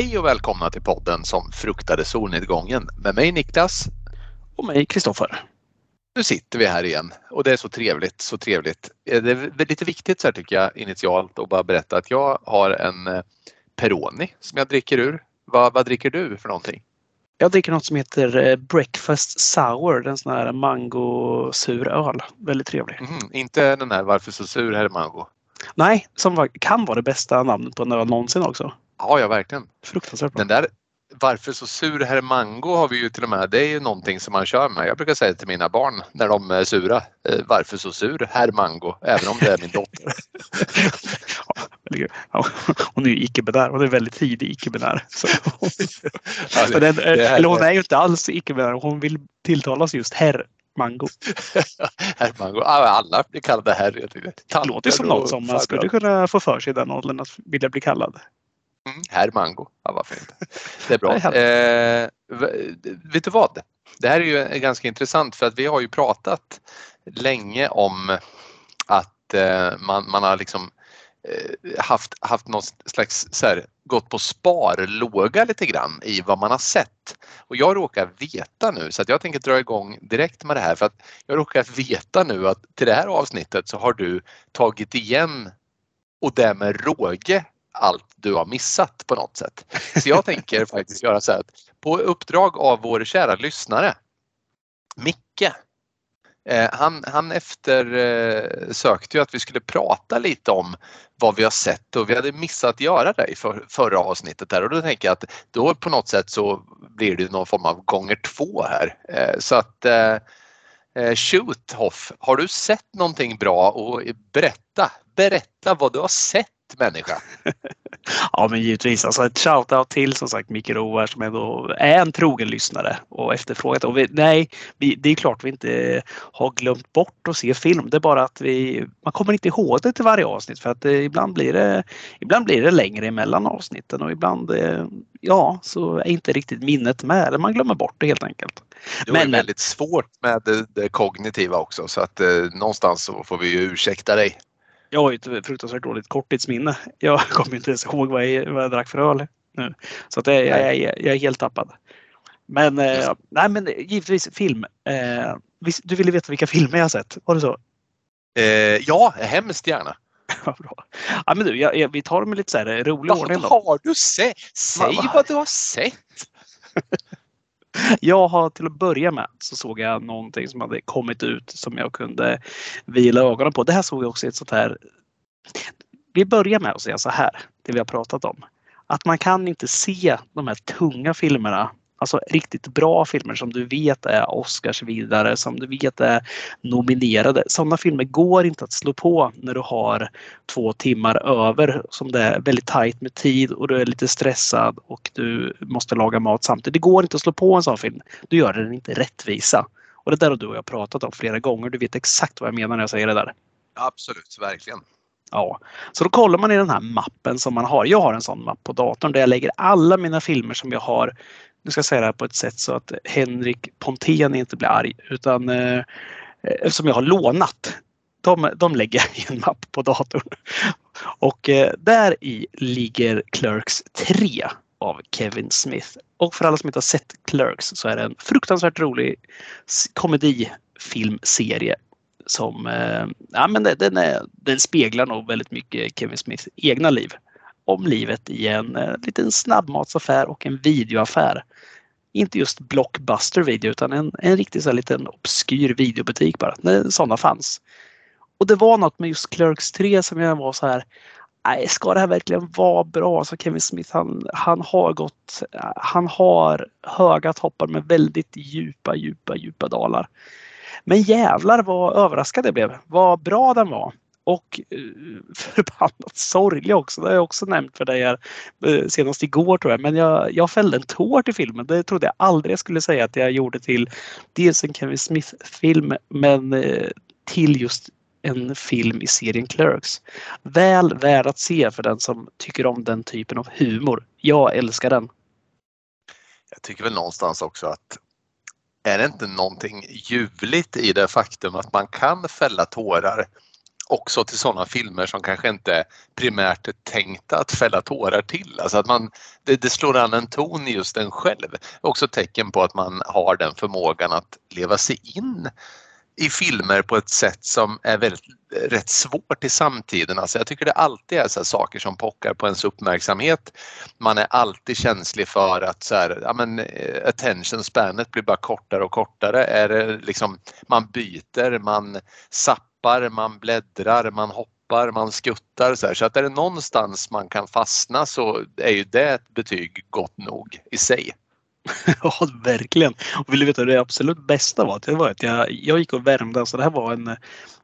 Hej och välkomna till podden som fruktade solnedgången med mig Niklas. Och mig Kristoffer. Nu sitter vi här igen och det är så trevligt, så trevligt. Det är lite viktigt så här tycker jag initialt att bara berätta att jag har en eh, Peroni som jag dricker ur. Vad, vad dricker du för någonting? Jag dricker något som heter eh, Breakfast Sour, en sån här mangosur öl. Väldigt trevlig. Mm, inte den här Varför så sur här mango? Nej, som kan vara det bästa namnet på en öl någonsin också. Ja, ja verkligen. Fruktansvärt bra. Den där varför så sur herr Mango har vi ju till och med. Det är ju någonting som man kör med. Jag brukar säga till mina barn när de är sura. Eh, varför så sur herr Mango? Även om det är min dotter. ja, hon är ju icke-binär. Hon är väldigt tidig icke-binär. Ja, det- det här- eller hon är ju inte alls icke-binär. Hon vill tilltalas just herr Mango. herr Mango. Alla blir kallade herr. Det låter som något som man skulle kunna få för sig i den åldern att vilja bli kallad. Mm, herr Mango. Ja, varför inte? Det är bra. Eh, vet du vad? Det här är ju ganska intressant för att vi har ju pratat länge om att eh, man, man har liksom eh, haft, haft någon slags så här, gått på sparlåga lite grann i vad man har sett. Och jag råkar veta nu så att jag tänker dra igång direkt med det här för att jag råkar veta nu att till det här avsnittet så har du tagit igen och därmed råge allt du har missat på något sätt. Så jag tänker faktiskt göra så här att på uppdrag av vår kära lyssnare Micke eh, han, han efter eh, ju att vi skulle prata lite om vad vi har sett och vi hade missat göra det i för, förra avsnittet där och då tänker jag att då på något sätt så blir det någon form av gånger två här. Eh, så att shoot Hoff, har du sett någonting bra och berätta, berätta vad du har sett människa. Ja, men givetvis. Alltså ett shout-out till som sagt Micke Roar som ändå är en trogen lyssnare och efterfrågat. Och vi, nej, vi, det är klart vi inte har glömt bort att se film. Det är bara att vi, man kommer inte ihåg det till varje avsnitt för att det, ibland, blir det, ibland blir det längre emellan avsnitten och ibland eh, ja, så är inte riktigt minnet med. Eller man glömmer bort det helt enkelt. Det Men- är väldigt svårt med det, det kognitiva också så att eh, någonstans så får vi ju ursäkta dig. Jag har ju ett fruktansvärt dåligt korttidsminne. Jag kommer inte ens ihåg vad jag, vad jag drack för öl nu. Så att jag, jag, jag är helt tappad. Men, eh, nej, men givetvis film. Eh, du ville veta vilka filmer jag har sett? Var det så? Eh, ja, hemskt gärna. Bra. Ja, men du, jag, jag, vi tar det med lite så här rolig ordning. Vad har du sett? Säg Va- va- vad du har sett. Jag har till att börja med så såg jag någonting som hade kommit ut som jag kunde vila ögonen på. Det här såg jag också i ett sånt här. Vi börjar med att säga så här, det vi har pratat om. Att man kan inte se de här tunga filmerna, alltså riktigt bra filmer som du vet är Oscars vidare, som du vet är nominerade. Sådana filmer går inte att slå på när du har två timmar över som det är väldigt tajt med tid och du är lite stressad och du måste laga mat samtidigt. Det går inte att slå på en sån film. Du gör den inte rättvisa. Och det där har du och jag pratat om flera gånger. Du vet exakt vad jag menar när jag säger det där. Absolut, verkligen. Ja, så då kollar man i den här mappen som man har. Jag har en sån mapp på datorn där jag lägger alla mina filmer som jag har. Nu ska jag säga det här på ett sätt så att Henrik Pontén inte blir arg utan eh, som jag har lånat. De, de lägger jag i en mapp på datorn. Och eh, där i ligger Clerks 3 av Kevin Smith. Och för alla som inte har sett Clerks så är det en fruktansvärt rolig komedifilmserie som eh, ja, men den, är, den speglar nog väldigt mycket Kevin Smiths egna liv. Om livet i en eh, liten snabbmatsaffär och en videoaffär. Inte just Blockbuster video utan en, en riktig så här, liten obskyr videobutik bara. När sådana fanns. Och det var något med just Clerks 3 som jag var så här. Nej, ska det här verkligen vara bra? Så Kevin Smith han, han har gått. Han har höga toppar med väldigt djupa, djupa, djupa dalar. Men jävlar vad överraskad jag blev. Vad bra den var. Och eh, förbannat sorglig också. Det har jag också nämnt för dig här eh, senast igår tror jag. Men jag, jag fällde en tår till filmen. Det trodde jag aldrig jag skulle säga att jag gjorde till dels en Kevin Smith-film men eh, till just en film i serien Clerks. Väl värd att se för den som tycker om den typen av humor. Jag älskar den. Jag tycker väl någonstans också att är det inte någonting ljuvligt i det faktum att man kan fälla tårar också till sådana filmer som kanske inte primärt är tänkta att fälla tårar till. Alltså att man, det, det slår an en ton i just en själv. Också tecken på att man har den förmågan att leva sig in i filmer på ett sätt som är väldigt rätt svårt i samtiden. Alltså jag tycker det alltid är så saker som pockar på ens uppmärksamhet. Man är alltid känslig för att så här, ja men, eh, attention spanet blir bara kortare och kortare. Är det liksom, man byter, man sappar, man bläddrar, man hoppar, man skuttar. Så, här. så att är det någonstans man kan fastna så är ju det ett betyg gott nog i sig. ja, verkligen. Och vill du veta det absolut bästa var? Det var att jag, jag gick och värmde. Så det här var en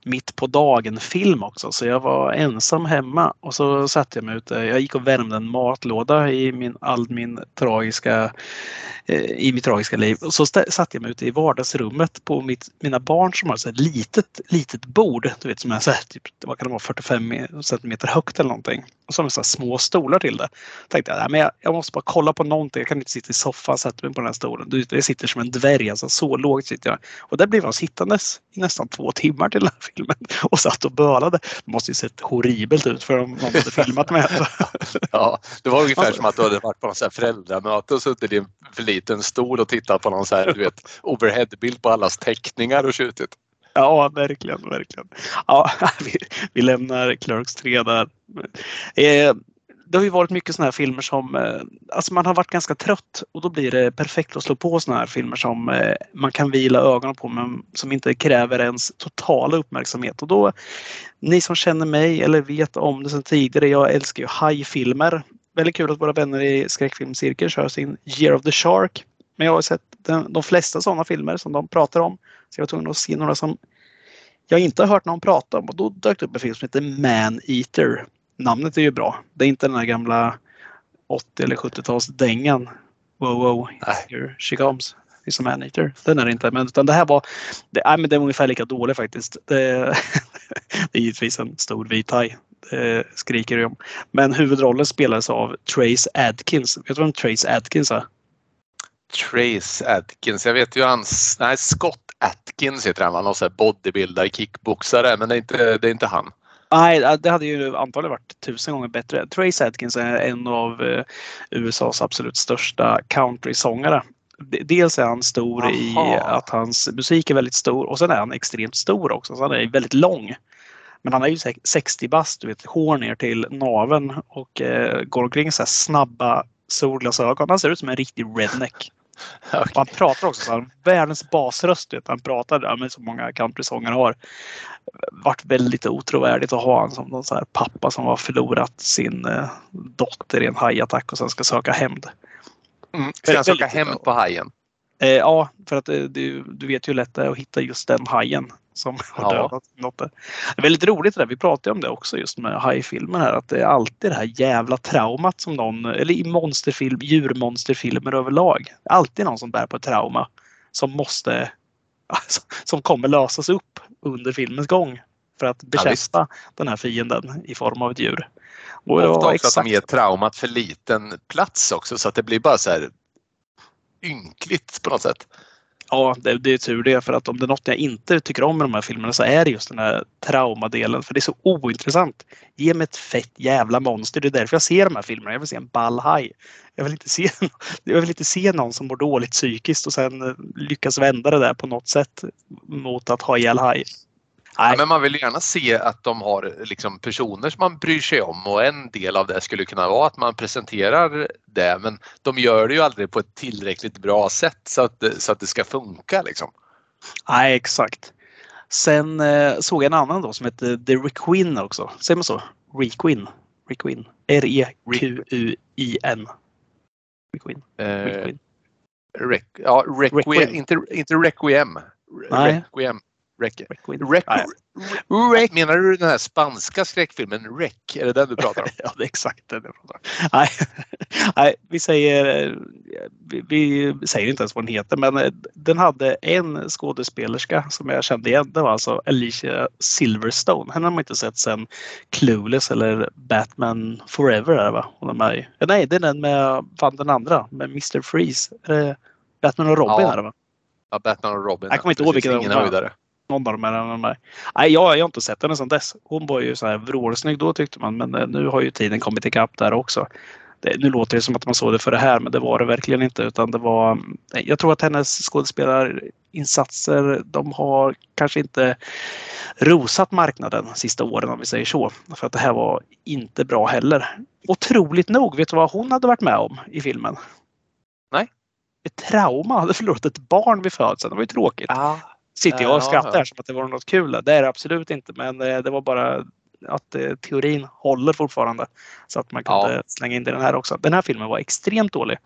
mitt på dagen film också. Så jag var ensam hemma och så satte jag mig ute. Jag gick och värmde en matlåda i min, all min tragiska eh, i mitt tragiska liv. Och så satte jag mig ute i vardagsrummet på mitt, mina barn som har ett litet, litet bord. Du vet som är så här, typ, vad kan det vara, 45 centimeter högt eller någonting. Och så har de så små stolar till det. Tänkte jag, men jag, jag, måste bara kolla på någonting. Jag kan inte sitta i soffan och sätta mig på den här stolen. Jag sitter som en dvärg, alltså så lågt sitter jag. Och där blev jag sittandes i nästan två timmar till den här filmen och satt och bölade. Det måste ju sett horribelt ut för om någon hade filmat med. ja, det var ungefär som att du hade varit på någon föräldramöte och suttit i en för liten stol och tittat på någon så här, du vet, overheadbild på allas teckningar och skjutit. Ja, verkligen, verkligen. Ja, vi, vi lämnar Clerks 3 där. Eh, det har ju varit mycket sådana här filmer som eh, alltså man har varit ganska trött och då blir det perfekt att slå på sådana här filmer som eh, man kan vila ögonen på men som inte kräver ens totala uppmärksamhet. Och då, ni som känner mig eller vet om det sedan tidigare, jag älskar ju hajfilmer. Väldigt kul att våra vänner i skräckfilmscirkeln kör sin Year of the Shark. Men jag har sett de, de flesta sådana filmer som de pratar om. Så jag var tvungen att se några som jag inte har hört någon prata om och då dök det upp en film som heter Man Eater namnet är ju bra. Det är inte den här gamla 80 eller 70-talsdängan. Wow, wow, here she comes. It's a man-eater. Den är det inte. Men, utan det här var, det, nej, men det är ungefär lika dålig faktiskt. Det, det är givetvis en stor vit haj. Det skriker om. Men huvudrollen spelades av Trace Adkins. Vet du vem Trace Adkins är? Trace Adkins. Jag vet ju hans, nej Scott Atkins heter han, han någon bodybuilder, kickboxare, men det är inte, det är inte han. Nej, det hade ju antagligen varit tusen gånger bättre. Trace Adkins är en av eh, USAs absolut största countrysångare. Dels är han stor Aha. i att hans musik är väldigt stor och sen är han extremt stor också. Så han är väldigt lång. Men han är ju 60 bast, du vet, hår ner till naven och eh, går omkring så här snabba solglasögon. Han ser ut som en riktig redneck. Okay. Han pratar också så här, världens basröst. Vet, han pratar, ja, men så många countrysångare har. Varit väldigt otrovärdigt att ha honom som någon så här pappa som har förlorat sin eh, dotter i en hajattack och sen ska söka hämnd. Mm, ska han söka hämnd på hajen? Eh, ja, för att eh, du, du vet ju hur lätt det är att hitta just den hajen som har ja. dödat något. Det är väldigt roligt det där. Vi pratade om det också just med hajfilmer här. Att det är alltid det här jävla traumat som någon, eller i monsterfilm, djurmonsterfilmer överlag. Alltid någon som bär på ett trauma som måste, som kommer lösas upp under filmens gång för att bekämpa ja, den här fienden i form av ett djur. Och Ofta också exakt... att de ger traumat för liten plats också så att det blir bara så här ynkligt på något sätt. Ja, det, det är tur det. För att om det är något jag inte tycker om med de här filmerna så är det just den här traumadelen. För det är så ointressant. Ge mig ett fett jävla monster. Det är därför jag ser de här filmerna. Jag vill se en ball haj. Jag vill inte se, jag vill inte se någon som mår dåligt psykiskt och sen eh, lyckas vända det där på något sätt mot att ha ihjäl haj. Ja, men man vill gärna se att de har liksom personer som man bryr sig om och en del av det skulle kunna vara att man presenterar det men de gör det ju aldrig på ett tillräckligt bra sätt så att, så att det ska funka. Liksom. Nej, exakt. Sen eh, såg jag en annan då som heter The Requin också. Säger man så? Requin? Requin. R-E-Q-U-I-N. Requin. Eh, Requin. Rec, ja, Requiem, Requiem. Inte, inte Requiem. Nej. Requiem. Rec. Menar du den här spanska skräckfilmen Rec? Är det den du pratar om? ja, det är exakt den jag pratar om. Nej, Nej vi, säger, vi, vi, säger inte ens vad den heter men eh, den hade en skådespelerska som jag kände igen. Det var alltså Alicia Silverstone. Henne har man inte sett sen Clueless eller Batman Forever. Är det, va? de är, nej, det är den med fan, den andra med Mr Freeze. Batman och Robin ja. är det va? Ja, Batman och Robin. Jag kommer inte ihåg vilken ingen höjdare. Någon av dem är de här. Nej, jag, jag har inte sett henne sedan dess. Hon var ju så här vrålsnygg då tyckte man, men eh, nu har ju tiden kommit ikapp där också. Det, nu låter det som att man såg det för det här, men det var det verkligen inte. Utan det var, jag tror att hennes skådespelarinsatser, de har kanske inte rosat marknaden sista åren om vi säger så. För att det här var inte bra heller. Otroligt nog, vet du vad hon hade varit med om i filmen? Nej. Ett trauma, hade förlorat ett barn vid födseln. Det var ju tråkigt. Ah. Sitter jag och skrattar ja. som att det var något kul. Det är det absolut inte, men eh, det var bara att eh, teorin håller fortfarande. Så att man kunde Ja. slänga in den här också. Den här filmen var extremt dålig.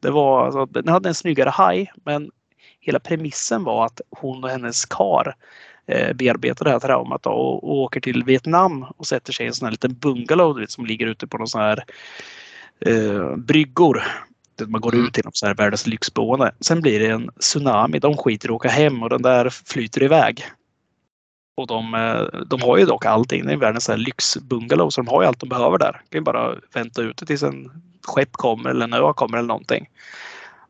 Det var, alltså, den hade en snyggare haj, men hela premissen var att hon och hennes kar eh, bearbetar det här traumat då, och, och åker till Vietnam och sätter sig i en sån här liten bungalow vet, som ligger ute på någon sån här eh, bryggor. Man går ut genom så här världens lyxboende. Sen blir det en tsunami. De skiter i att åka hem och den där flyter iväg. Och de, eh, de har ju dock allting. Det är världens lyxbungalow så de har ju allt de behöver där. De kan ju bara vänta ute tills en skepp kommer eller en ö kommer eller någonting.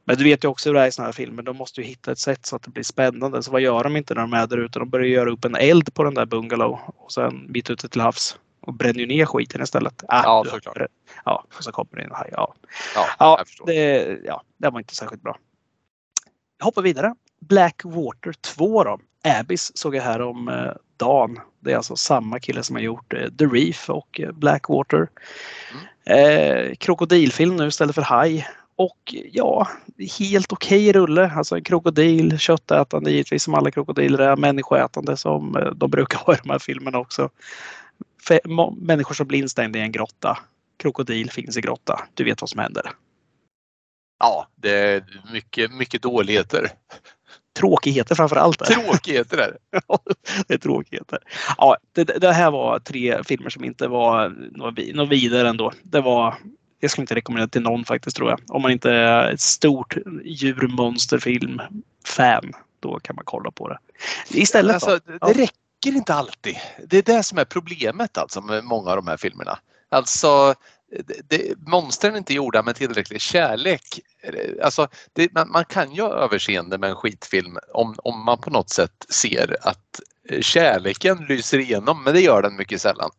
Men du vet ju också hur det är i sådana här filmer. De måste ju hitta ett sätt så att det blir spännande. Så vad gör de inte när de är där ute? De börjar göra upp en eld på den där bungalow och sen mitt ute till havs och bränner ju ner skiten istället. Ah, Ja, du- såklart. Ja, och så kommer det en haj. Ja. Ja, Ja, det, ja, det var inte särskilt bra. Jag hoppar vidare. Blackwater 2 då. Abyss såg jag här om eh, dagen. Det är alltså samma kille som har gjort eh, The Reef och eh, Blackwater. Eh, krokodilfilm nu istället för haj. Och ja, helt okej rulle. Alltså en krokodil, köttätande givetvis som alla krokodiler är. Människoätande som eh, de brukar ha i de här filmerna också. Människor som blir instängda i en grotta. Krokodil finns i grotta. Du vet vad som händer. Ja, det är mycket, mycket dåligheter. Tråkigheter framför allt. Tråkigheter är det. det är tråkigheter. Ja, det, det här var tre filmer som inte var något vi- något vidare ändå. Det var, jag skulle inte rekommendera till någon faktiskt tror jag. Om man inte är ett stort djurmonsterfilm-fan. Då kan man kolla på det. Istället Alltså, då? det Ja räcker inte alltid. Det är det som är problemet alltså med många av de här filmerna. Alltså, det, det, monstren är inte gjorda med tillräcklig kärlek. Alltså, det, man, man kan ju ha överseende med en skitfilm om, om man på något sätt ser att eh, kärleken lyser igenom, men det gör den mycket sällan.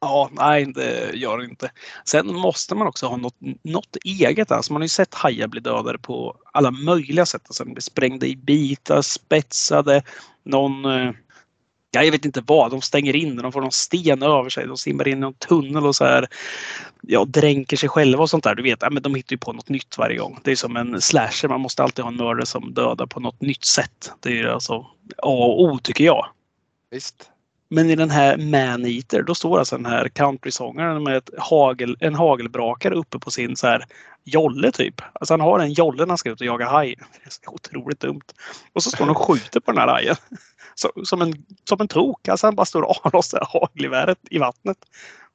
Ja, nej det gör det inte. Sen måste man också ha något, något eget. Alltså man har ju sett hajar bli dödade på alla möjliga sätt. Alltså de blir sprängda i bitar, spetsade. Någon, eh, ja, jag vet inte vad, de stänger in de får någon sten över sig. De simmar in i någon tunnel och så här, ja, dränker sig själva och sånt där. Du vet, ja, men de hittar ju på något nytt varje gång. Det är som en slasher, man måste alltid ha en mördare som dödar på något nytt sätt. Det är ju alltså A och O tycker jag. Visst. Men i den här Man-Eater, då står alltså den här countrysångaren med ett hagel, en hagelbrakare uppe på sin så här jolle typ. Alltså han har en jolle när han ska ut och jaga haj. Det är så otroligt dumt. Och så står han och skjuter på den här hajen. Så, som, en, som en tok. Alltså han bara står och avlossar hagelgeväret i vattnet.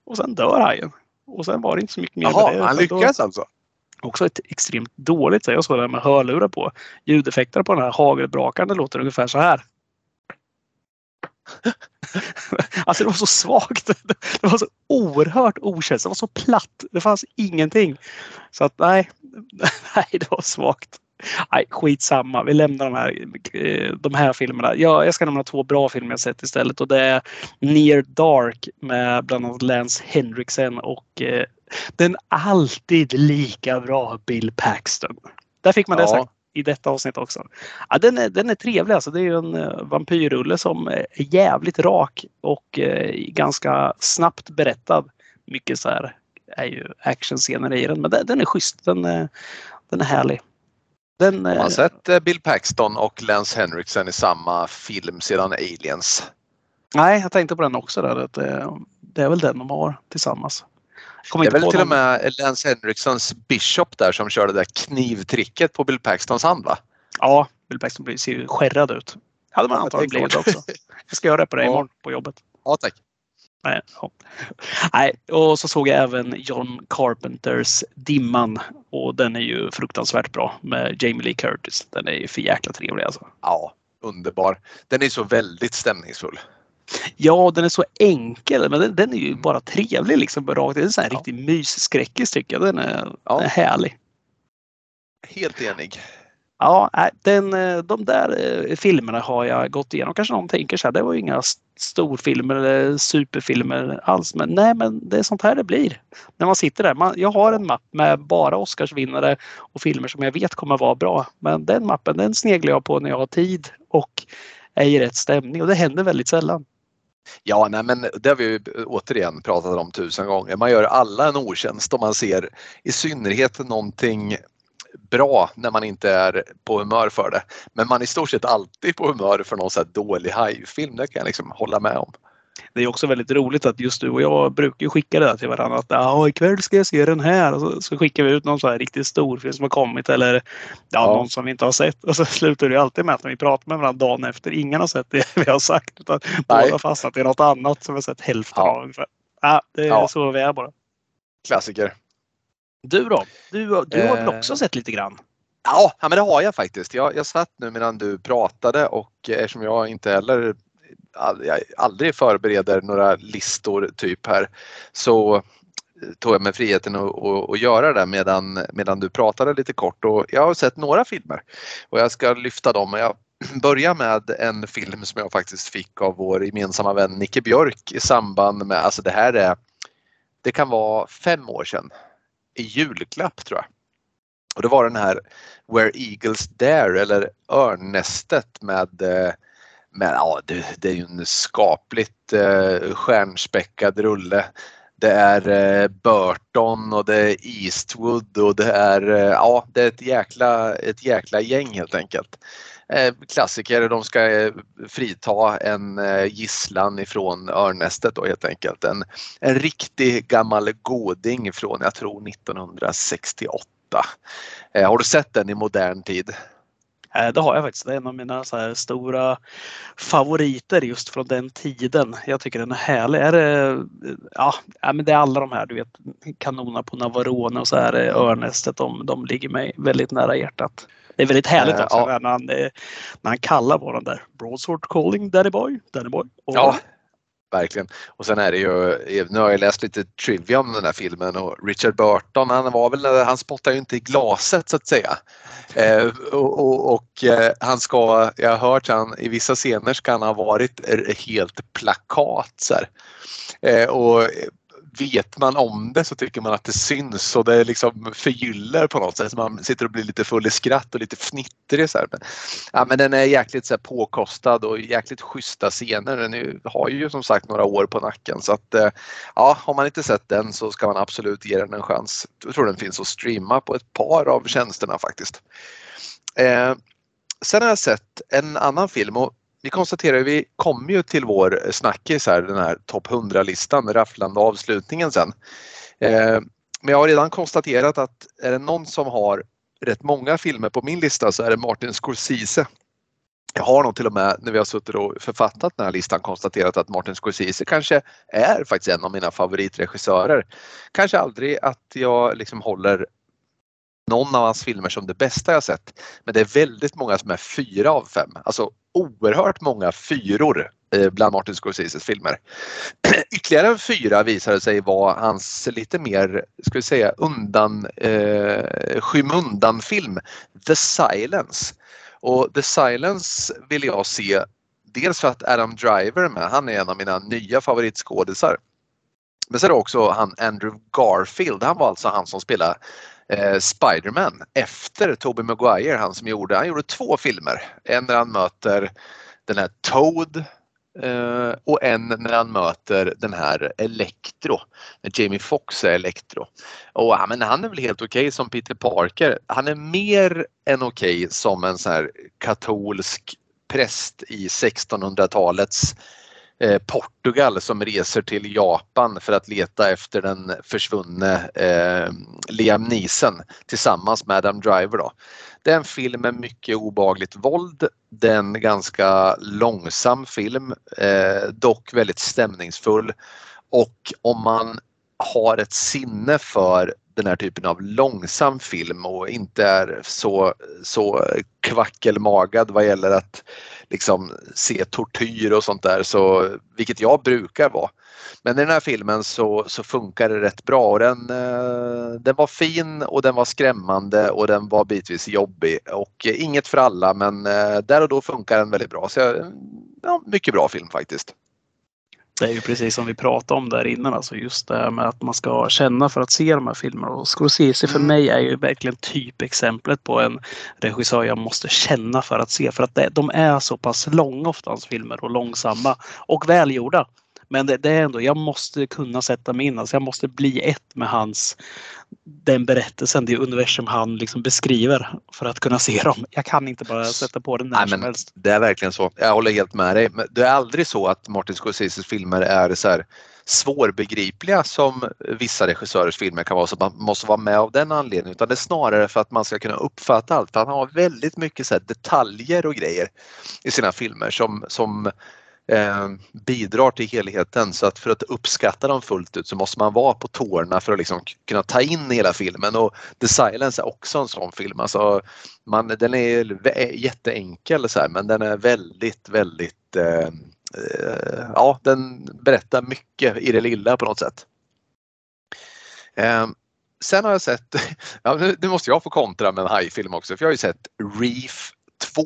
Och sen dör hajen. Och sen var det inte så mycket mer med det. Jaha, han då- lyckas alltså? Också ett extremt dåligt, så jag såg det här med hörlurar på. Ljudeffekterna på den här hagelbrakaren det låter ungefär så här. Alltså det var så svagt. Det var så oerhört okänsligt. Det var så platt. Det fanns ingenting. Så att nej, nej det var svagt. Nej, skitsamma. Vi lämnar de här, eh, de här filmerna. Jag, jag ska nämna två bra filmer jag sett istället och det är Near Dark med bland annat Lance Henriksen och eh, den alltid lika bra Bill Paxton. Där fick man det Ja. sagt i detta avsnitt också. Ja, den, är, den är trevlig. Alltså. Det är ju en uh, vampyrrulle som är jävligt rak och eh, ganska snabbt berättad. Mycket så här är ju actionscener i den, men den, den är schysst. Den, eh, den är härlig. Den, Har eh, man sett eh, Bill Paxton och Lance Henriksen i samma film sedan Aliens? nej, jag tänkte på den också. Där, att, eh, det är väl den de har tillsammans. Kommer Det är väl till och någon- med Lance Henriksons Bishop där som körde det där knivtricket på Bill Paxtons hand va? Ja, Bill Paxton ser ju skärrad ut. Hade man Ja, antagligen blivit också. Jag ska göra det på det Ja. imorgon på jobbet. Ja tack. Nej, ja. Nej, och så såg jag även John Carpenters Dimman och den är ju fruktansvärt bra med Jamie Lee Curtis. Den är ju för jäkla trevlig alltså. Ja, underbar. Den är så väldigt stämningsfull. Ja, den är så enkel men den, den är ju bara trevlig liksom. Rakt. Det är en sån här Ja. riktig mysskräckis tycker jag. Den är, Ja. den är härlig. Helt enig. Ja, äh, den, eh, de där eh, filmerna har jag gått igenom. Kanske någon tänker så här, det var ju inga storfilmer eller superfilmer alls. Men nej, men det är sånt här det blir. När man sitter där. Man, jag har en mapp med bara Oscarsvinnare och filmer som jag vet kommer vara bra. Men den mappen den sneglar jag på när jag har tid och är i rätt stämning och det händer väldigt sällan. Ja, nej, men det har vi återigen pratat om tusen gånger. Man gör alla en otjänst om man ser i synnerhet någonting bra när man inte är på humör för det. Men man är i stort sett alltid på humör för någon så dålig hajfilm. Det kan jag liksom hålla med om. Det är också väldigt roligt att just du och jag brukar skicka det till varandra. Att ja, ikväll ska jag se den här. Och så, så skickar vi ut någon så här riktigt stor film som har kommit eller ja, ja. någon som vi inte har sett. Och så slutar det alltid med att när vi pratar med varandra dagen efter. Ingen har sett det vi har sagt. Utan båda har fastnat i något annat som vi har sett hälften ja. av ungefär. Ja, det är ja. så vi är bara. Klassiker. Du då? Du, du har väl också eh. sett lite grann? Ja, men det har jag faktiskt. Jag, jag satt nu medan du pratade och eftersom jag inte heller jag aldrig förbereder några listor typ här så tog jag mig friheten att, göra det medan, medan du pratade lite kort och jag har sett några filmer och jag ska lyfta dem. Jag börjar med en film som jag faktiskt fick av vår gemensamma vän Nicke Björk i samband med, alltså det här är, det kan vara fem år sedan i julklapp tror jag. Och det var den här Where Eagles Dare eller Örnnästet med, eh, med ja, det, det är ju en skapligt eh, stjärnspäckad rulle. Det är eh, Burton och det är Eastwood och det är, eh, ja, det är ett jäkla, ett jäkla gäng helt enkelt. Eh, klassiker. De ska eh, frita en eh, gisslan ifrån örnnästet då helt enkelt. En, en riktig gammal goding från, jag tror 1968. Har du sett den i modern tid? Det har jag faktiskt. Det är en av mina så stora favoriter just från den tiden. Jag tycker den är härlig. Är det, ja, men det är alla de här, du vet, kanonerna på Navarone och så är det Örnästet. De, de ligger mig väldigt nära hjärtat. Det är väldigt härligt också uh, ja. när, han, när han kallar på den där Broadsword calling Danny Boy, Danny Boy. Och ja, verkligen. Och sen är det ju, nu har jag läst lite trivia om den här filmen och Richard Burton, han var väl, han spottar ju inte i glaset så att säga. Eh, och, och, och eh, han ska, jag har hört han i vissa scener ska han ha varit helt plakat så eh, och vet man om det så tycker man att det syns och det liksom förgyller på något sätt. Så man sitter och blir lite full i skratt och lite fnittrig. Så här. Men, ja, men den är jäkligt så här, påkostad och jäkligt schyssta scener. Den är, har ju som sagt några år på nacken så att eh, ja, har man inte sett den så ska man absolut ge den en chans. Jag tror den finns att streama på ett par av tjänsterna faktiskt. Eh, sen har jag sett en annan film och vi konstaterar, vi kommer ju till vår snackis här, den här topp 100-listan, rafflande avslutningen sen. Eh, men jag har redan konstaterat att är det någon som har rätt många filmer på min lista så är det Martin Scorsese. Jag har nog till och med när vi har suttit och författat den här listan konstaterat att Martin Scorsese kanske är faktiskt en av mina favoritregissörer. Kanske aldrig att jag liksom håller någon av hans filmer som det bästa jag sett. Men det är väldigt många som är fyra av fem. Alltså oerhört många fyror eh, bland Martin Scorseses filmer. Ytterligare en fyra visade sig vara hans lite mer, ska vi säga, undan, eh, skymundan film The Silence. Och The Silence vill jag se dels för att Adam Driver är med, han är en av mina nya favoritskådisar. Men så är det också han Andrew Garfield, han var alltså han som spelade eh, Spiderman efter Tobey Maguire, han som gjorde, han gjorde två filmer. En när han möter den här Toad eh, och en när han möter den här Electro, när Jamie Foxx är Electro. Och ja, men han är väl helt okej okay som Peter Parker. Han är mer än okej okay som en sån här katolsk präst i 1600-talets Eh, Portugal som reser till Japan för att leta efter den försvunne eh, Liam Neeson tillsammans med Adam Driver. Då. Det är en film med mycket obagligt våld. Det är en ganska långsam film, eh, dock väldigt stämningsfull. Och om man har ett sinne för den här typen av långsam film och inte är så, så kvackelmagad vad gäller att liksom se tortyr och sånt där, så, vilket jag brukar vara. Men i den här filmen så, så funkar det rätt bra och den, eh, den var fin och den var skrämmande och den var bitvis jobbig och inget för alla men eh, där och då funkar den väldigt bra. Så ja, mycket bra film faktiskt. Det är ju precis som vi pratade om där innan, alltså just det här med att man ska känna för att se de här filmerna. Och Scorsese för mm. mig är ju verkligen typexemplet på en regissör jag måste känna för att se. För att det, de är så pass långa ofta hans filmer och långsamma och välgjorda. Men det, det, är ändå, jag måste kunna sätta mig in, alltså jag måste bli ett med hans den berättelsen, det universum han liksom beskriver för att kunna se dem. Jag kan inte bara sätta på den när Nej, som helst. Det är verkligen så. Jag håller helt med dig. Men det är aldrig så att Martin Scorseses filmer är så här svårbegripliga som vissa regissörers filmer kan vara så man måste vara med av den anledningen utan det är snarare för att man ska kunna uppfatta allt. För han har väldigt mycket så detaljer och grejer i sina filmer som, som eh, bidrar till helheten så att för att uppskatta dem fullt ut så måste man vara på tårna för att liksom kunna ta in hela filmen och The Silence är också en sån film. Alltså, man, den är jätteenkel så här, men den är väldigt, väldigt eh, eh, ja, den berättar mycket i det lilla på något sätt. Eh, sen har jag sett, ja, nu, måste jag få kontra med en hajfilm också, för jag har ju sett Reef 2.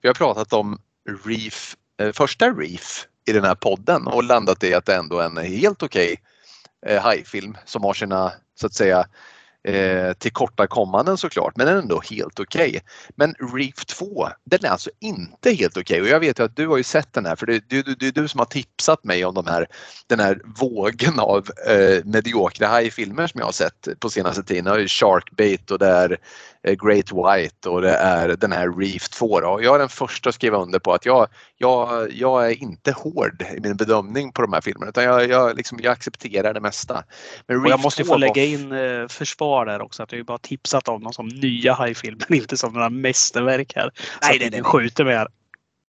Vi har pratat om Reef Eh, första Reef i den här podden och landat i att det ändå är en helt okej okay, hajfilm som har sina så att säga eh, tillkortakommanden såklart, men den är ändå helt okej. Okay. Men Reef 2, den är alltså inte helt okej okay. och jag vet ju att du har ju sett den här för det är du, du, du, som har tipsat mig om de här, den här vågen av eh, mediokra hajfilmer som jag har sett på senaste tiden. Det är Sharkbait och det är Great White och det är den här Reef 2. Då. Jag är den första att skriva under på att jag, jag, jag är inte hård i min bedömning på de här filmerna utan jag, jag, liksom, jag accepterar det mesta. Men jag måste få lägga in eh, försvar där också att jag bara tipsat om dem som nya hajfilmer, inte som några mästerverk här. Nej, nej, nej. skjuter med här.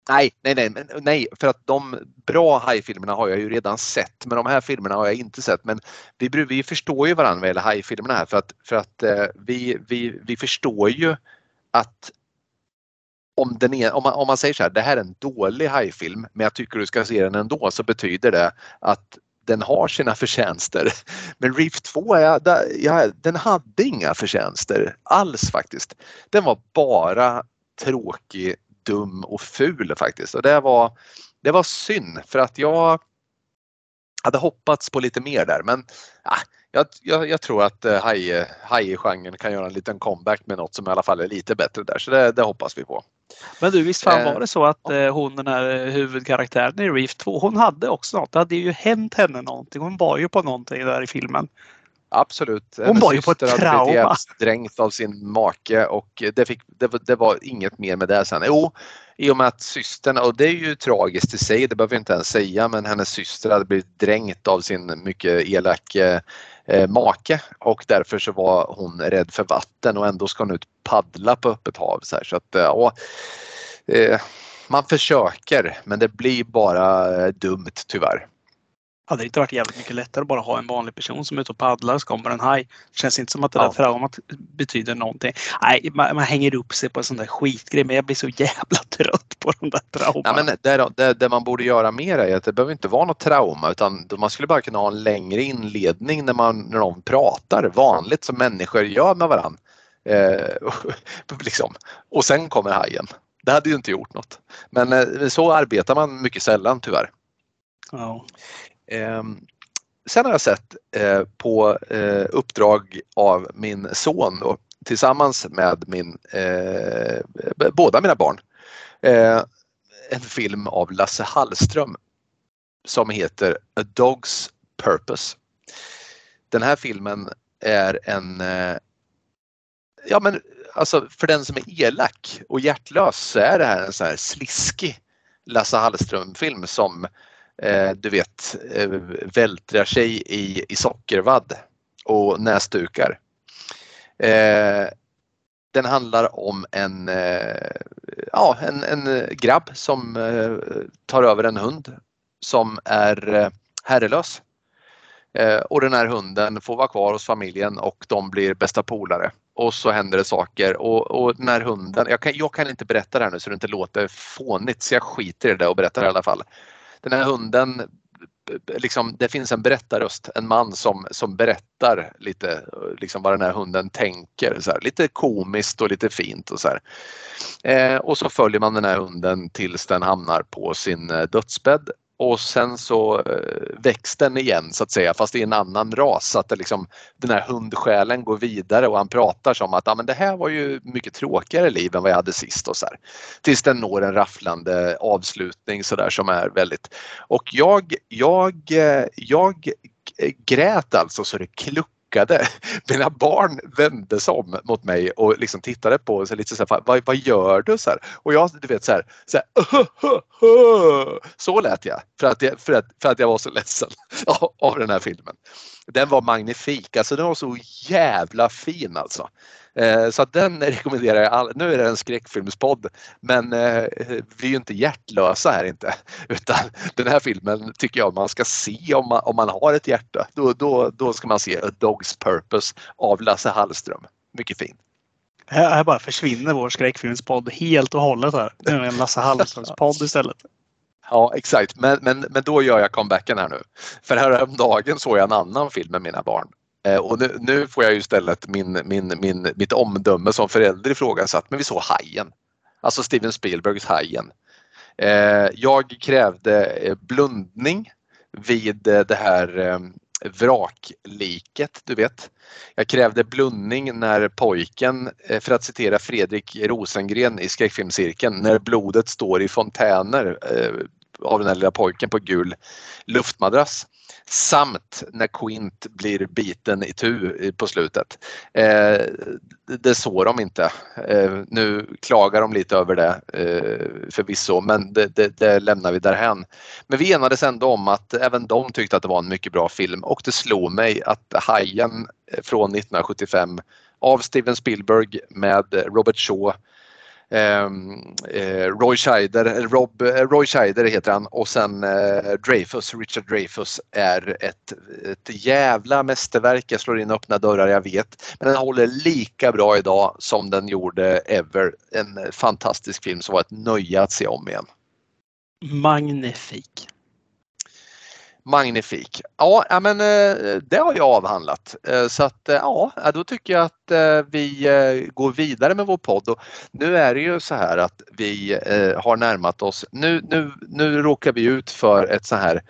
Nej, nej, nej, nej, för att de bra hajfilmerna har jag ju redan sett, men de här filmerna har jag inte sett. Men vi, vi förstår ju varandra vad gäller hajfilmerna här för att, för att eh, vi, vi, vi förstår ju att om, den är, om, man, om man säger så här, det här är en dålig hajfilm men jag tycker du ska se den ändå så betyder det att den har sina förtjänster. Men Reef 2, ja, ja, den hade inga förtjänster alls faktiskt. Den var bara tråkig, dum och ful faktiskt och det var, det var synd för att jag hade hoppats på lite mer där men ja, jag, jag, jag, tror att eh, haj-genren kan göra en liten comeback med något som i alla fall är lite bättre där så det, det hoppas vi på. Men du visst fan var det så att eh, hon den här huvudkaraktären i Reef 2 hon hade också något. Det hade ju hänt henne någonting. Hon var ju på någonting där i filmen. Absolut. Hon var ju på ett trauma. Dränkt av sin make och det, fick, det, det, var inget mer med det sen. Jo, i och med att systern, och det är ju tragiskt i sig, det behöver jag inte ens säga, men hennes syster hade blivit dränkt av sin mycket elak eh, eh, make och därför så var hon rädd för vatten och ändå ska hon ut paddla på öppet hav. Så, här, så att, ja, eh, man försöker men det blir bara eh, dumt tyvärr. Hade det inte varit jävligt mycket lättare att bara ha en vanlig person som är ute och paddlar så kommer en haj. Det känns inte som att det där traumat betyder någonting. Nej, man, man, hänger upp sig på en sån där skitgrej men jag blir så jävla trött på de där traumorna. Ja, men det, det, det, man borde göra mer är att det behöver inte vara något trauma utan man skulle bara kunna ha en längre inledning när, man, när någon pratar vanligt som människor gör med varandra. Eh, liksom. Och sen kommer hajen. Det hade ju inte gjort något. Men eh, så arbetar man mycket sällan tyvärr. Ja. Ehm, sen har jag sett eh, på eh, uppdrag av min son då, tillsammans med min, eh, båda mina barn en film av Lasse Hallström som heter A Dog's Purpose. Den här filmen är en Ja men alltså för den som är elak och hjärtlös så är det här en sån här sliskig Lasse Hallström film som eh, Eh, du vet, eh, vältrar sig i, i sockervadd och näsdukar. Eh, den handlar om en, eh, ja, en, en grabb som eh, tar över en hund som är eh, herrelös. Eh, och den här hunden får vara kvar hos familjen och de blir bästa polare. Och så händer det saker och, och den här hunden, jag kan, jag kan inte berätta det här nu så det inte låter fånigt så jag skiter i det och berättar det i alla fall. Den här hunden liksom, det finns en berättarröst, en man som, som berättar lite liksom vad den här hunden tänker. Så här, lite komiskt och lite fint och så här. Eh, och så följer man den här hunden tills den hamnar på sin eh, dödsbädd och sen så eh, väcks den igen så att säga fast i en annan ras så att det liksom, den här hundsjälen går vidare och han pratar som att ah, men det här var ju mycket tråkigare liv än vad jag hade sist och så här. Tills den når en rafflande avslutning så där som är väldigt och jag, jag, eh, jag grät alltså så det kluckade suckade. Mina barn vände sig om mot mig och liksom tittade på och lite så här, vad, vad gör du? Så här. Och jag, du vet så här, så, här, uh, uh, uh. så lät jag för att jag, för att, för att jag var så ledsen av den här filmen. Den var magnifik, alltså den var så jävla fin alltså. Eh, så den rekommenderar jag. All, nu är det en skräckfilmspodd men eh, vi är ju inte hjärtlösa här inte. Utan den här filmen tycker jag man ska se om man, om man har ett hjärta. Då, då, då ska man se A Dog's Purpose av Lasse Hallström. Mycket fin. Här bara försvinner vår skräckfilmspodd helt och hållet här. Nu är det en Lasse Hallströms podd istället. Ja exakt, men, men, men då gör jag comebacken här nu. För häromdagen såg jag en annan film med mina barn Eh, och nu, nu, får jag ju istället min, min, min, mitt omdöme som förälder ifrågasatt. Men vi såg Hajen. Alltså Steven Spielbergs Hajen. Eh, jag krävde eh, blundning vid eh, det här eh, vrakliket, du vet. Jag krävde blundning när pojken, eh, för att citera Fredrik Rosengren i skräckfilmscirkeln, när blodet står i fontäner eh, av den här lilla pojken på gul luftmadrass. Samt när Quint blir biten i tu på slutet. Eh, det såg de inte. Eh, nu klagar de lite över det eh, förvisso men det, det, det lämnar vi därhän. Men vi enades ändå om att även de tyckte att det var en mycket bra film och det slog mig att Hajen eh, från 1975 av Steven Spielberg med Robert Shaw Ehm, eh, Roy Scheider, Rob, eh, Roy Scheider heter han och sen eh, Dreyfus, Richard Dreyfus är ett, ett jävla mästerverk. Jag slår in öppna dörrar, jag vet. Men den håller lika bra idag som den gjorde Ever. En fantastisk film som var ett nöje att se om igen. Magnifik. Magnifik. Ja, men eh, det har jag avhandlat. Eh, så att eh, ja, då tycker jag att vi går vidare med vår podd. Och nu är det ju så här att vi har närmat oss, nu, nu, nu råkar vi ut för ett så här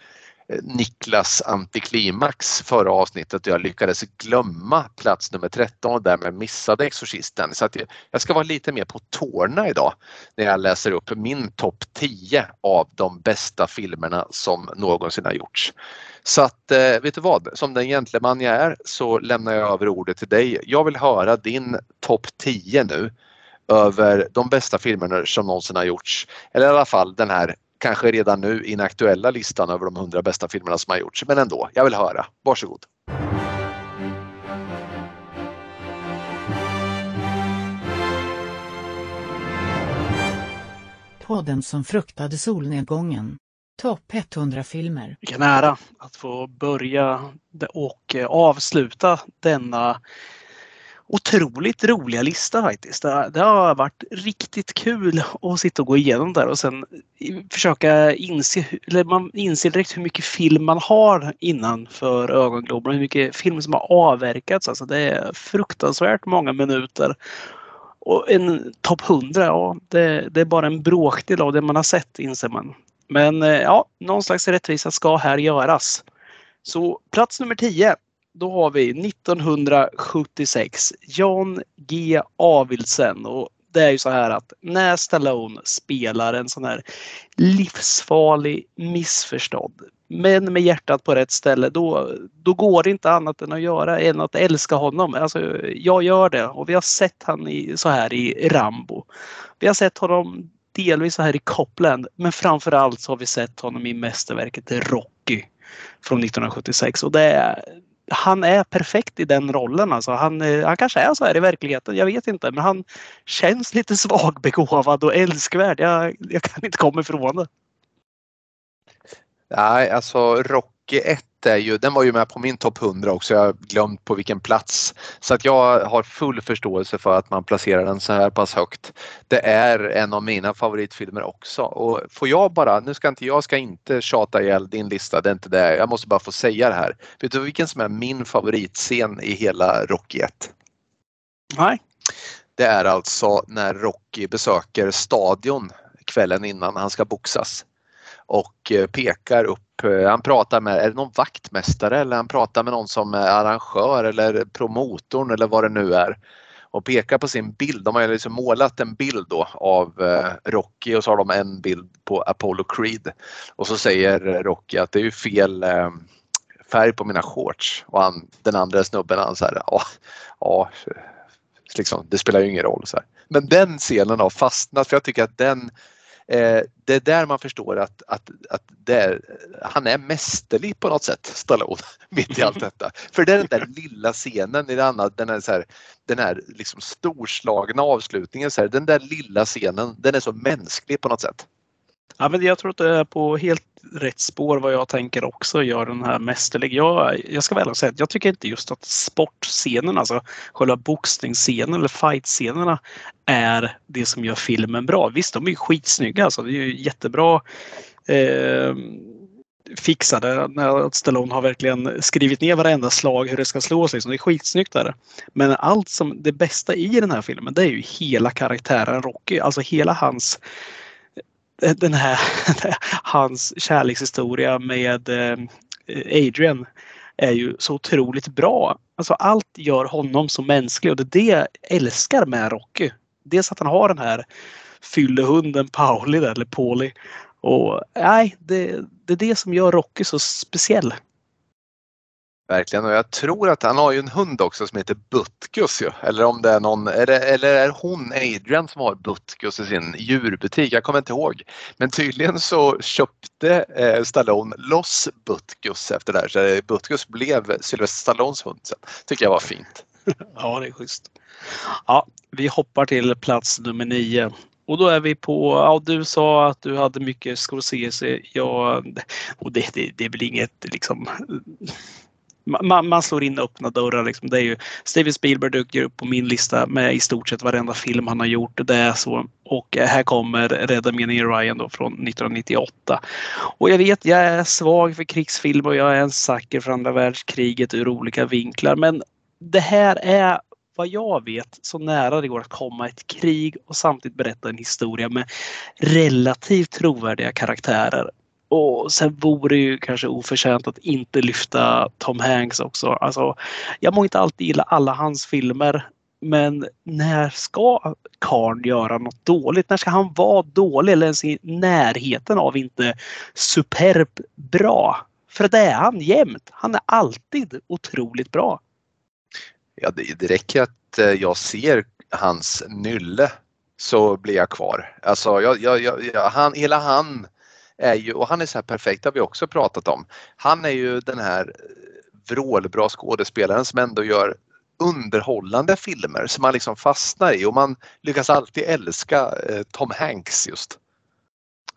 Eh, Niklas antiklimax förra avsnittet och jag lyckades glömma plats nummer 13 och därmed missade Exorcisten. Så att jag ska vara lite mer på tårna idag när jag läser upp min topp 10 av de bästa filmerna som någonsin har gjorts. Så att eh, vet du vad, som den gentleman jag är så lämnar jag över ordet till dig. Jag vill höra din topp 10 nu över de bästa filmerna som någonsin har gjorts. Eller i alla fall den här kanske redan nu inaktuella listan över de 100 bästa filmerna som har gjorts. Men ändå, jag vill höra. Varsågod. Podden som fruktade solnedgången. Topp 100 filmer. Vilken ära att få börja och avsluta denna otroligt roliga lista faktiskt. Det, har varit riktigt kul att sitta och gå igenom där och sen försöka inse, eller man inser direkt hur mycket film man har innanför ögongloben. Hur mycket film som har avverkats. Alltså det är fruktansvärt många minuter. Och en topp 100, ja det, det, är bara en bråkdel av det man har sett inser man. Men eh, ja, någon slags rättvisa ska här göras. Så plats nummer 10 då har vi 1976 John G Avildsen och det är ju så här att när Stallone spelar en sån här livsfarlig missförstådd men med hjärtat på rätt ställe då, då går det inte annat än att göra än att älska honom. Alltså, jag gör det och vi har sett han i, så här i Rambo. Vi har sett honom delvis så här i Copland men framförallt så har vi sett honom i mästerverket Rocky från 1976 och det är, han är perfekt i den rollen. Alltså. Han, eh, han kanske är så här i verkligheten, jag vet inte. Men han känns lite svagbegåvad och älskvärd. Jag, jag kan inte komma ifrån det. Nej, alltså Rocky 1 är ju, den var ju med på min topp 100 också, jag har glömt på vilken plats. Så att jag har full förståelse för att man placerar den så här pass högt. Det är en av mina favoritfilmer också och får jag bara, nu ska inte jag ska inte tjata ihjäl din lista, det är inte det, jag måste bara få säga det här. Vet du vilken som är min favoritscen i hela Rocky 1? Nej. Det är alltså när Rocky besöker stadion kvällen innan han ska boxas och eh, pekar upp, Eh, han pratar med, är det någon vaktmästare eller han pratar med någon som är arrangör eller promotorn eller vad det nu är och pekar på sin bild. De har liksom målat en bild då av eh, Rocky och så har de en bild på Apollo Creed och så säger Rocky att det är ju fel eh, färg på mina shorts och han, den andra snubben han säger ja, ja liksom, det spelar ju ingen roll. Så här. Men den scenen har fastnat för jag tycker att den eh, det är där man förstår att, att, att är, han är mästerlig på något sätt, Stallone, mitt i allt detta. För det är den där lilla scenen i det andra, den så här, den här liksom storslagna avslutningen, så här, den där lilla scenen, den är så mänsklig på något sätt. Ja, men jag tror att det är på helt rätt spår vad jag tänker också gör den här mästerlig. Jag, jag ska väl säga att jag tycker inte just att sportscenen, alltså själva boxningsscenen eller fightscenerna är det som gör filmen bra. Visst, de är ju skitsnygga alltså. Det är ju jättebra eh, fixade. När Stallone har verkligen skrivit ner varenda slag hur det ska slås. Liksom. Det är skitsnyggt där. Men allt som det bästa i den här filmen det är ju hela karaktären Rocky. Alltså hela hans Eh, den här hans kärlekshistoria med eh, Adrian är ju så otroligt bra. Alltså allt gör honom så mänsklig och det är det jag älskar med Rocky. Dels att han har den här fyllehunden Pauli där, eller Pauli. Och nej, det, det är det som gör Rocky så speciell. Verkligen och jag tror att han har ju en hund också som heter Butkus ju. Eller om det är någon, är det, eller är hon Adrian som har Butkus i sin djurbutik? Jag kommer inte ihåg. Men tydligen så köpte eh, Stallone loss Butkus efter det här så Butkus blev Sylvester Stallones hund sen. Tycker jag var fint. ja, det är schysst. Ja, vi hoppar till plats nummer nio. Och då är vi på, ja du sa att du hade mycket Scorsese. Ja, och det, det, det är väl inget liksom man, man slår in öppna dörrar. Liksom. Det är ju, Steven Spielberg dyker upp på min lista med i stort sett varenda film han har gjort. Det är så. Och eh, här kommer Rädda meningen Ryan då från 1998. Och jag vet, jag är svag för krigsfilm och jag är en sucker för andra världskriget ur olika vinklar. Men det här är vad jag vet så nära det går att komma ett krig och samtidigt berätta en historia med relativt trovärdiga karaktärer. Och sen vore det ju kanske oförtjänt att inte lyfta Tom Hanks också. Alltså, jag må inte alltid gilla alla hans filmer. Men när ska Karn göra något dåligt? När ska han vara dålig eller ens i närheten av inte superb bra? För det är han jämt. Han är alltid otroligt bra. Ja, det, det räcker att eh, jag ser hans nylle så blir jag kvar. Alltså, jag, jag, jag, han, hela han är ju, och han är så här perfekt, det har vi också pratat om. Han är ju den här eh, vrålbra skådespelaren som ändå gör underhållande filmer som man liksom fastnar i och man lyckas alltid älska eh, Tom Hanks just.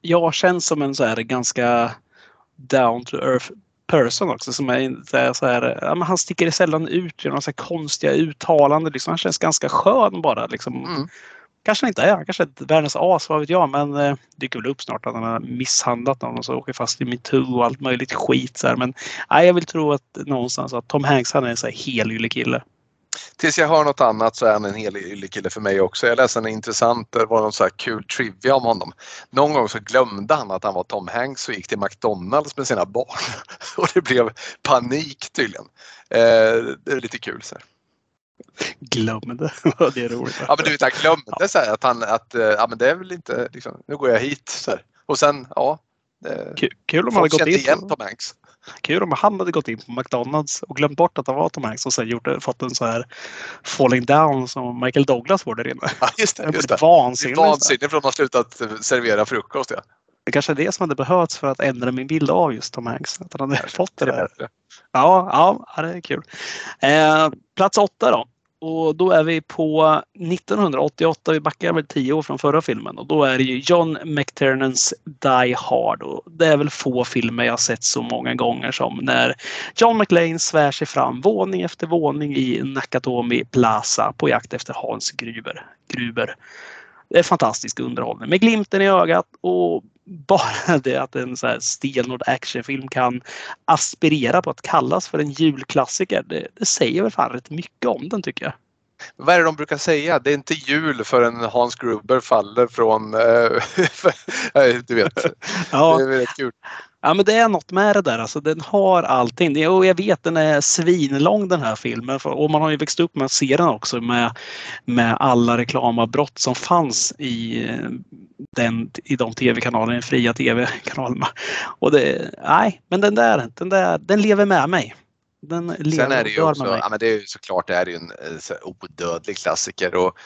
Jag känns som en så här ganska down to earth person också som är så här, ja, han sticker sällan ut genom så konstiga uttalanden. Liksom. Han känns ganska skön bara. Liksom. Mm kanske han inte är. Han kanske är världens as, vad vet jag. Men eh, dyker väl upp snart att han har misshandlat någon och så åker fast i metoo och allt möjligt skit. Så här. Men nej, jag vill tro att någonstans att Tom Hanks han är en så här helylle kille. Tills jag hör något annat så är han en helylle kille för mig också. Jag läste en intressant, det var någon så här kul trivia om honom. Någon gång så glömde han att han var Tom Hanks och gick till McDonalds med sina barn. och det blev panik tydligen. Eh, det är lite kul. Så här glömde. det är roligt. Ja men du vet han glömde så här, att han att eh, ja men det är väl inte liksom, nu går jag hit så här. Och sen ja. Kul, kul om han hade gått in. Igen Tom Hanks. Kul om han hade gått in på McDonalds och glömt bort att han var Tom Hanks och sen gjort, fått en så här falling down som Michael Douglas får där inne. Ja, just det. Just det. Vansinnigt. Vansinnigt för att de har slutat servera frukost. Ja. Det kanske är det som hade behövts för att ändra min bild av just Tom Hanks. Att han hade fått det där. Ja, ja, det är kul. Eh, plats åtta då. Och då är vi på 1988. Vi backar väl tio år från förra filmen och då är det ju John McTiernans Die Hard. Och det är väl få filmer jag sett så många gånger som när John McLean svär sig fram våning efter våning i Nakatomi Plaza på jakt efter Hans Gruber. Gruber. Det är fantastisk underhållning med glimten i ögat och bara det att en så här stenhård actionfilm kan aspirera på att kallas för en julklassiker. Det, det säger väl fan rätt mycket om den tycker jag. Vad är det de brukar säga? Det är inte jul förrän Hans Gruber faller från... Äh, du vet. Ja. Det är väldigt kul. Ja men det är något med det där. Alltså, den har allting. Och jag vet den är svinlång den här filmen. Och man har ju växt upp med att se den också med, med alla reklamavbrott som fanns i, den, i de tv-kanalerna, fria tv-kanalerna. Och det, nej, men den där, den där, den lever med mig. Den lever Sen är det ju också, ja, men det är ju såklart det är ju en eh, så odödlig klassiker och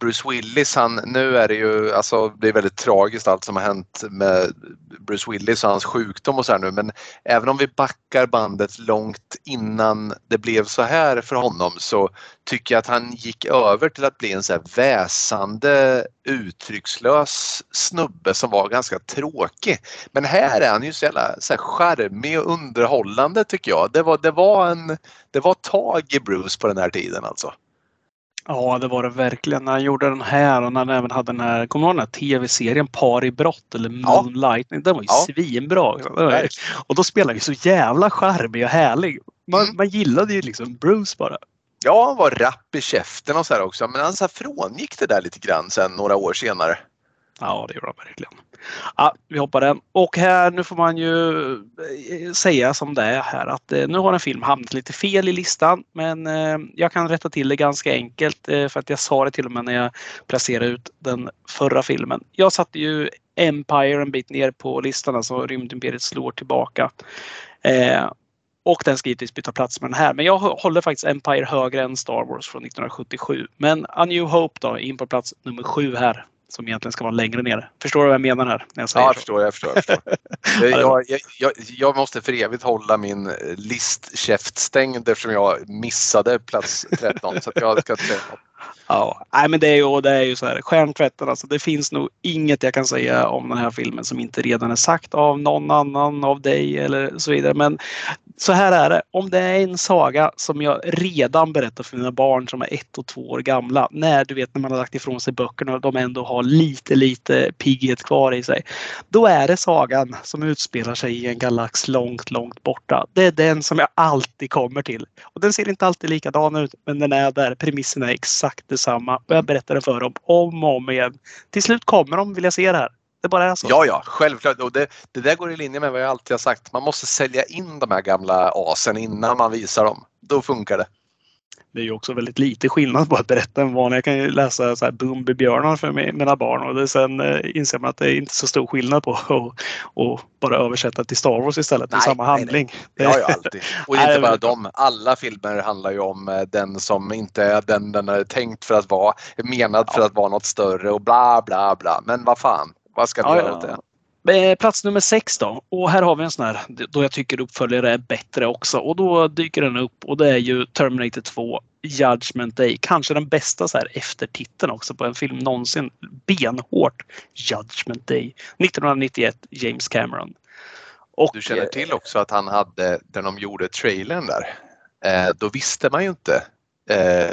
Bruce Willis han, nu är det ju, alltså det är väldigt tragiskt allt som har hänt med Bruce Willis och hans sjukdom och så här nu men även om vi backar bandet långt innan det blev så här för honom så tycker jag att han gick över till att bli en så här väsande uttryckslös snubbe som var ganska tråkig. Men här är han ju så jävla så här charmig och underhållande tycker jag. Det var, det var en det var tag i Bruce på den här tiden alltså. Ja, det var det verkligen. När han gjorde den här och när han även hade den här, kommer du ihåg den här tv-serien Par i brott eller Ja. Moonlightning? Den var ju Ja. svinbra. Ju- Och då spelade han ju så jävla charmig och härlig. Man, Mm. man gillade ju liksom Bruce bara. Ja, han var rapp i käften och så här också men han så här frångick det där lite grann sen några år senare. Ja, det gjorde han verkligen. Ja, vi hoppar den. Och här, nu får man ju eh, säga som det är här att eh, nu har en film hamnat lite fel i listan. Men eh, jag kan rätta till det ganska enkelt eh, för att jag sa det till och med när jag placerade ut den förra filmen. Jag satte ju Empire en bit ner på listan, alltså Rymdimperiet slår tillbaka. Eh, och den ska givetvis byta plats med den här. Men jag håller faktiskt Empire högre än Star Wars från 1977. Men A New Hope då, in på plats nummer sju här. Som egentligen ska vara längre ner. Förstår du vad jag menar här? När jag säger Ja, jag förstår, jag förstår. Jag, förstår. jag, jag, jag, jag måste för evigt hålla min listkäft stängd eftersom jag missade plats 13 så jag ska. Ja, nej, men det är ju, det är ju så här. Stjärntvätten, alltså, det finns nog inget jag kan säga om den här filmen som inte redan är sagt av någon annan, av dig eller så vidare. Men så här är det. Om det är en saga som jag redan berättar för mina barn som är ett och två år gamla. När du vet när man har lagt ifrån sig böckerna och de ändå har lite, lite pigghet kvar i sig. Då är det sagan som utspelar sig i en galax långt, långt borta. Det är den som jag alltid kommer till. Och den ser inte alltid likadan ut, men den är där. Premissen är exakt detsamma. Och jag berättar det för dem om och om igen. Till slut kommer de vilja se det här. Det bara är så. Ja, ja, självklart. Och det, det där går i linje med vad jag alltid har sagt. Man måste sälja in de här gamla asen innan man visar dem. Då funkar det. Det är ju också väldigt lite skillnad på att berätta en vanlig. Jag kan ju läsa så här Bumbibjörnar för mi- mina barn och det, sen eh, inser man att det är inte så stor skillnad på att och bara översätta till Star Wars istället. Det är Nej, samma nej, nej. handling. Ja, ja, alltid. Och Nej, inte bara dem. Alla filmer handlar ju om eh, den som inte är den den är tänkt för att vara. Menad för Ja. att vara något större och bla bla bla. Men vad fan, vad ska Ja, göra åt det? Eh, Plats nummer sex då. Och här har vi en sån här då jag tycker uppföljare är bättre också. Och då dyker den upp och det är ju Terminator 2 Judgment Day. Kanske den bästa så här eftertiteln också på en film någonsin. Benhårt Judgment Day. 1991 James Cameron. Och, Du känner till också att han hade, när de gjorde trailern där, eh, då visste man ju inte eh,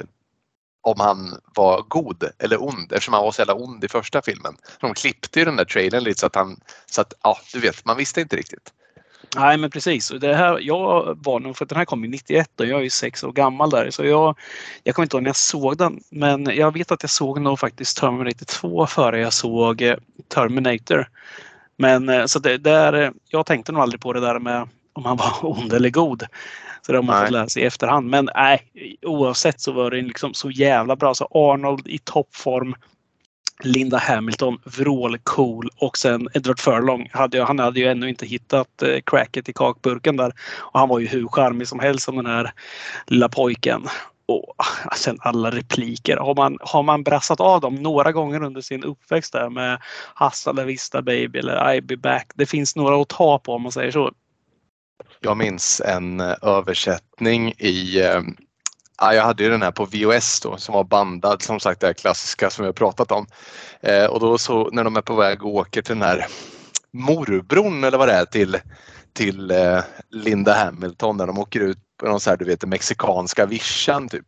om han var god eller ond eftersom han var så jävla ond i första filmen. De klippte ju den där trailern lite så att han, så att ja du vet, man visste inte riktigt. Nej men precis. Det här, jag var nog, för den här kom ju 91 och jag är ju sex år gammal där. Så jag, jag kommer inte ihåg när jag såg den. Men jag vet att jag såg nog faktiskt Terminator 2 före jag såg eh, Terminator. Men eh, så det där, eh, jag tänkte nog aldrig på det där med om han var ond eller god. Så det har man Nej. fått lära sig i efterhand. Men nej, oavsett så var det liksom så jävla bra. Så Arnold i toppform. Linda Hamilton, vrålcool och sen Edward Furlong. Hade, ju- han hade ju ännu inte hittat eh, cracket i kakburken där. Och han var ju hur charmig som helst som den här lilla pojken. Och ah, sen alla repliker. Har man, har man brassat av dem några gånger under sin uppväxt där med Hasta la vista baby eller I'll be back. Det finns några att ta på om man säger så. Jag minns en eh, översättning i eh, Ja, jag hade ju den här på VOS då som var bandad, som sagt det här klassiska som vi har pratat om. Eh, och då så när de är på väg och åker till den här morbron eller vad det är till, till eh, Linda Hamilton när de åker ut på någon så här, du vet, den mexikanska vischan typ.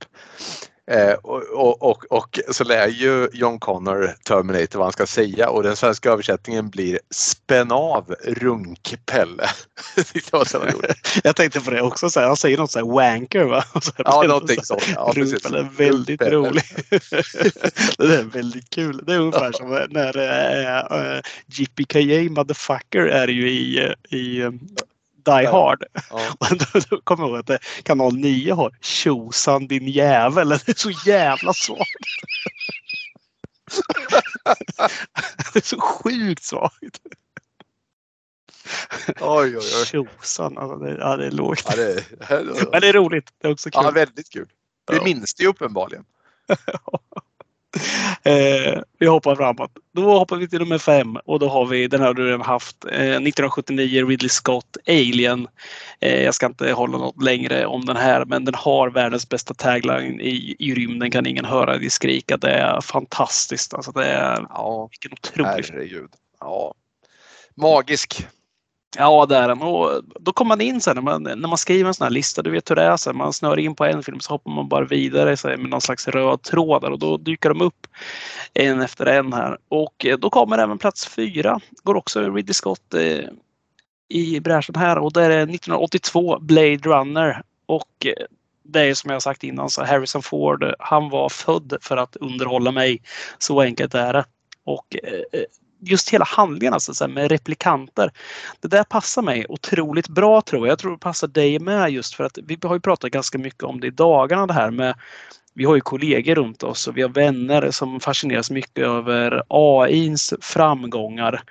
Eh, och, och, och, så lär ju John Connor Terminator vad han ska säga och den svenska översättningen blir Spänn av runkpelle. jag tänkte på det också, så här, han säger något så här wanker va? Så här, ja, någonting sånt. Ja, runkpelle, väldigt roligt. det är väldigt kul. Det är ungefär som när äh, äh, JPKA motherfucker är ju i, i Die Hard. Ja. då, då kommer jag ihåg att kanal 9 har Tjosan din jävel. Det är så jävla svagt. det är så sjukt svagt. Oj, oj, oj. Tjosan, alltså det, ja, det är lågt. Ja, det, det, Men det är roligt. Det är också kul. Ja, väldigt kul. Det ja. minns det uppenbarligen. Eh, vi hoppar framåt. Då hoppar vi till nummer fem och då har vi, den har du redan haft, eh, 1979 Ridley Scott Alien. Eh, jag ska inte hålla något längre om den här men den har världens bästa tagline i, i rymden kan ingen höra dig skrika. Det är fantastiskt. Alltså det är, ja, vilken otrolig Herregud. Ja. Magisk. Ja, det är den. Och då kommer man in sen när man, när man skriver en sån här lista. Du vet hur det är. Så man snör in på en film så hoppar man bara vidare så med någon slags röd tråd och då dyker de upp en efter en här. Och eh, då kommer även plats fyra. Går också Ridley Scott eh, i bräschen här och det är 1982 Blade Runner. Och eh, det är som jag sagt innan så Harrison Ford, eh, han var född för att underhålla mig. Så enkelt är det. Och eh, just hela handlingen alltså, med replikanter. Det där passar mig otroligt bra tror jag. Jag tror det passar dig med just för att vi har ju pratat ganska mycket om det i dagarna det här med vi har ju kollegor runt oss och vi har vänner som fascineras mycket över AIns framgångar.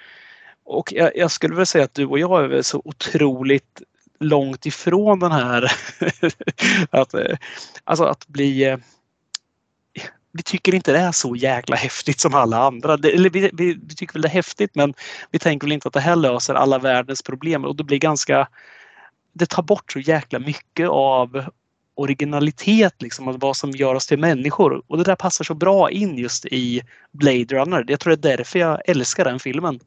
Och jag, jag skulle vilja säga att du och jag är så otroligt långt ifrån den här att, eh, alltså att bli eh, vi tycker inte det är så jäkla häftigt som alla andra. Det, eller vi, vi, vi, tycker väl det är häftigt men vi tänker väl inte att det här löser alla världens problem och det blir ganska det tar bort så jäkla mycket av originalitet, liksom, vad som gör oss till människor. Och det där passar så bra in just i Blade Runner. Jag tror det är därför jag älskar den filmen.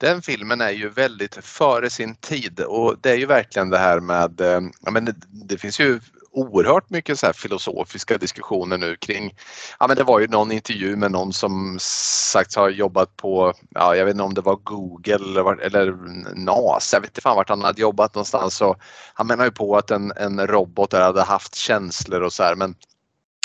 Den filmen är ju väldigt före sin tid och det är ju verkligen det här med, eh, ja men det, det finns ju oerhört mycket så här filosofiska diskussioner nu kring, ja men det var ju någon intervju med någon som sagt har jobbat på, ja jag vet inte om det var Google eller, eller NASA, jag vet inte fan vart han hade jobbat någonstans och han menar ju på att en, en robot där hade haft känslor och så här men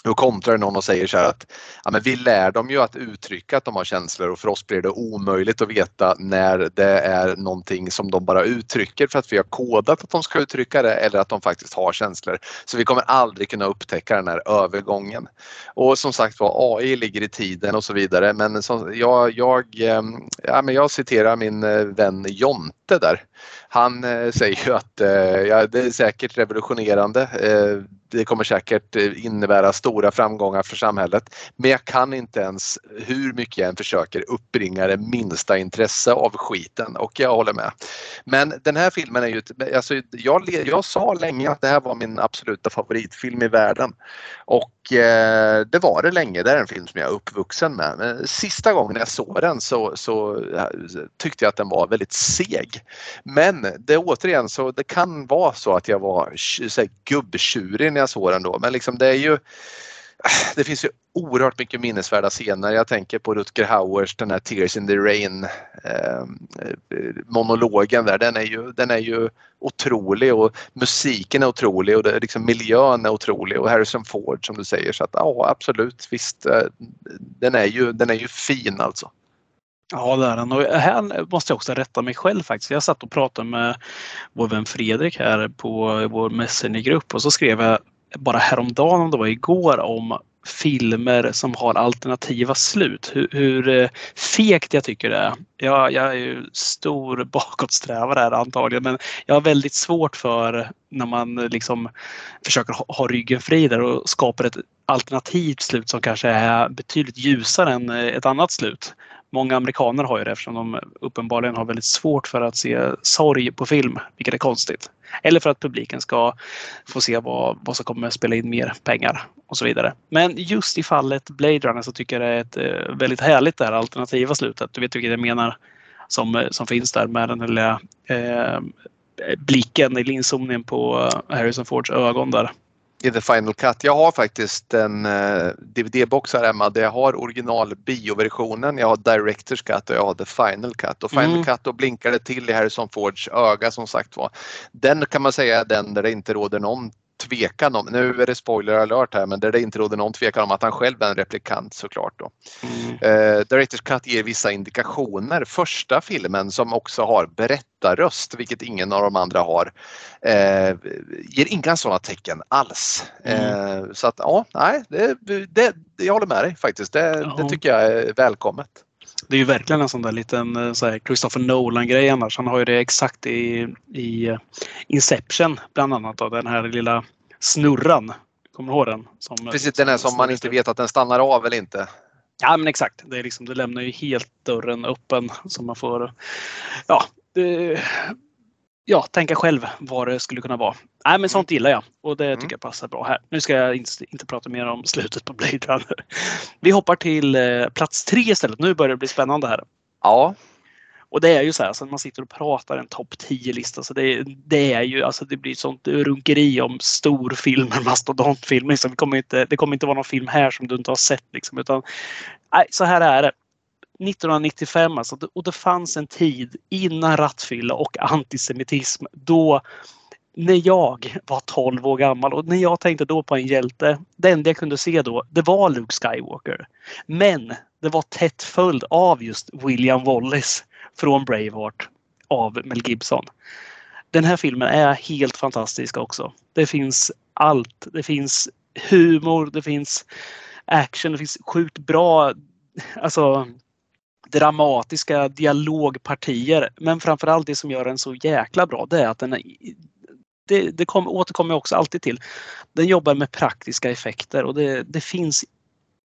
då kontrar någon och säger så här att ja, men vi lär dem ju att uttrycka att de har känslor och för oss blir det omöjligt att veta när det är någonting som de bara uttrycker för att vi har kodat att de ska uttrycka det eller att de faktiskt har känslor. Så vi kommer aldrig kunna upptäcka den här övergången. Och som sagt var AI ligger i tiden och så vidare men som, jag, jag, eh, ja, men jag citerar min eh, vän John. Jonte där. Han eh, säger ju att eh, ja, det är säkert revolutionerande. Eh, det kommer säkert eh, innebära stora framgångar för samhället. Men jag kan inte ens, hur mycket jag än försöker, uppbringa det minsta intresse av skiten och jag håller med. Men den här filmen är ju, alltså, jag, jag sa länge att det här var min absoluta favoritfilm i världen. Och eh, det var det länge, det är en film som jag är uppvuxen med. Men sista gången jag såg den så, så tyckte jag att den var väldigt seg. Men det återigen så det kan vara så att jag var gubbtjurig när jag såg den då men liksom det är ju äh, det finns ju oerhört mycket minnesvärda scener. Jag tänker på Rutger Hauers den här Tears in the Rain ehm, eh, monologen där. Den är, ju, den är ju otrolig och musiken är otrolig och det, liksom, miljön är otrolig och Harrison Ford som du säger. Så att ja absolut visst, eh, den är ju, den är ju fin alltså. Ja, det är den. Och här måste jag också rätta mig själv faktiskt. Jag satt och pratade med vår vän Fredrik här på vår Messenger-grupp och så skrev jag bara häromdagen, om det var igår, om filmer som har alternativa slut. Hur, hur eh, fegt jag tycker det är. Jag, jag är ju stor bakåtsträvare här antagligen men jag har väldigt svårt för när man liksom försöker ha, ha ryggen fri där och skapar ett alternativt slut som kanske är betydligt ljusare än eh, ett annat slut. Många amerikaner har ju det eftersom de uppenbarligen har väldigt svårt för att se sorg på film, vilket är konstigt. Eller för att publiken ska få se vad, vad som kommer att spela in mer pengar och så vidare. Men just i fallet Blade Runner så tycker jag det är ett eh, väldigt härligt det här alternativa slutet. Du vet vilket jag menar som, eh, som finns där med den lilla eh, blicken eller inzoomningen på eh, Harrison Fords ögon där i The Final Cut. Jag har faktiskt en uh, DVD-box här hemma där jag har original bioversionen, jag har Directors Cut och jag har The Final Cut. Och Final mm. Cut då blinkar det till i Harrison Fords öga som sagt var. Den kan man säga är den där det inte råder någon tvekan om, nu är det spoiler alert här, men där det inte råder någon tvekan om att han själv är en replikant såklart. Då. Mm. Uh, Directors Cut ger vissa indikationer. Första filmen som också har berättarröst, vilket ingen av de andra har, uh, ger inga sådana tecken alls. Mm. Uh, så att ja, nej, det, det, jag håller med dig faktiskt. Det, ja. det tycker jag är välkommet. Det är ju verkligen en sån där liten så här, Christopher Nolan-grej annars. Han har ju det exakt i, i Inception bland annat. Då, den här lilla snurran. Kommer du ihåg den? Som, Precis, den är som man inte vet att den stannar av eller inte. Ja men exakt. Det, är liksom, det lämnar ju helt dörren öppen. Så man får ja, det, ja, tänka själv vad det skulle kunna vara. Nej, men sånt gillar jag och det mm. tycker jag passar bra här. Nu ska jag inte, inte prata mer om slutet på Blade Runner. Vi hoppar till eh, plats tre istället. Nu börjar det bli spännande här. Ja. Och det är ju så här, så man sitter och pratar en topp 10-lista så det, det, är ju, alltså det blir sånt runkeri om storfilmer, mastodontfilmer. Liksom. Det, kommer inte, det kommer inte vara någon film här som du inte har sett liksom, utan nej, så här är det. 1995 alltså, och det fanns en tid innan rattfylla och antisemitism då när jag var 12 år gammal och när jag tänkte då på en hjälte, det enda jag kunde se då, det var Luke Skywalker. Men det var tätt följd av just William Wallace från Braveheart av Mel Gibson. Den här filmen är helt fantastisk också. Det finns allt. Det finns humor, det finns action, det finns sjukt bra alltså, dramatiska dialogpartier. Men framförallt det som gör den så jäkla bra det är att den är, det, det kom, återkommer jag också alltid till. Den jobbar med praktiska effekter och det, det finns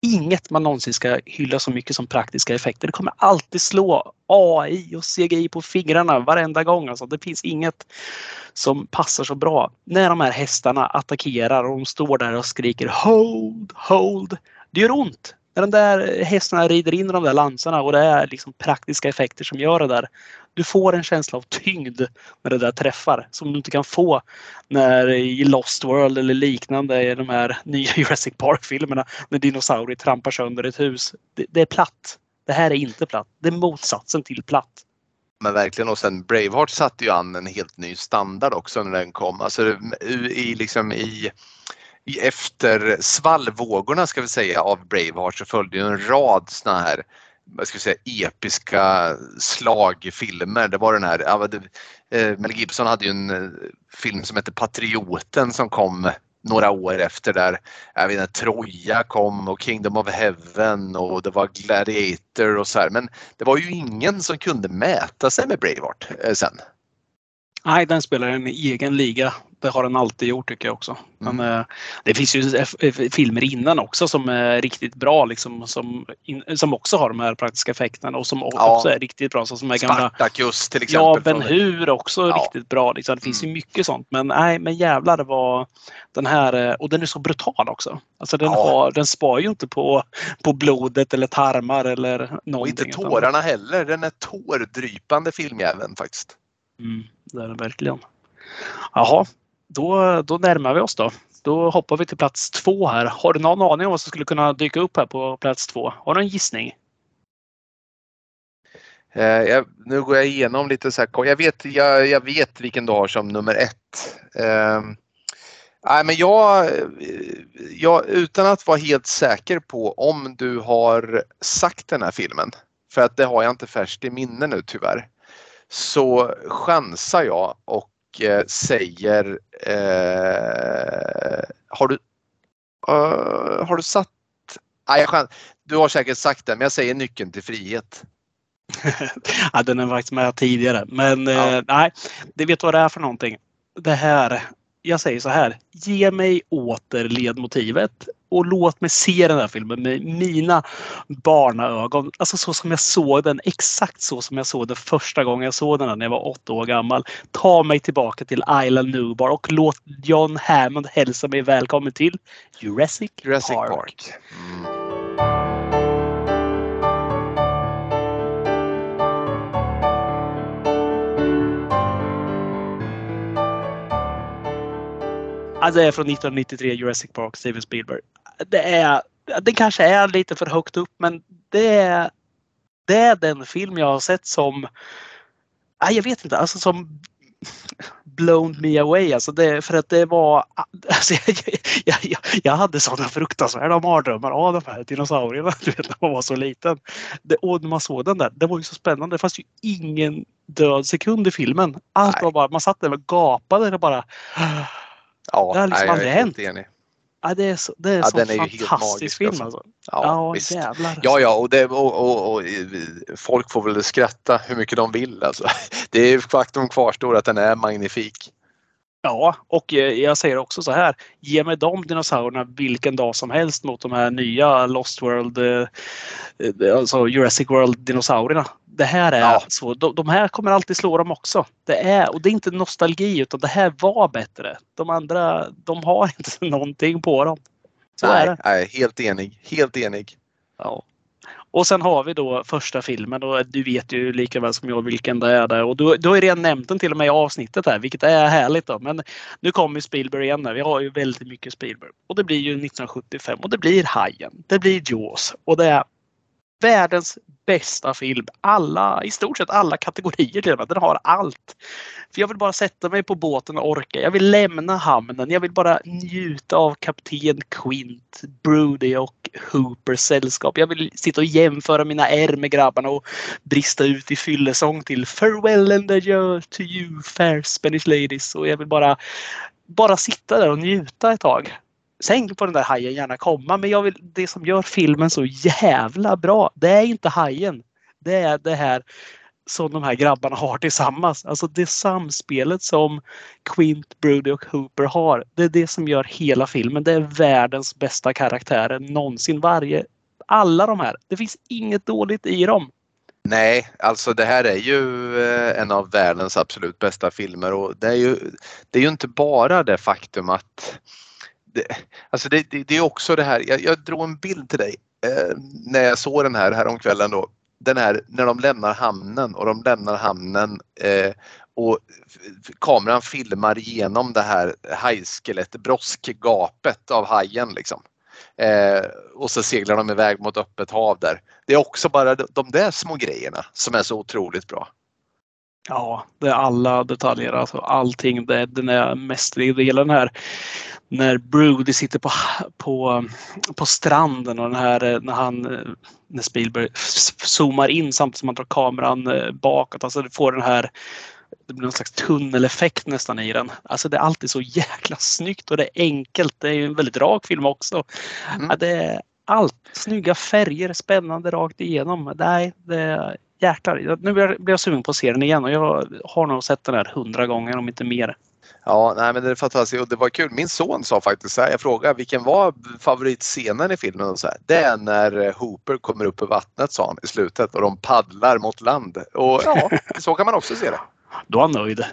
inget man någonsin ska hylla så mycket som praktiska effekter. Det kommer alltid slå AI och CGI på fingrarna varenda gång. Alltså, det finns inget som passar så bra. När de här hästarna attackerar och de står där och skriker Hold, hold. Det gör ont när de där hästarna rider in i de där lansarna och det är liksom praktiska effekter som gör det där. Du får en känsla av tyngd när det där träffar som du inte kan få när i Lost World eller liknande i de här nya Jurassic Park-filmerna när dinosaurier trampar sönder ett hus. Det, det är platt. Det här är inte platt. Det är motsatsen till platt. Men verkligen och sen Braveheart satte ju an en helt ny standard också när den kom. Alltså i, liksom i efter svallvågorna ska vi säga av Braveheart så följde ju en rad såna här vad ska vi säga, episka slagfilmer. Det var den här, ja, det, eh, Mel Gibson hade ju en eh, film som hette Patrioten som kom några år efter där jag vet inte, Troja kom och Kingdom of Heaven och det var Gladiator och så här. Men det var ju ingen som kunde mäta sig med Braveheart eh, sen. Nej, den spelar en egen liga det har den alltid gjort tycker jag också. Men mm. eh, det finns ju filmer innan också som är riktigt bra liksom, som, som också har de här praktiska effekterna och som ja. också är riktigt bra. Så som är gamla, Spartacus till exempel. Ja, Ben Hur också ja. riktigt bra. Liksom. Det finns mm. ju mycket sånt. Men nej, men jävlar det var den här eh, och den är så brutal också. Alltså den, ja. har, den spar ju inte på, på blodet eller tarmar eller någonting. Och inte tårarna heller. Den är tårdrypande filmjäveln faktiskt. Mm, det är den verkligen. Jaha, då, då närmar vi oss då. Då hoppar vi till plats två här. Har du någon aning om vad som skulle kunna dyka upp här på plats två? Har du en gissning? Eh, jag, nu går jag igenom lite så här. Jag vet, jag, jag vet vilken du har som nummer ett. Eh, nej, men jag, eh, jag, utan att vara helt säker på om du har sagt den här filmen, för att det har jag inte färskt i minne nu tyvärr, så chansar jag och eh, säger eh, Har du uh, Har du satt Nej, du har säkert sagt det, men jag säger nyckeln till frihet. ja, den är faktiskt med tidigare. Men ja. eh, nej, det vet vad det är för någonting. Det här, jag säger så här. Ge mig åter ledmotivet och låt mig se den här filmen med mina barnaögon. Alltså så som jag såg den, exakt så som jag såg den första gången jag såg den när jag var åtta år gammal. Ta mig tillbaka till Island Nubar och låt John Hammond hälsa mig välkommen till Jurassic, Jurassic Park. Park. Mm. Alltså det är från 1993, Jurassic Park, Steven Spielberg. Det är, det kanske är lite för högt upp men det är, det är den film jag har sett som, nej, jag vet inte, alltså som blown me away. Alltså det, för att det var, alltså jag, jag, jag, jag hade sådana fruktansvärda mardrömmar av de här dinosaurierna du vet, när man var så liten. Det, och när man såg den där, det var ju så spännande. Det fanns ju ingen död sekund i filmen. Allt Nej. var bara, man satt där och gapade och bara Ja, Det har liksom nej, aldrig hänt. enig. Ja, det är så, det är Ja, så den är fantastisk film alltså. alltså. Ja, Ja, visst. jävlar. Ja, ja, och, det, och, och, och folk får väl skratta hur mycket de vill. Alltså. Det är faktum kvarstår att den är magnifik. Ja, och eh, jag säger också så här. Ge mig de dinosaurierna vilken dag som helst mot de här nya Lost World, eh, eh, alltså Jurassic World dinosaurierna. Det här är Ja. så. De, de här kommer alltid slå dem också. Det är, och det är inte nostalgi utan det här var bättre. De andra, de har inte någonting på dem. Så är nej, det. nej, helt enig. Helt enig. Ja. Och sen har vi då första filmen och du vet ju lika väl som jag vilken det är där. Och du, du har ju redan nämnt den till och med i avsnittet här, vilket är härligt då. Men nu kommer Spielberg igen där. Vi har ju väldigt mycket Spielberg. Och det blir ju 1975 och det blir Hajen. Det blir Jaws och det är världens bästa film. Alla, i stort sett alla kategorier till och med. Den har allt. För jag vill bara sätta mig på båten och orka. Jag vill lämna hamnen. Jag vill bara njuta av kapten Quint, Brody och Hoopers sällskap. Jag vill sitta och jämföra mina ärr med grabbarna och brista ut i fyllesång till Farewell and adieu to you fair Spanish ladies. Och jag vill bara, bara sitta där och njuta ett tag säng på den där hajen gärna komma men jag vill, det som gör filmen så jävla bra det är inte hajen. Det är det här som de här grabbarna har tillsammans. Alltså det samspelet som Quint, Brody och Hooper har. Det är det som gör hela filmen. Det är världens bästa karaktärer någonsin. Varje, alla de här. Det finns inget dåligt i dem. Nej, alltså det här är ju eh, en av världens absolut bästa filmer och det är ju, det är ju inte bara det faktum att det, alltså det, det, det är också det här, jag, jag drog en bild till dig eh, när jag såg den här häromkvällen då. Den här när de lämnar hamnen och de lämnar hamnen eh, och kameran filmar genom det här hajskelettet, broskgapet av hajen liksom. Eh, och så seglar de iväg mot öppet hav där. Det är också bara de, de där små grejerna som är så otroligt bra. Ja, det är alla detaljer. Alltså allting. Det, den är mästerlig. Det gäller den här när Brody sitter på, på, på stranden och den här när han när Spielberg zoomar in samtidigt som han drar kameran eh, bakåt. Alltså du får den här det blir någon slags tunneleffekt nästan i den. Alltså det är alltid så jäkla snyggt och det är enkelt. Det är ju en väldigt rak film också. Mm. Ja, det är allt. Snygga färger, spännande rakt igenom. Nej, det är jäklar. Nu blir jag, sugen på att se den igen och jag har nog sett den här hundra gånger om inte mer. Ja, nej, men det är fantastiskt och det var kul. Min son sa faktiskt så här, jag frågade vilken var favoritscenen i filmen och så här. Det är när eh, Hooper kommer upp ur vattnet sa han i slutet och de paddlar mot land. Och ja, så kan man också se det. Då är han nöjd.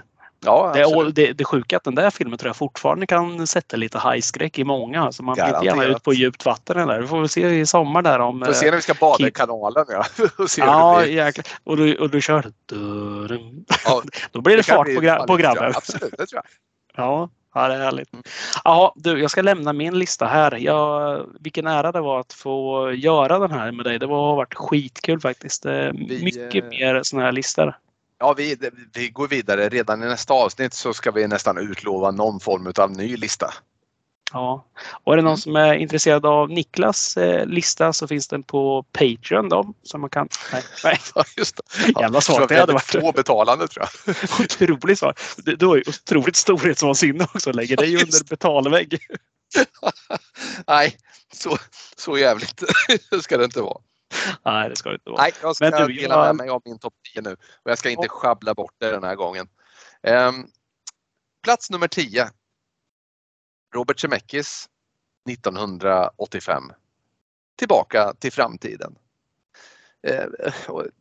Ja, Det, det, det sjuka är att den där filmen tror jag fortfarande kan sätta lite hajskräck i många. Så man vill inte gärna ut på djupt vatten eller. Vi får väl se i sommar där om... Får se när vi ska bada i kanalen ja. och Ja, det blir. jäklar. Och du, och du kör... Ja, Då blir det, kan fart bli på, på grabben. Absolut, det tror jag. Ja, ja, det är härligt. Ja, du, jag ska lämna min lista här. Jag, vilken ära det var att få göra den här med dig. Det har varit skitkul faktiskt. Det är Vi, mycket eh, mer sådana här listor. Ja, vi, vi går vidare. Redan i nästa avsnitt så ska vi nästan utlova någon form av ny lista. Ja. Och är det någon Mm. som är intresserad av Niklas eh, lista så finns den på Patreon då. Som man kan... Nej, nej. Ja, just det. Jävla svagt det hade varit. Få betalande tror jag. Otroligt svagt. Du, du har ju otroligt storhetsvansinne också. Lägger dig Ja, under betalvägg. Nej, så, så jävligt ska det inte vara. Nej, det ska det inte vara. Nej, jag ska Men du, dela jag- med mig av min topp 10 nu och jag ska inte sjabbla bort det den här gången. Ehm, plats nummer 10. Robert Zemeckis 1985. Tillbaka till framtiden. Eh,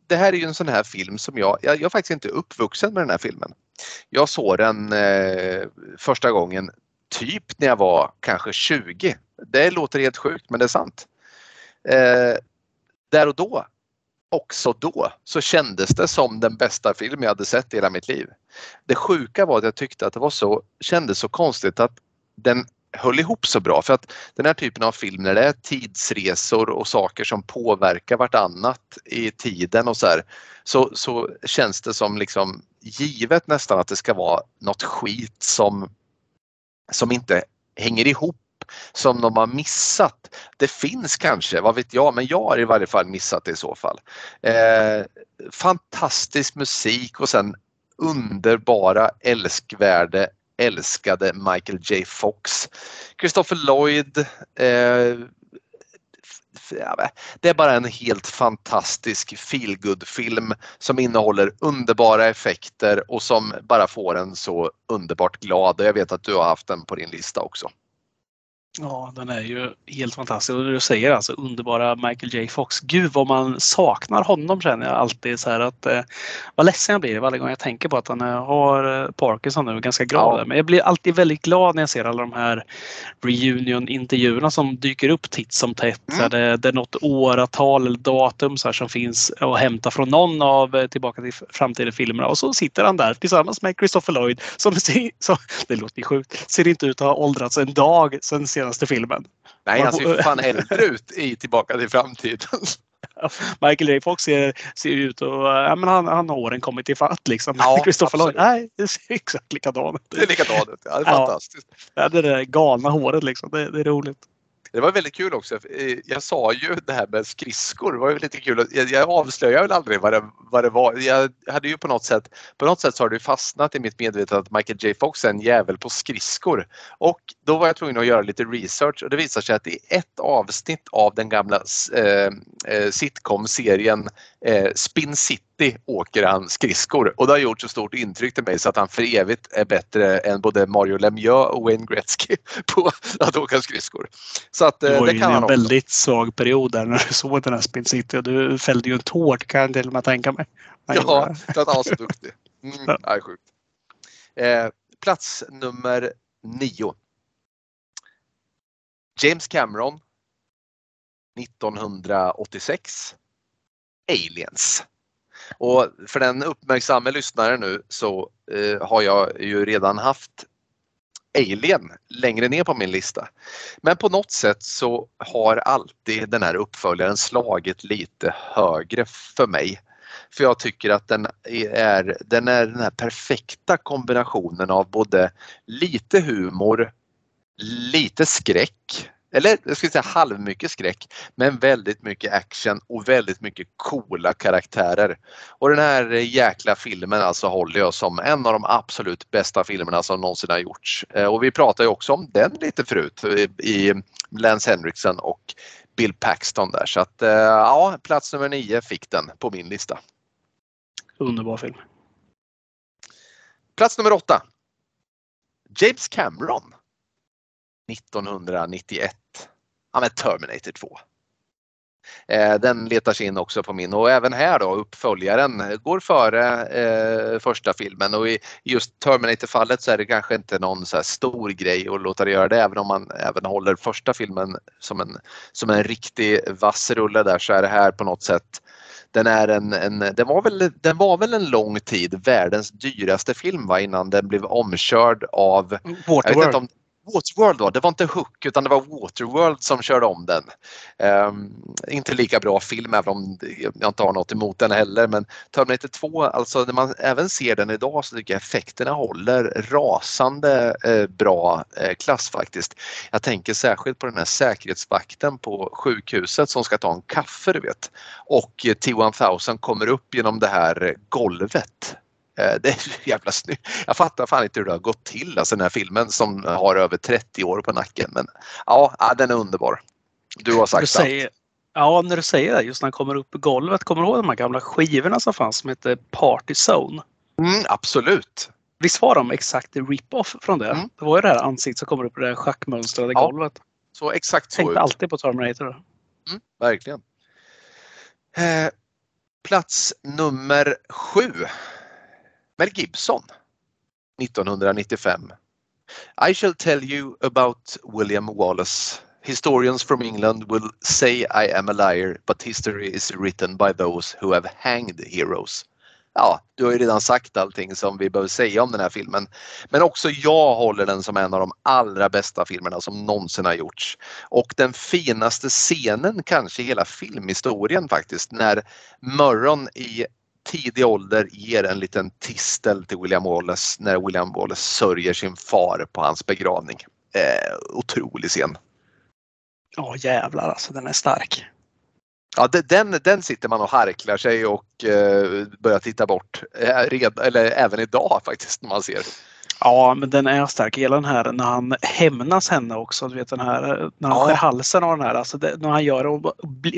det här är ju en sån här film som jag, jag, jag är faktiskt inte uppvuxen med den här filmen. Jag såg den eh, första gången typ när jag var kanske 20. Det låter helt sjukt men det är sant. Eh, där och då, också då, så kändes det som den bästa film jag hade sett i hela mitt liv. Det sjuka var att jag tyckte att det var så, kändes så konstigt att den höll ihop så bra för att den här typen av film när det är tidsresor och saker som påverkar vartannat i tiden och så här, så, så känns det som liksom givet nästan att det ska vara något skit som, som inte hänger ihop som de har missat. Det finns kanske, vad vet jag, men jag har i varje fall missat det i så fall. Eh, fantastisk musik och sen underbara, älskvärde älskade Michael J Fox. Christopher Lloyd. Eh, det är bara en helt fantastisk feelgood film som innehåller underbara effekter och som bara får en så underbart glad. Jag vet att du har haft den på din lista också. Ja, den är ju helt fantastisk. Och du säger alltså underbara Michael J Fox. Gud vad man saknar honom känner jag alltid. Så här att, eh, vad ledsen jag blir varje gång jag tänker på att han eh, har eh, Parkinson nu. Ganska glad. Ja. Men jag blir alltid väldigt glad när jag ser alla de här reunion-intervjuerna som dyker upp titt som tätt. Mm. det, det är något åratal eller datum så här, som finns att hämta från någon av eh, Tillbaka till framtiden filmerna. Och så sitter han där tillsammans med Christopher Lloyd som, som det låter sjukt, ser inte ut att ha åldrats en dag sen senaste filmen. Nej, han ser ju fan äldre ut i Tillbaka till framtiden. Michael J Fox ser, ser ut och ja, men han, han har åren kommit ifatt liksom. Ja, Christopher Lloyd, nej, det ser exakt likadant ut. Det är likadant ut, ja, det är fantastiskt. Ja, det där galna håret liksom, det, det är roligt. Det var väldigt kul också. Eh, jag sa ju det här med skridskor. Det var lite kul. Jag, avslöjade väl aldrig vad det, vad det var. Jag hade ju på något sätt, på något sätt så har det fastnat i mitt medvetande att Michael J Fox är en jävel på skridskor. Och då var jag tvungen att göra lite research och det visar sig att i ett avsnitt av den gamla eh, eh, sitcom-serien eh, Spin City åker han skridskor och det har gjort så stort intryck till mig så att han för evigt är bättre än både Mario Lemieux och Wayne Gretzky på att åka skridskor. Så att, eh, det, var det kan ju en väldigt svag period där när du såg den här Spin City och du fällde ju en tår kan jag till och med tänka mig. Ja, för att han var så duktig. Mm, ja. är sjukt. Eh, plats nummer nio. James Cameron 1986 Aliens. Och för den uppmärksamma lyssnaren nu så eh, har jag ju redan haft Alien längre ner på min lista. Men på något sätt så har alltid den här uppföljaren slagit lite högre för mig. För jag tycker att den är, den är den här perfekta kombinationen av både lite humor, lite skräck eller jag skulle säga halvmycket skräck, men väldigt mycket action och väldigt mycket coola karaktärer. Och den här jäkla filmen alltså håller jag som en av de absolut bästa filmerna som någonsin har gjorts. Eh, och vi pratade också om den lite förut i Lance Henriksen och Bill Paxton där så att eh, ja, plats nummer nio fick den på min lista. Underbar film. Plats nummer åtta. James Cameron 1991. Ja men Terminator 2. Eh, den letar sig in också på min och även här då uppföljaren går före eh, första filmen och i just Terminator-fallet så är det kanske inte någon så stor grej att låta det göra det även om man även håller första filmen som en, som en riktig vass rulle där så är det här på något sätt den, är en, en, den, var väl, den var väl en lång tid världens dyraste film va, innan den blev omkörd av Waterworld. Waterworld var det var inte Hook utan det var Waterworld som körde om den. Um, inte lika bra film även om jag inte har något emot den heller men Terminator 2, alltså när man även ser den idag så tycker jag effekterna håller rasande eh, bra eh, klass faktiskt. Jag tänker särskilt på den här säkerhetsvakten på sjukhuset som ska ta en kaffe du vet och eh, T1000 kommer upp genom det här eh, golvet det är jävla snyggt. Jag fattar fan inte hur det har gått till, alltså den här filmen som har över 30 år på nacken. Men ja, den är underbar. Du har sagt du säger, allt. Ja, när du säger det, just när han kommer upp i golvet. Kommer du ihåg de här gamla skivorna som fanns som hette Party Zone? Mm, absolut. Visst var de exakt rip-off från det? Mm. Det var ju det här ansiktet som kommer upp i det här schackmönstrade ja. golvet. så exakt så Tänkte ut. alltid på Terminator. Mm, verkligen. Eh, plats nummer sju. Mel Gibson. 1995. I shall tell you about William Wallace. Historians from England will say I am a liar, but history is written by those who have hanged heroes. Ja, du har ju redan sagt allting som vi behöver säga om den här filmen. Men också jag håller den som en av de allra bästa filmerna som någonsin har gjorts. Och den finaste scenen kanske i hela filmhistorien faktiskt när Murron i tidig ålder ger en liten tistel till William Wallace när William Wallace sörjer sin far på hans begravning. Eh, otrolig scen. Ja jävlar alltså, den är stark. Ja, de- den, den sitter man och harklar sig och eh, börjar titta bort. Eh, red, eller även idag faktiskt när man ser. Ja, men den är stark. Hela den här när han hämnas henne också. Du vet den här när han Ja. skär halsen av den här. Alltså det, när han gör det och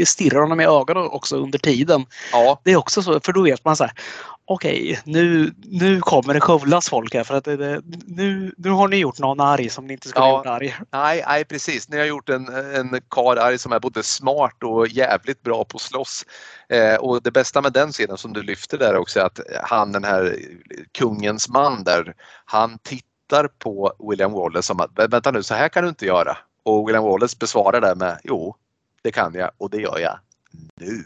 stirrar honom i ögonen också under tiden. Ja, Det är också så, för då vet man så här. Okej, nu, nu kommer det skövlas folk här för att det, det, nu, nu har ni gjort någon arg som ni inte skulle Ja. ha gjort arg. nej, nej precis. Ni har gjort en, en karl arg som är både smart och jävligt bra på att slåss. Eh, och det bästa med den scenen som du lyfter där också är att han den här kungens man där, han tittar på William Wallace som att "Vä- vänta nu, så här kan du inte göra. Och William Wallace besvarar det med jo, det kan jag och det gör jag nu.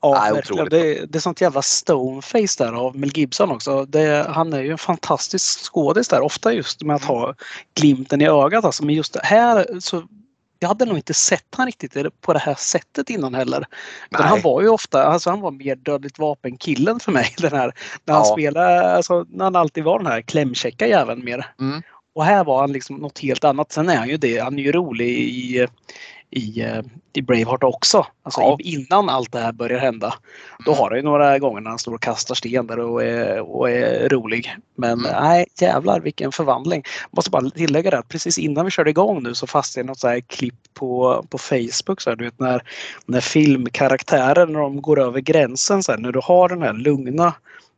Ja, Nej, verkligen. Det, det är sånt jävla stoneface där av Mel Gibson också. Det, han är ju en fantastisk skådis där. Ofta just med att ha glimten i ögat. Alltså. Men just det här så jag hade nog inte sett han riktigt på det här sättet innan heller. Han var ju ofta, alltså han var mer dödligt vapen-killen för mig. Den här, när han Ja. spelade, alltså, när han alltid var den här klämkäcka jäveln mer. Mm. Och här var han liksom något helt annat. Sen är han ju det, han är ju rolig i, i, eh, i Braveheart också. Alltså Ja. innan allt det här börjar hända. Då har han ju några gånger när han står och kastar sten där och är, och är rolig. Men Mm. nej, jävlar vilken förvandling. Måste bara tillägga det att precis innan vi körde igång nu så fastnade något så här klipp på, på Facebook. Så här, du vet när, när filmkaraktärer när de går över gränsen. Så här, när du har den här lugna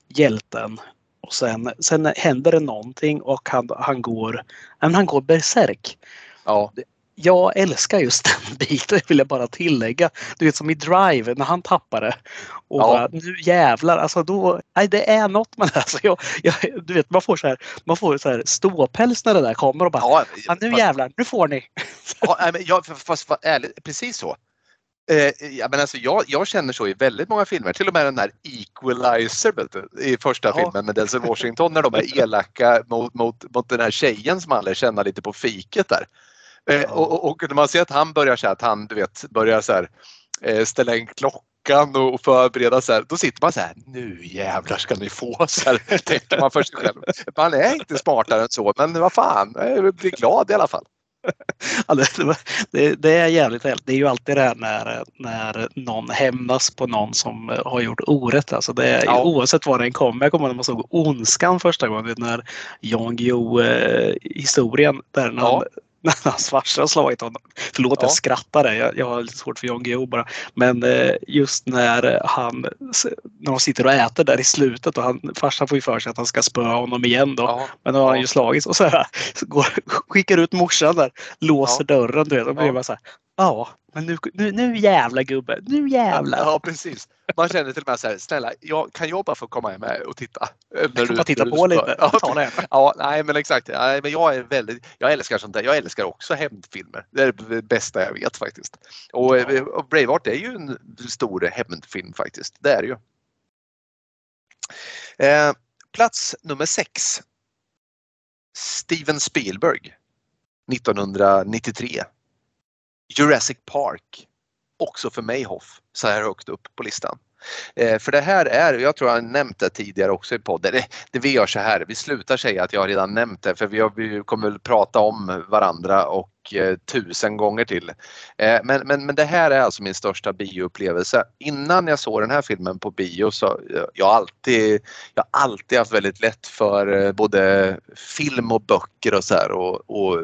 hjälten och sen, sen händer det någonting och han, han går han går berserk. Ja, Jag älskar just den biten vill jag bara tillägga. Du vet som i Drive när han tappar det. Och Ja. bara, nu jävlar, alltså då, nej det är något med det. Alltså jag, jag, du vet man får så här, man får så här ståpäls när det där kommer och bara, ja, ja, nu fast- jävlar, nu får ni. Ja, nej, men jag, fast, fast ärligt, precis så. Eh, ja, men alltså, jag, jag känner så i väldigt många filmer, till och med den här Equalizer i första Ja. filmen med Denzel Washington när de är elaka mot, mot, mot den här tjejen som han lär känna lite på fiket där. Eh, och, och, när man ser att han börjar så här, att han du vet, börjar så här, eh, ställa in klockan och förbereda så här, då sitter man så här, nu jävlar ska ni få, så här, tänker man för sig själv. Man är inte smartare än så, men vad fan, jag blir glad i alla fall. Ja, det, är jävligt. Det är ju alltid det här när, när någon hämnas på någon som eh, har gjort orätt. Alltså det är, Ja. Oavsett vad den kommer. Jag kommer ihåg när man såg Ondskan första gången. När Jan Guillou eh, historien där Ja. han, när hans farsa har slagit honom. Förlåt Ja. jag skrattade. Jag, jag har lite svårt för Jan Guillou bara. Men eh, just när han när de sitter och äter där i slutet och han, farsan får ju för sig att han ska spöa honom igen då. Ja. Men då har han Ja. ju slagits och så, här, så går, skickar ut morsan där, låser dörren. Du vet, och blir Ja. bara så här, ja, men nu, nu, nu jävlar gubbe, nu jävlar. Ja precis. Man känner till och med så här, snälla, jag, kan jag bara få komma med och titta? Eh, Jag kan bara titta på lite. Ja, Ta det. ja, nej men exakt. Nej, men jag är väldigt, jag älskar sånt där. Jag älskar också hämndfilmer. Det är det bästa jag vet faktiskt. Och, Ja. och Braveheart är ju en stor hämndfilm faktiskt. Det är det ju. Eh, plats nummer sex. Steven Spielberg. 1993. Jurassic Park. Också för mig Hoff, så här högt upp på listan. Eh, för det här är, jag tror jag har nämnt det tidigare också i podden, det, det vi gör så här, vi slutar säga att jag redan nämnt det för vi, har, vi kommer väl prata om varandra och eh, tusen gånger till. Eh, men, men, men det här är alltså min största bioupplevelse. Innan jag såg den här filmen på bio så eh, jag har alltid, jag har alltid haft väldigt lätt för eh, både film och böcker och så här och, och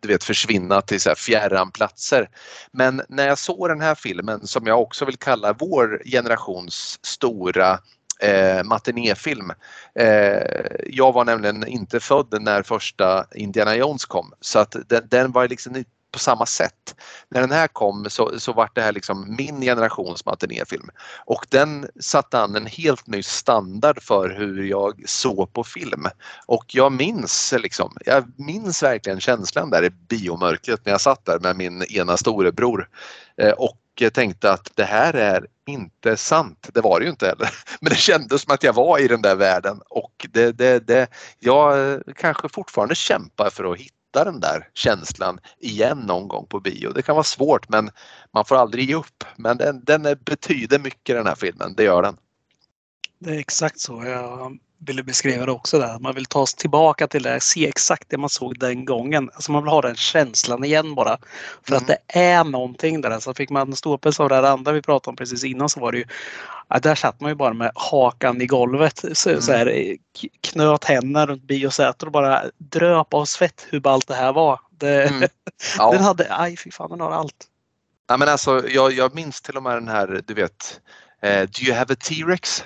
du vet försvinna till så här fjärran platser. Men när jag såg den här filmen som jag också vill kalla vår generations stora eh, matinéfilm. Eh, jag var nämligen inte född när första Indiana Jones kom så att den, den var liksom på samma sätt. När den här kom så, så var det här liksom min generations matinéfilm och den satte an en helt ny standard för hur jag såg på film. Och jag minns liksom, jag minns verkligen känslan där i biomörkret när jag satt där med min ena storebror eh, och och tänkte att det här är inte sant. Det var det ju inte heller. Men det kändes som att jag var i den där världen och det, det, det, jag kanske fortfarande kämpar för att hitta den där känslan igen någon gång på bio. Det kan vara svårt men man får aldrig ge upp. Men den, den betyder mycket den här filmen, det gör den. Det är exakt så jag ville beskriva det också. Där. Man vill ta sig tillbaka till det, se exakt det man såg den gången. Alltså man vill ha den känslan igen bara. För mm. att det är någonting där. Så fick man ståpäls av det andra vi pratade om precis innan så var det ju ja, där satt man ju bara med hakan i golvet. Så, mm. så här, knöt händerna runt biosätet och bara dröp av svett hur ballt det här var. Det, mm. Ja. den hade, aj fy fan den har allt. Ja, men alltså, jag, jag minns till och med den här, du vet, uh, Do you have a T-Rex?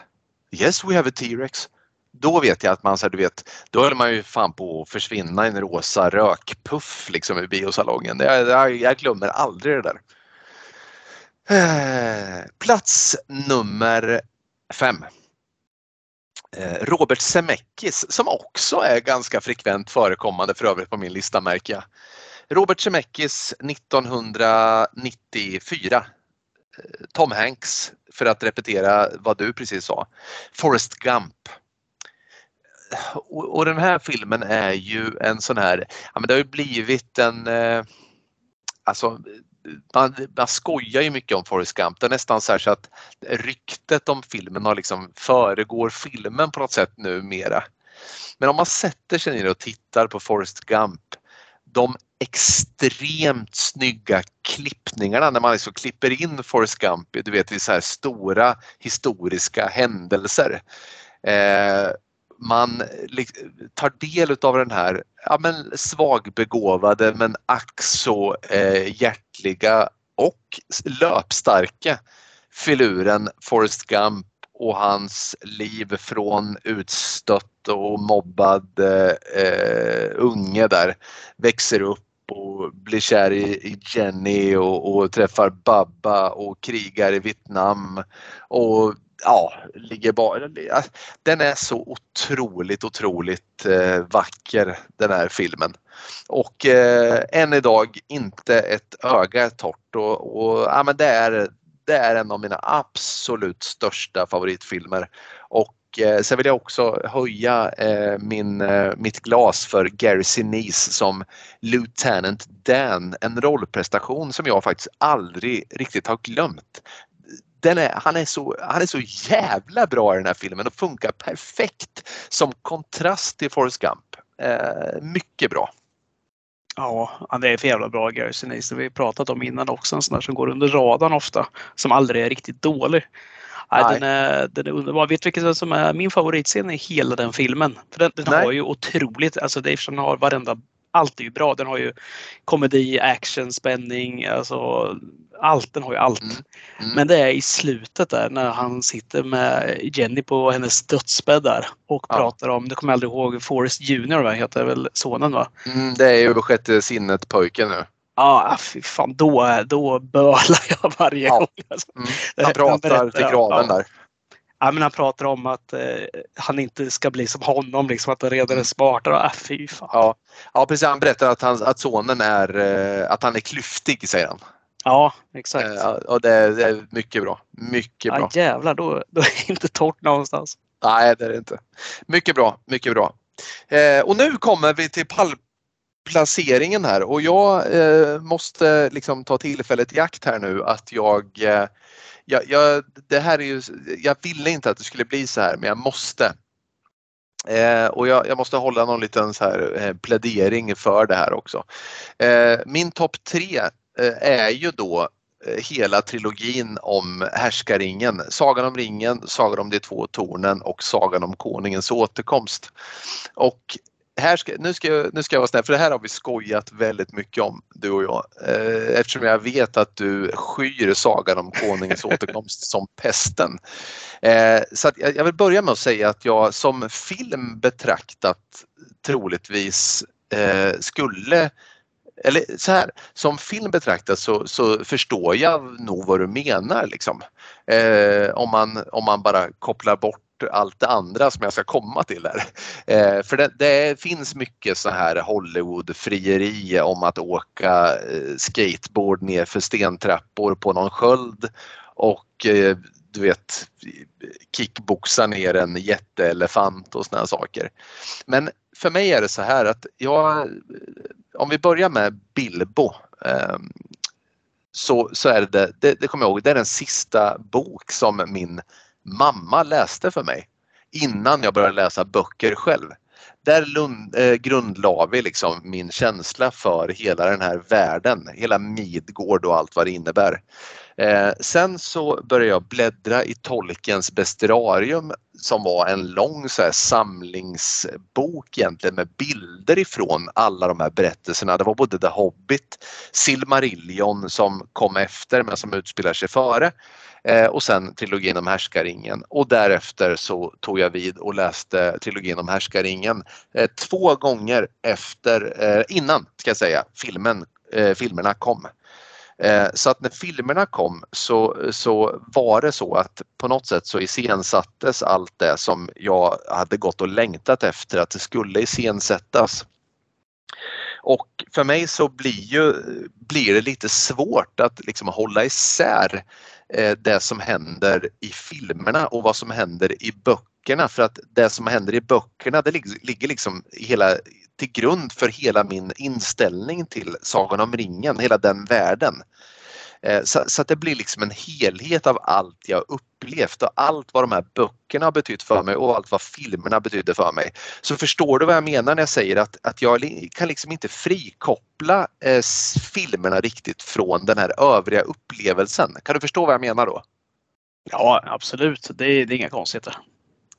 Yes we have a T-Rex då vet jag att man, så här, du vet, då höll man ju fan på att försvinna i en rosa rökpuff liksom i biosalongen. Jag, jag, jag glömmer aldrig det där. Eh, plats nummer fem. Eh, Robert Zemeckis som också är ganska frekvent förekommande för övrigt på min lista märker jag. Robert Zemeckis 1994. Eh, Tom Hanks för att repetera vad du precis sa. Forrest Gump och, och, den här filmen är ju en sån här, ja men det har ju blivit en, eh, alltså man, man skojar ju mycket om Forrest Gump. Det är nästan så, så att ryktet om filmen har liksom föregår filmen på något sätt numera. Men om man sätter sig ner och tittar på Forrest Gump, de extremt snygga klippningarna när man liksom klipper in Forrest Gump du vet, i så här stora historiska händelser. Eh, man tar del av den här ja, men svagbegåvade men ack så eh, hjärtliga och löpstarka filuren Forrest Gump och hans liv från utstött och mobbad eh, eh, unge där växer upp och blir kär i, i Jenny och, och, träffar Babba och krigar i Vietnam. Och ja, ligger bara, den är så otroligt, otroligt eh, vacker den här filmen. Och eh, än idag inte ett öga är torrt och, och ja, men det, är, det är en av mina absolut största favoritfilmer. Och eh, sen vill jag också höja eh, min, eh, mitt glas för Gary Sinise som Lieutenant Dan, en rollprestation som jag faktiskt aldrig riktigt har glömt den är, han, är så, han är så jävla bra i den här filmen och funkar perfekt som kontrast till Forrest Gump. Eh, mycket bra. Ja, det är för jävla bra Gary Sinise. Vi har pratat om innan också. En sån där som går under radarn ofta. Som aldrig är riktigt dålig. Nej, Den, är, den är underbar. Vet du vilken som är min favoritscen i hela den filmen? För Den, den har ju otroligt, alltså det är, har varenda allt är ju bra. Den har ju komedi, action, spänning, alltså allt. Den har ju allt. Mm. Mm. Men det är i slutet där när han sitter med Jenny på hennes dödsbädd där och ja. pratar om, det kommer jag aldrig ihåg, Forrest Junior va? heter väl sonen va? Mm, det är ju sjätte sinnet pojken nu. Ja, fy fan då, då bölar jag varje ja. gång. Alltså. Mm. Han pratar till graven ja. där. Ja, men han pratar om att eh, han inte ska bli som honom, liksom, att han redan är smartare. Äh, fy fan. Ja. ja, precis. Han berättar att, han, att sonen är, eh, att han är klyftig, säger han. Ja, exakt. Eh, och det, det, är mycket bra. Mycket bra. Ja, jävlar, då, då är det inte torrt någonstans. Nej, det är det inte. Mycket bra, mycket bra. Eh, och nu kommer vi till pallplaceringen här och jag eh, måste liksom ta tillfället i akt här nu att jag eh, jag, jag, det här är ju, jag ville inte att det skulle bli så här men jag måste. Eh, och jag, jag, måste hålla någon liten så här, eh, plädering för det här också. Eh, min topp tre eh, är ju då eh, hela trilogin om Härskaringen. Sagan om ringen, Sagan om de två tornen och Sagan om konungens återkomst. Och här ska, nu, ska jag, nu ska jag vara snäll för det här har vi skojat väldigt mycket om du och jag. Eh, eftersom jag vet att du skyr sagan om konungens återkomst som pesten. Eh, så jag, vill börja med att säga att jag som film betraktat troligtvis eh, skulle eller så här, som film betraktat så, så förstår jag nog vad du menar liksom. Eh, om, man, om man bara kopplar bort allt det andra som jag ska komma till här. Eh, för det, det, finns mycket så här Hollywood-frieri om att åka eh, skateboard ner för stentrappor på någon sköld och eh, du vet kickboxa ner en jätteelefant och såna saker. Men för mig är det så här att jag, om vi börjar med Bilbo ehm, så, så är det, det, det kommer jag ihåg, det är den sista bok som min mamma läste för mig innan jag började läsa böcker själv. Där lund, eh, grundlade vi liksom min känsla för hela den här världen, hela Midgård och allt vad det innebär. Eh, sen så började jag bläddra i Tolkens bestiarium som var en lång så här, samlingsbok egentligen med bilder ifrån alla de här berättelserna. Det var både The Hobbit, Silmarillion som kom efter men som utspelar sig före Eh, och sen trilogin om Härskaringen och därefter så tog jag vid och läste trilogin om Härskaringen eh, två gånger efter, eh, innan ska jag säga, filmen, eh, filmerna kom. Eh, så att när filmerna kom så, så var det så att på något sätt så iscensattes allt det som jag hade gått och längtat efter att det skulle iscensättas. Och för mig så blir, ju, blir det lite svårt att liksom hålla isär eh, Eh, det som händer i filmerna och vad som händer i böckerna för att det som händer i böckerna det ligger liksom hela till grund för hela min inställning till Sagan om ringen, hela den världen. Eh, så, så, att det blir liksom en helhet av allt jag upplevt och allt vad de här böckerna har betytt för mig och allt vad filmerna betydde för mig. Så förstår du vad jag menar när jag säger att, att jag kan liksom inte frikoppla eh, filmerna riktigt från den här övriga upplevelsen. Kan du förstå vad jag menar då? Ja absolut, det är, det är inga konstigheter.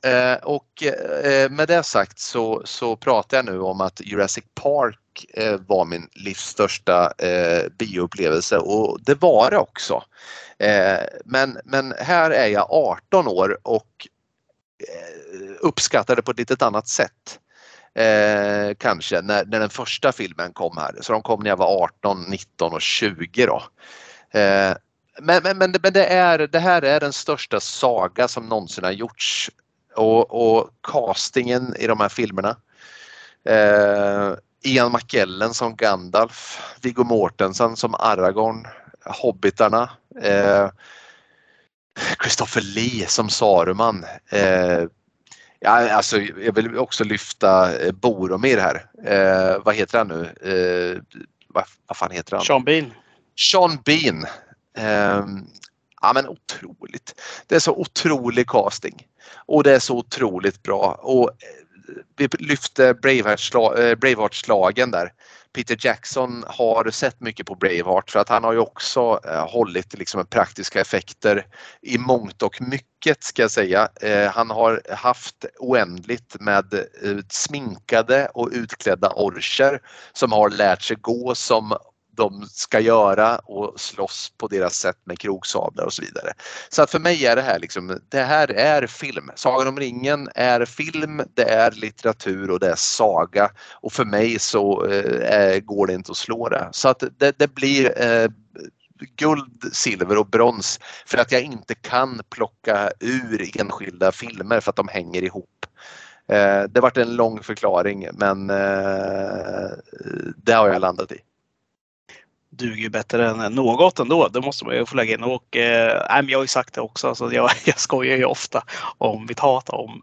Eh, och eh, med det sagt så, så pratar jag nu om att Jurassic Park eh, var min livs största eh, bioupplevelse och det var det också. Eh, men, men här är jag 18 år och eh, uppskattar det på ett litet annat sätt. Eh, kanske när, när den första filmen kom här. Så de kom när jag var 18, 19 och 20 då. Eh, men, men, men, men det, är, det här är den största saga som någonsin har gjorts och, och castingen i de här filmerna. Eh, Ian McKellen som Gandalf, Viggo Mortensen som Aragorn, Hobbitarna, eh, Christopher Lee som Saruman. Eh, ja, alltså, jag vill också lyfta eh, Boromir här. Eh, vad heter han nu? Eh, vad, vad fan heter han? Sean Bean. Sean Bean. Eh, ja men otroligt. Det är så otrolig casting. Och det är så otroligt bra. Och vi lyfte eh, Braveheart-slagen där. Peter Jackson har sett mycket på Braveheart för att han har ju också eh, hållit liksom praktiska effekter i mångt och mycket ska jag säga. Eh, han har haft oändligt med eh, sminkade och utklädda orcher som har lärt sig gå som de ska göra och slåss på deras sätt med krogsablar och så vidare. Så att för mig är det här liksom, det här är film. Sagan om ringen är film, det är litteratur och det är saga och för mig så eh, går det inte att slå det. Så att det, det blir eh, guld, silver och brons för att jag inte kan plocka ur enskilda filmer för att de hänger ihop. Eh, det vart en lång förklaring men eh, det har jag landat i duger ju bättre än något ändå. Det måste man ju få lägga in. Och, eh, jag har ju sagt det också. Alltså jag, jag skojar ju ofta om mitt hat om,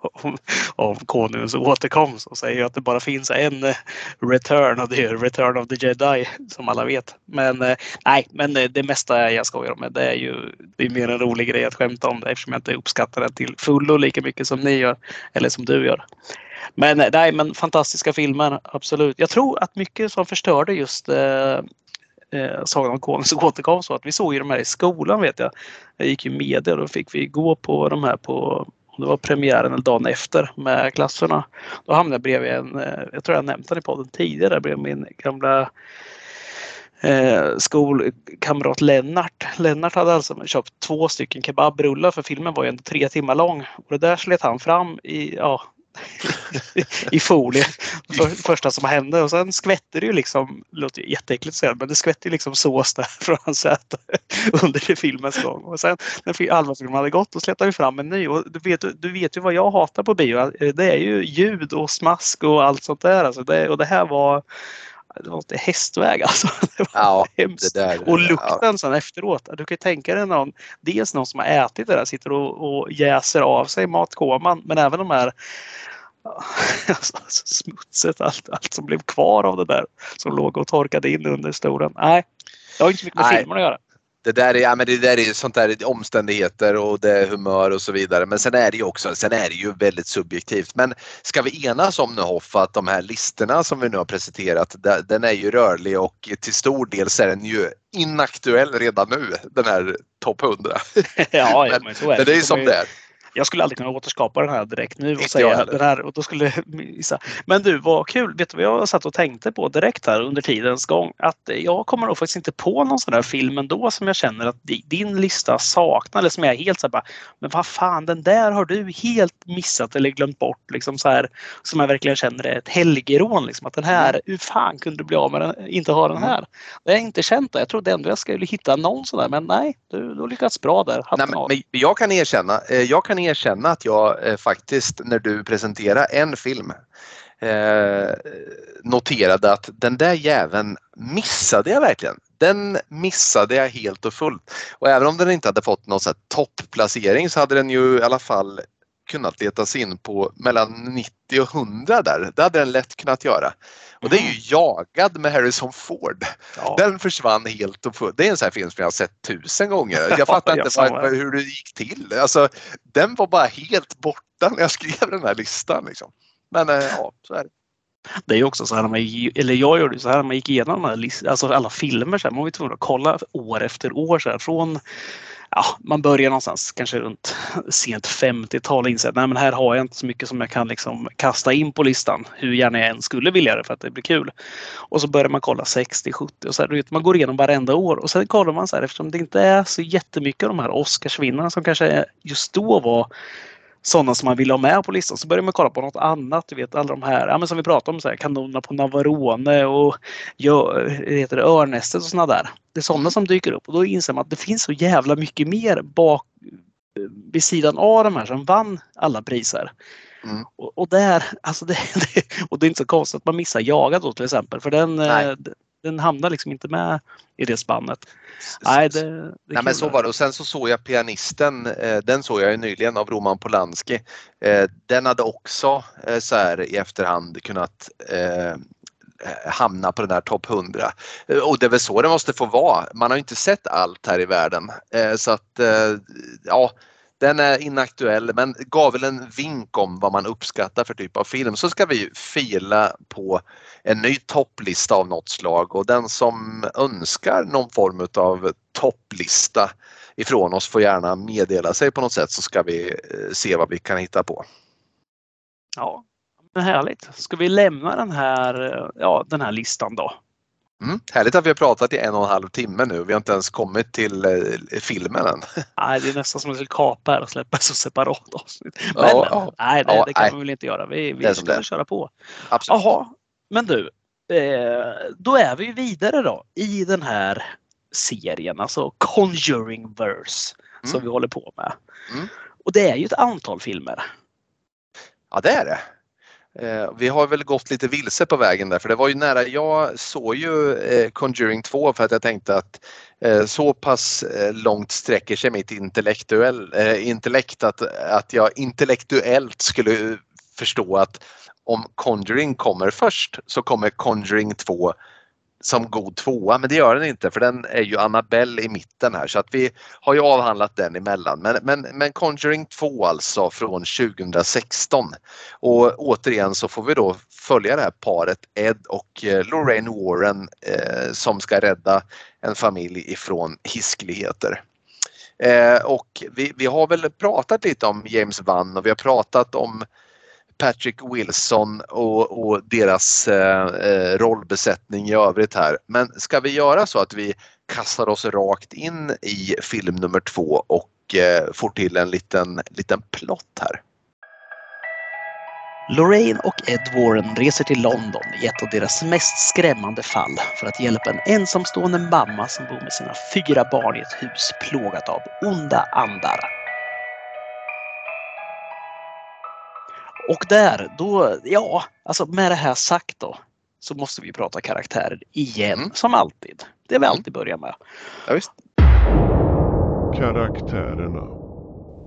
om, om konungens återkomst och säger att det bara finns en eh, return och det är Return of the Jedi som alla vet. Men eh, nej, men eh, det mesta jag skojar om eh, det är ju det är mer en rolig grej att skämta om det eftersom jag inte uppskattar det till fullo lika mycket som ni gör eller som du gör. Men eh, nej, men fantastiska filmer, absolut. Jag tror att mycket som förstörde just eh, eh, Sagan om konungen som återkom så att vi såg ju de här i skolan vet jag. Jag gick ju media och då fick vi gå på de här på det var premiären eller dagen efter med klasserna. Då hamnade jag bredvid en, eh, jag tror jag nämnt den i podden tidigare, bredvid min gamla eh, skolkamrat Lennart. Lennart hade alltså köpt två stycken kebabrullar för filmen var ju ändå tre timmar lång. Och det där slet han fram i, ja, i folie. För, första som hände och sen skvätter det ju liksom, det låter jätteäckligt att säga, men det skvätter ju liksom sås där från hans säte under filmens gång. Och sen när halva filmen hade gått då släppte vi fram en ny och du vet, du vet ju vad jag hatar på bio. Eh, det är ju ljud och smask och allt sånt där. Alltså det, och det här var det var inte hästväg alltså. Det var ja, hemskt. Det där, och lukten ja. sen efteråt. Du kan ju tänka dig någon, dels någon som har ätit det där, sitter och, och jäser av sig matkoman, men även de här alltså, smutset, allt, allt som blev kvar av det där som låg och torkade in under stolen. Nej, det har inte mycket med Nej. filmen att göra det där är, ja, men det där är sånt där omständigheter och det är humör och så vidare. Men sen är det ju också, sen är det ju väldigt subjektivt. Men ska vi enas om nu Hoff att de här listorna som vi nu har presenterat, den är ju rörlig och till stor del så är den ju inaktuell redan nu, den här topp 100. Ja, men, men så är det. Men det är ju som det är jag skulle aldrig kunna återskapa den här direkt nu och säga den här och då skulle missa. Men du, vad kul! Vet du vad jag satt och tänkte på direkt här under tidens gång? Att jag kommer nog faktiskt inte på någon sån där film ändå som jag känner att din lista saknar eller som jag är helt så här bara, men vad fan den där har du helt missat eller glömt bort liksom så här som jag verkligen känner är ett helgerån liksom att den här, mm. hur fan kunde du bli av med den, inte ha den mm. här? Det har jag inte känt det. Jag trodde ändå jag skulle hitta någon sån där men nej, du, du har lyckats bra där. Nej, men, men jag kan erkänna, eh, jag kan erkänna att jag eh, faktiskt när du presenterade en film eh, noterade att den där jäveln missade jag verkligen. Den missade jag helt och fullt. Och även om den inte hade fått någon topplacering så hade den ju i alla fall kunnat leta sig in på mellan 90 och 100 där. Det hade den lätt kunnat göra. Och det är ju Jagad med Harrison Ford. Ja. Den försvann helt och fullt. Det är en sån här film som jag har sett tusen gånger. Jag fattar inte jag hur det gick till. Alltså, den var bara helt borta när jag skrev den här listan. Liksom. Men eh, ja, så är det. Det är också så här när man, eller jag gjorde så här när man gick igenom alltså alla filmer så här, man var tvungen att kolla år efter år så här, från ja, man börjar någonstans kanske runt sent 50-tal och inser att nej, men här har jag inte så mycket som jag kan liksom kasta in på listan. Hur gärna jag än skulle vilja det för att det blir kul. Och så börjar man kolla 60, 70 och så här, man går igenom varenda år och sen kollar man så här eftersom det inte är så jättemycket av de här Oscarsvinnarna som kanske just då var sådana som man vill ha med på listan. Så börjar man kolla på något annat. Du vet alla de här, ja, men som vi pratade om, så här, kanonerna på Navarone och ja, heter det, Örnästet och sådana där. Det är sådana som dyker upp och då inser man att det finns så jävla mycket mer bak vid sidan av de här som vann alla priser. Mm. Och, och, där, alltså det, det, och det är inte så konstigt att man missar Jaga då till exempel för den, Nej den hamnar liksom inte med i det spannet. Nej, det, det Nej men så var det och sen så såg jag pianisten, eh, den såg jag ju nyligen av Roman Polanski. Eh, den hade också eh, så här i efterhand kunnat hamna på den här topp 100. Och det är väl så det måste få vara. Man har inte sett allt här i världen. Så att ja, den är inaktuell men gav väl en vink om vad man uppskattar för typ av film. Så ska vi fila på en ny topplista av något slag och den som önskar någon form av topplista ifrån oss får gärna meddela sig på något sätt så ska vi eh, se vad vi kan hitta på. Ja, men härligt. Ska vi lämna den här, eh, ja, den här listan då? Mm, härligt att vi har pratat i en och en halv timme nu. Vi har inte ens kommit till eh, filmen än. Nej, det är nästan som att vi skulle kapa här och släppa som separat avsnitt. Men, ja, ja, nej, det, ja, det kan nej. vi väl inte göra. Vi, vi ska köra på. Absolut. Jaha, men du. Eh, då är vi vidare då i den här serien, alltså Conjuring Verse mm. som vi håller på med. Mm. Och det är ju ett antal filmer. Ja, det är det. Eh, vi har väl gått lite vilse på vägen där för det var ju nära, jag såg ju eh, Conjuring 2 för att jag tänkte att eh, så pass långt sträcker sig mitt intellektuell, intellekt att, att jag intellektuellt skulle förstå att om Conjuring kommer först så kommer Conjuring 2 som god tvåa, men det gör den inte för den är ju Annabelle i mitten här så att vi har ju avhandlat den emellan. Men, men, men Conjuring 2 alltså från 2016 och återigen så får vi då följa det här paret Ed och eh, Lorraine Warren eh, som ska rädda en familj ifrån hiskligheter. Eh, och vi, vi har väl pratat lite om James Vann och vi har pratat om Patrick Wilson och, och deras eh, eh, rollbesättning i övrigt här. Men ska vi göra så att vi kastar oss rakt in i film nummer två och eh, får till en liten, liten plott här? Lorraine och Ed Warren reser till London i ett av deras mest skrämmande fall för att hjälpa en ensamstående mamma som bor med sina fyra barn i ett hus plågat av onda andar. Och där, då, ja, alltså med det här sagt då, så måste vi prata karaktärer igen, Mm. som alltid. Det vi Mm. alltid börjar med. Ja, visst. Karaktärerna.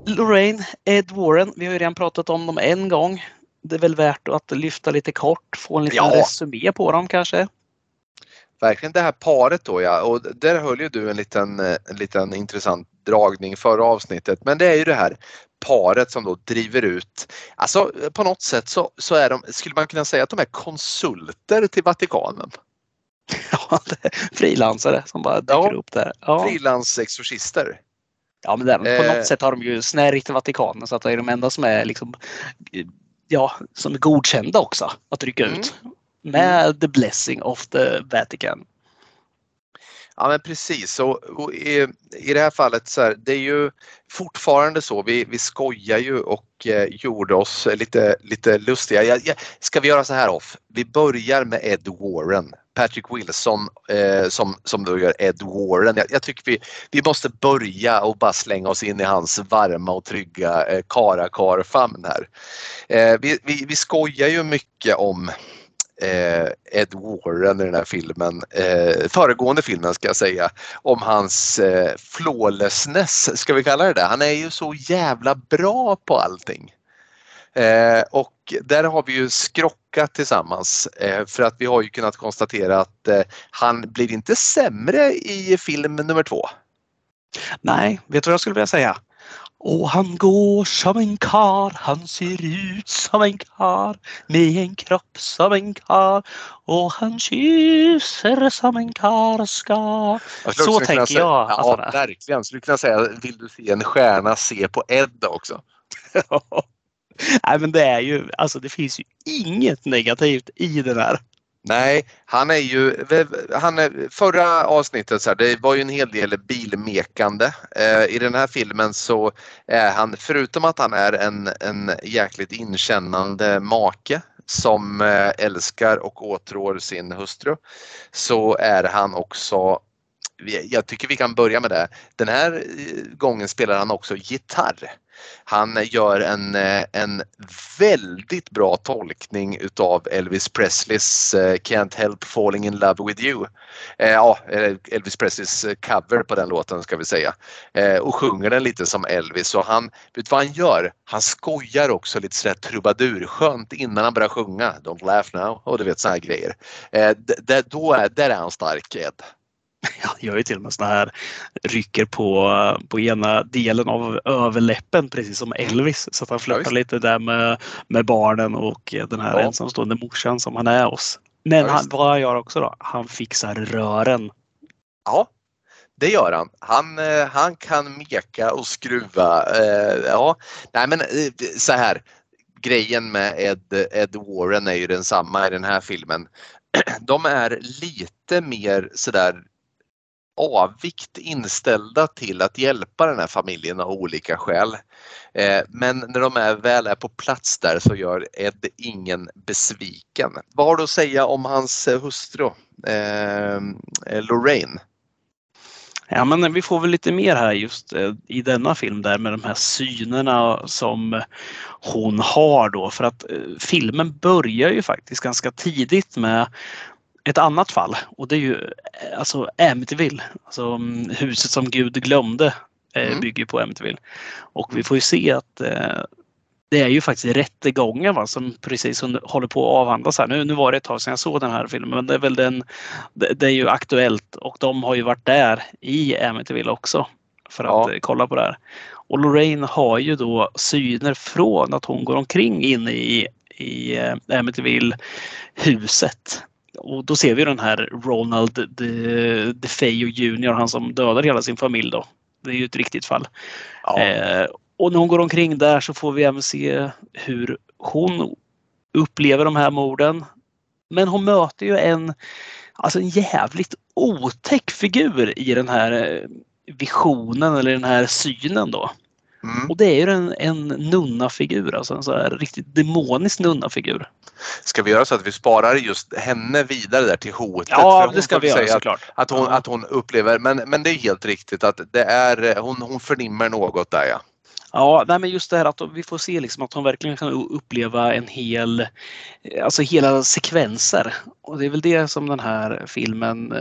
Lorraine, Ed Warren, vi har ju redan pratat om dem en gång. Det är väl värt att lyfta lite kort, få en liten Ja. resumé på dem kanske. Verkligen det här paret då ja och där höll ju du en liten, eh, en liten intressant dragning förra avsnittet men det är ju det här paret som då driver ut, alltså på något sätt så, så är de, skulle man kunna säga att de är konsulter till Vatikanen. Ja, frilansare som bara dyker Ja. upp där. Ja. Frilansexorcister. Ja, men där, på Eh. något sätt har de ju snärjt Vatikanen så att det är de enda som är liksom ja, som är godkända också att rycka Mm. ut. Med the blessing of the Vatican. Ja men precis och, och i, i det här fallet så här, det är ju fortfarande så, vi, vi skojar ju och eh, gjorde oss lite, lite lustiga. Jag, jag, ska vi göra så här off? Vi börjar med Ed Warren, Patrick Wilson eh, som, som då gör Ed Warren. Jag, jag tycker vi, vi måste börja och bara slänga oss in i hans varma och trygga eh, karakar-famn här. Eh, vi, vi, vi skojar ju mycket om eh, Ed Warren i den här filmen, eh, föregående filmen ska jag säga, om hans eh, flawlessness, ska vi kalla det det? Han är ju så jävla bra på allting. Eh, och där har vi ju skrockat tillsammans eh, för att vi har ju kunnat konstatera att eh, han blir inte sämre i film nummer två. Nej, vet du vad jag skulle vilja säga? Och han går som en kar, han ser ut som en kar med en kropp som en kar och han kysser som en kar ska. Så tänker säga- jag, Ja, alltså. verkligen. Skulle kunna säga, vill du se en stjärna, se på Ed också. Nej men det är ju, alltså det finns ju inget negativt i den här. Nej, han är ju, han är, förra avsnittet så här, det var ju en hel del bilmekande. Eh, I den här filmen så är han, förutom att han är en, en jäkligt inkännande make som eh, älskar och åtrår sin hustru så är han också jag tycker vi kan börja med det. Den här eh, gången spelar han också gitarr. Han gör en, eh, en väldigt bra tolkning utav Elvis Presleys eh, Can't Help Falling In Love With You. Ja, Elvis Presleys cover på den låten ska vi säga. Och sjunger den lite som Elvis och han, vet du vad han gör? Han skojar också lite sådär trubadurskönt innan han börjar sjunga. Don't laugh now och du vet sådana här grejer. Då är, där är han stark Ed. Han gör ju till och med såna här rycker på, på ena delen av överläppen precis som Elvis. Så att han Ja, flörtar visst. lite där med, med barnen och den här Ja. ensamstående morsan som han är hos. Men Ja, han, vad han gör också då? Han fixar rören. Ja, det gör han. Han, eh, han kan meka och skruva. Eh, ja, nej men eh, så här. Grejen med Ed, Ed Warren är ju densamma i den här filmen. De är lite mer sådär avvikt inställda till att hjälpa den här familjen av olika skäl. Eh, men när de är, väl är på plats där så gör Ed ingen besviken. Vad har du att säga om hans eh, hustru eh, eh, Lorraine? Ja, men vi får väl lite mer här just i denna film där med de här synerna som hon har då. För att filmen börjar ju faktiskt ganska tidigt med ett annat fall och det är ju eh, alltså Amityville. Alltså mm, huset som Gud glömde eh, Mm. bygger på Amityville. Och vi får ju se att eh, det är ju faktiskt rättegången va, som precis håller på att avhandlas här. Nu, nu var det ett tag sedan jag såg den här filmen men det är väl den det, det är ju aktuellt och de har ju varit där i Amityville också för att Ja. eh, kolla på det här. Och Lorraine har ju då syner från att hon går omkring inne i, i eh, Amityville huset. Och då ser vi den här Ronald De, DeFeo Jr, han som dödar hela sin familj då. Det är ju ett riktigt fall. Ja. Eh, och när hon går omkring där så får vi även se hur hon upplever de här morden. Men hon möter ju en, alltså en jävligt otäck figur i den här eh, visionen eller den här synen då. Mm. Och det är ju en, en nunnafigur, alltså en så här riktigt demonisk nunnafigur. Ska vi göra så att vi sparar just henne vidare där till hotet? Ja, det ska vi göra säga att, såklart. att, hon, att hon upplever, men, men det är helt riktigt att det är, hon, hon förnimmer något där ja. Ja, nej, men just det här att vi får se liksom att hon verkligen kan uppleva en hel, alltså hela sekvenser. Och det är väl det som den här filmen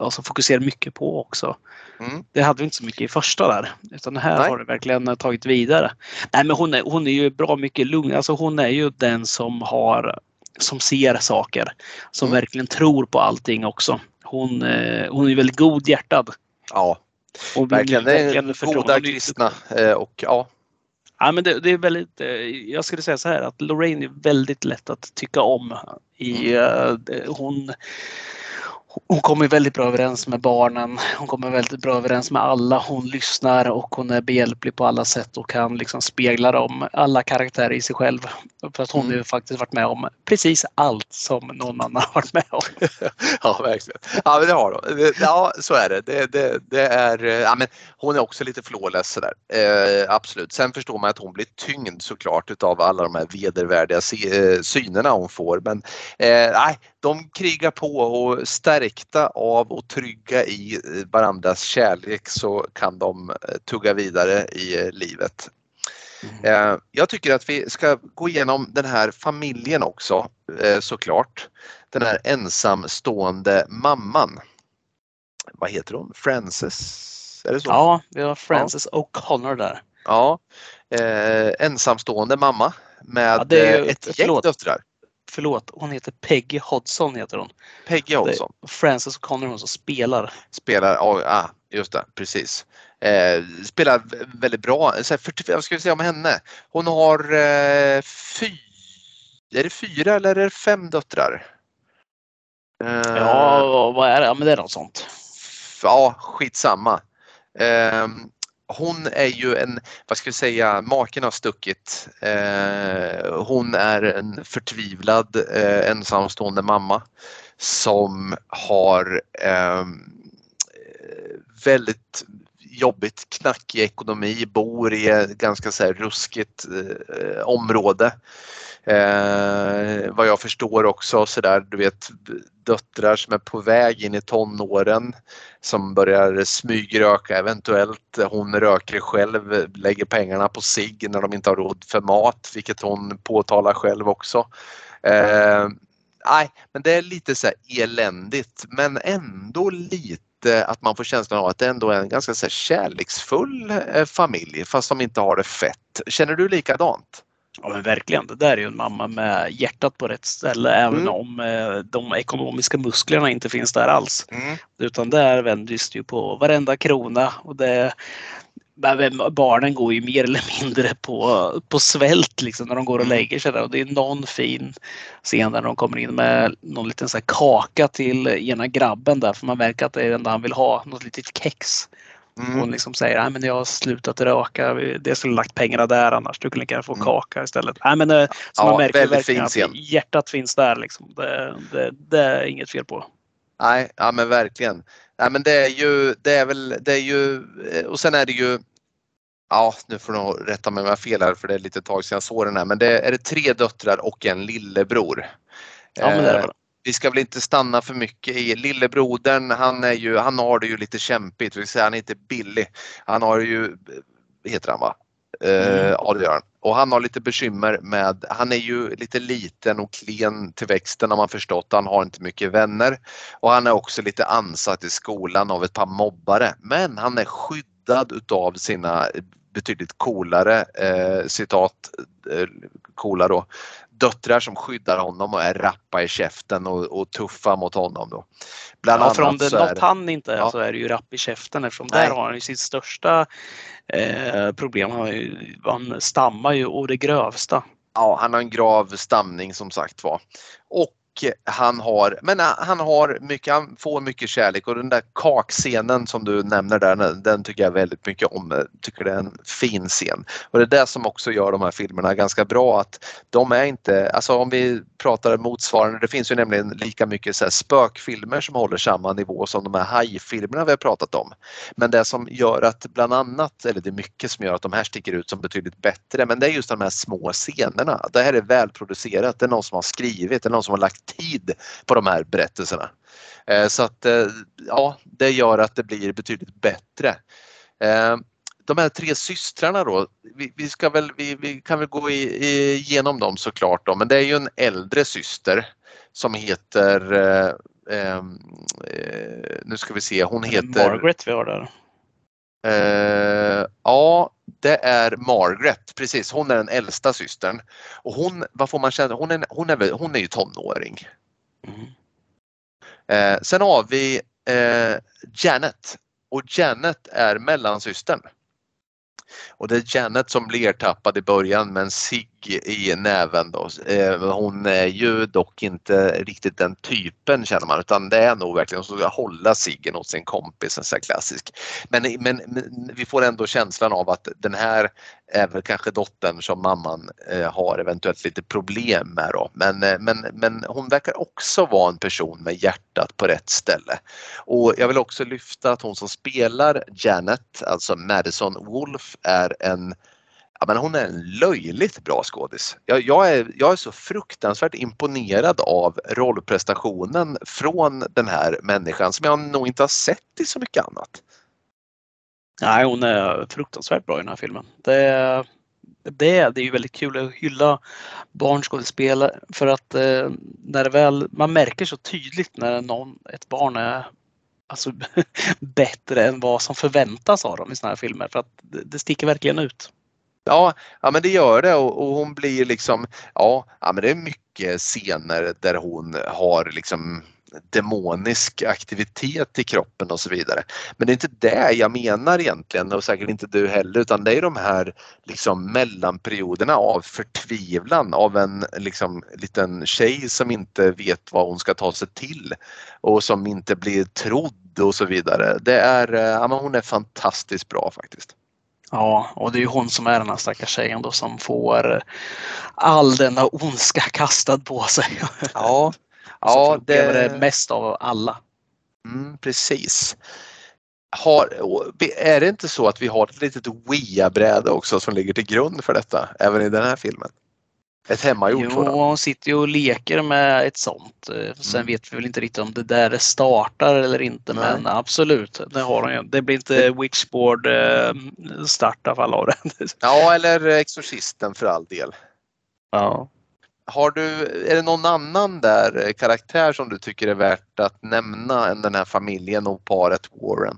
eh, alltså fokuserar mycket på också. Mm. Det hade vi inte så mycket i första där, utan här Nej. har det verkligen tagit vidare. Nej, men hon är, hon är ju bra mycket lugn. Alltså hon är ju den som har, som ser saker, som Mm. verkligen tror på allting också. Hon, eh, hon är väldigt god hjärtad. Ja, Och verkligen. Verkligen goda kristna eh, och ja. Ja, men det, det är väldigt, eh, jag skulle säga så här att Lorraine är väldigt lätt att tycka om. I, eh, det- hon, hon kommer väldigt bra överens med barnen. Hon kommer väldigt bra överens med alla. Hon lyssnar och hon är behjälplig på alla sätt och kan liksom spegla dem, alla karaktärer i sig själv. För att hon Mm. ju faktiskt varit med om precis allt som någon annan har varit med om. Ja, verkligen. Ja, men det har. Det- Ja, så är det. Det, det, det är, eh, ja, men hon är också lite flawless sådär. Eh, absolut. Sen förstår man att hon blir tyngd såklart utav alla de här vedervärdiga eh, synerna hon får. Men eh, nej, de krigar på och stärkta av och trygga i eh, varandras kärlek så kan de tugga vidare i livet. Eh, Jag tycker att vi ska gå igenom den här familjen också såklart. Den här ensamstående mamman. Vad heter hon? Frances? Är det så? Ja, vi har Frances O'Connor där. Ja. Eh, ensamstående mamma med Ja, det är ju- eh, ett gäng döttrar. Förlåt, hon heter Peggy Hodgson heter hon. Peggy är Frances O'Connor hon som spelar. spelar, ja ah, just det, precis. Eh, spelar vä- väldigt bra. Så här, 40, vad ska vi säga om henne? Hon har eh, fy, är det fyra eller är det fem döttrar? Eh, Ja, vad är det? Ja, men det är något sånt. ja, skitsamma. Eh, hon är ju en, vad ska vi säga, maken har stuckit. Eh, hon är en förtvivlad eh, ensamstående mamma som har eh, väldigt jobbigt, knackig ekonomi, bor i ett ganska så här ruskigt eh, område. Eh, vad jag förstår också sådär, du vet döttrar som är på väg in i tonåren som börjar smygröka eventuellt. Hon röker själv, lägger pengarna på sig när de inte har råd för mat, vilket hon påtalar själv också. Eh, nej, men det är lite så här eländigt men ändå lite att man får känslan av att det ändå är en ganska så här kärleksfull eh, familj fast de inte har det fett. Känner du likadant? Ja, men verkligen. Det där är ju en mamma med hjärtat på rätt ställe även Mm. om eh, de ekonomiska musklerna inte finns där alls. Mm. Utan där vänder det ju på varenda krona och det Barnen går ju mer eller mindre på, på svält liksom när de går och Mm. lägger sig där och det är någon fin scen där de kommer in med någon liten så kaka till ena grabben där för man märker att det är det enda han vill ha, något litet kex. Mm. Hon liksom säger Nej, men jag har slutat röka. Det skulle lagt pengarna där annars. Du kunde lika få Mm. kaka istället. Nej, men, eh, så Ja, man märker väldigt verkligen fin att hjärtat finns där. Liksom. Det, det, det är inget fel på. Nej, ja men verkligen. Nej, men det är ju, det är väl, det är ju, eh, och sen är det ju, ja nu får du rätta mig om jag har fel här för det är lite tag sedan jag såg den här, men det är det tre döttrar och en lillebror. Ja, men det är Eh, det. Vi ska väl inte stanna för mycket i lillebrodern. Han är ju, han har det ju lite kämpigt. Vi vill säga, han är inte billig. Han har ju, heter han va? Eh, Mm. Ja det gör han. Och han har lite bekymmer med, han är ju lite liten och klen till växten har man förstått. Han har inte mycket vänner. Och han är också lite ansatt i skolan av ett par mobbare. Men han är skyddad utav sina betydligt coolare, eh, citat, eh, coola då, döttrar som skyddar honom och är rappa i käften och, och tuffa mot honom. Då. Bland Ja, för om det är något han inte är Ja. så är det ju rapp i käften eftersom Nej. där har han ju sitt största eh, problem. Han, ju, han stammar ju och det grövsta. Ja, han har en grav stamning som sagt var. Och han har, men äh, han har mycket, han får mycket kärlek och den där kakscenen som du nämner där, den- tycker jag väldigt mycket om. Jag tycker det är en fin scen. Och det är det som också gör de här filmerna ganska bra att de är inte, alltså om vi pratar motsvarande. Det finns ju nämligen lika mycket så här spökfilmer som håller samma nivå som de här hajfilmerna vi har pratat om. Men det som gör att bland annat, eller det är mycket som gör att de här sticker ut som betydligt bättre, men det är just de här små scenerna. Det här är välproducerat, det är någon som har skrivit, det är någon som har lagt tid på de här berättelserna. Eh, så att eh, ja, det gör att det blir betydligt bättre. Eh, de här tre systrarna då, vi, vi ska väl, vi, vi, kan väl gå i, igenom dem såklart då, men det är ju en äldre syster som heter eh, eh, nu ska vi se, hon heter Margaret vi har där. Eh, ja, det är Margaret, precis. Hon är den äldsta systern. Och hon, vad får man känna, hon är, hon är, hon är ju tonåring. Mm. Eh, sen har vi eh, Janet och Janet är mellansystern. Och det är Janet som blir tappad i början med en cigg i näven. Då. Eh, hon är ju dock inte riktigt den typen känner man utan det är nog verkligen hon ska hålla ciggen hos sin kompis, en sån klassisk. Men, men, men, vi får ändå känslan av att den här är väl kanske dottern som mamman eh, har eventuellt lite problem med då. Men, eh, men, men hon verkar också vara en person med hjärtat på rätt ställe. Och jag vill också lyfta att hon som spelar Janet, alltså Madison Wolf, är en Ja, men hon är en löjligt bra skådis. Jag, jag, är, jag är så fruktansvärt imponerad av rollprestationen från den här människan som jag nog inte har sett i så mycket annat. Nej, hon är fruktansvärt bra i den här filmen. Det, det, det är ju väldigt kul att hylla barnskådespelare för att eh, när det väl, man märker så tydligt när någon, ett barn är alltså, bättre än vad som förväntas av dem i sådana här filmer för att det, det sticker verkligen ut. Ja, ja men det gör det och, och, hon blir liksom, ja, ja men det är mycket scener där hon har liksom demonisk aktivitet i kroppen och så vidare. Men det är inte det jag menar egentligen och säkert inte du heller utan det är de här liksom mellanperioderna av förtvivlan av en liksom liten tjej som inte vet vad hon ska ta sig till och som inte blir trodd och så vidare. Det är, ja, men hon är fantastiskt bra faktiskt. Ja, och det är ju hon som är den här stackars tjejen då som får all denna ondska kastad på sig. Ja, ja det är det mest av alla. Mm, precis. Har, är det inte så att vi har ett litet Wia-bräde också som ligger till grund för detta även i den här filmen? Ett hemmagjort Jo, hon sitter ju och leker med ett sånt. Eh, sen mm. vet vi väl inte riktigt om det där startar eller inte Nej. men absolut, det har hon ju. Det blir inte Witchboard eh, i alla fall av det. Ja, eller Exorcisten för all del. Ja. Har du, är det någon annan där karaktär som du tycker är värt att nämna än den här familjen och paret Warren?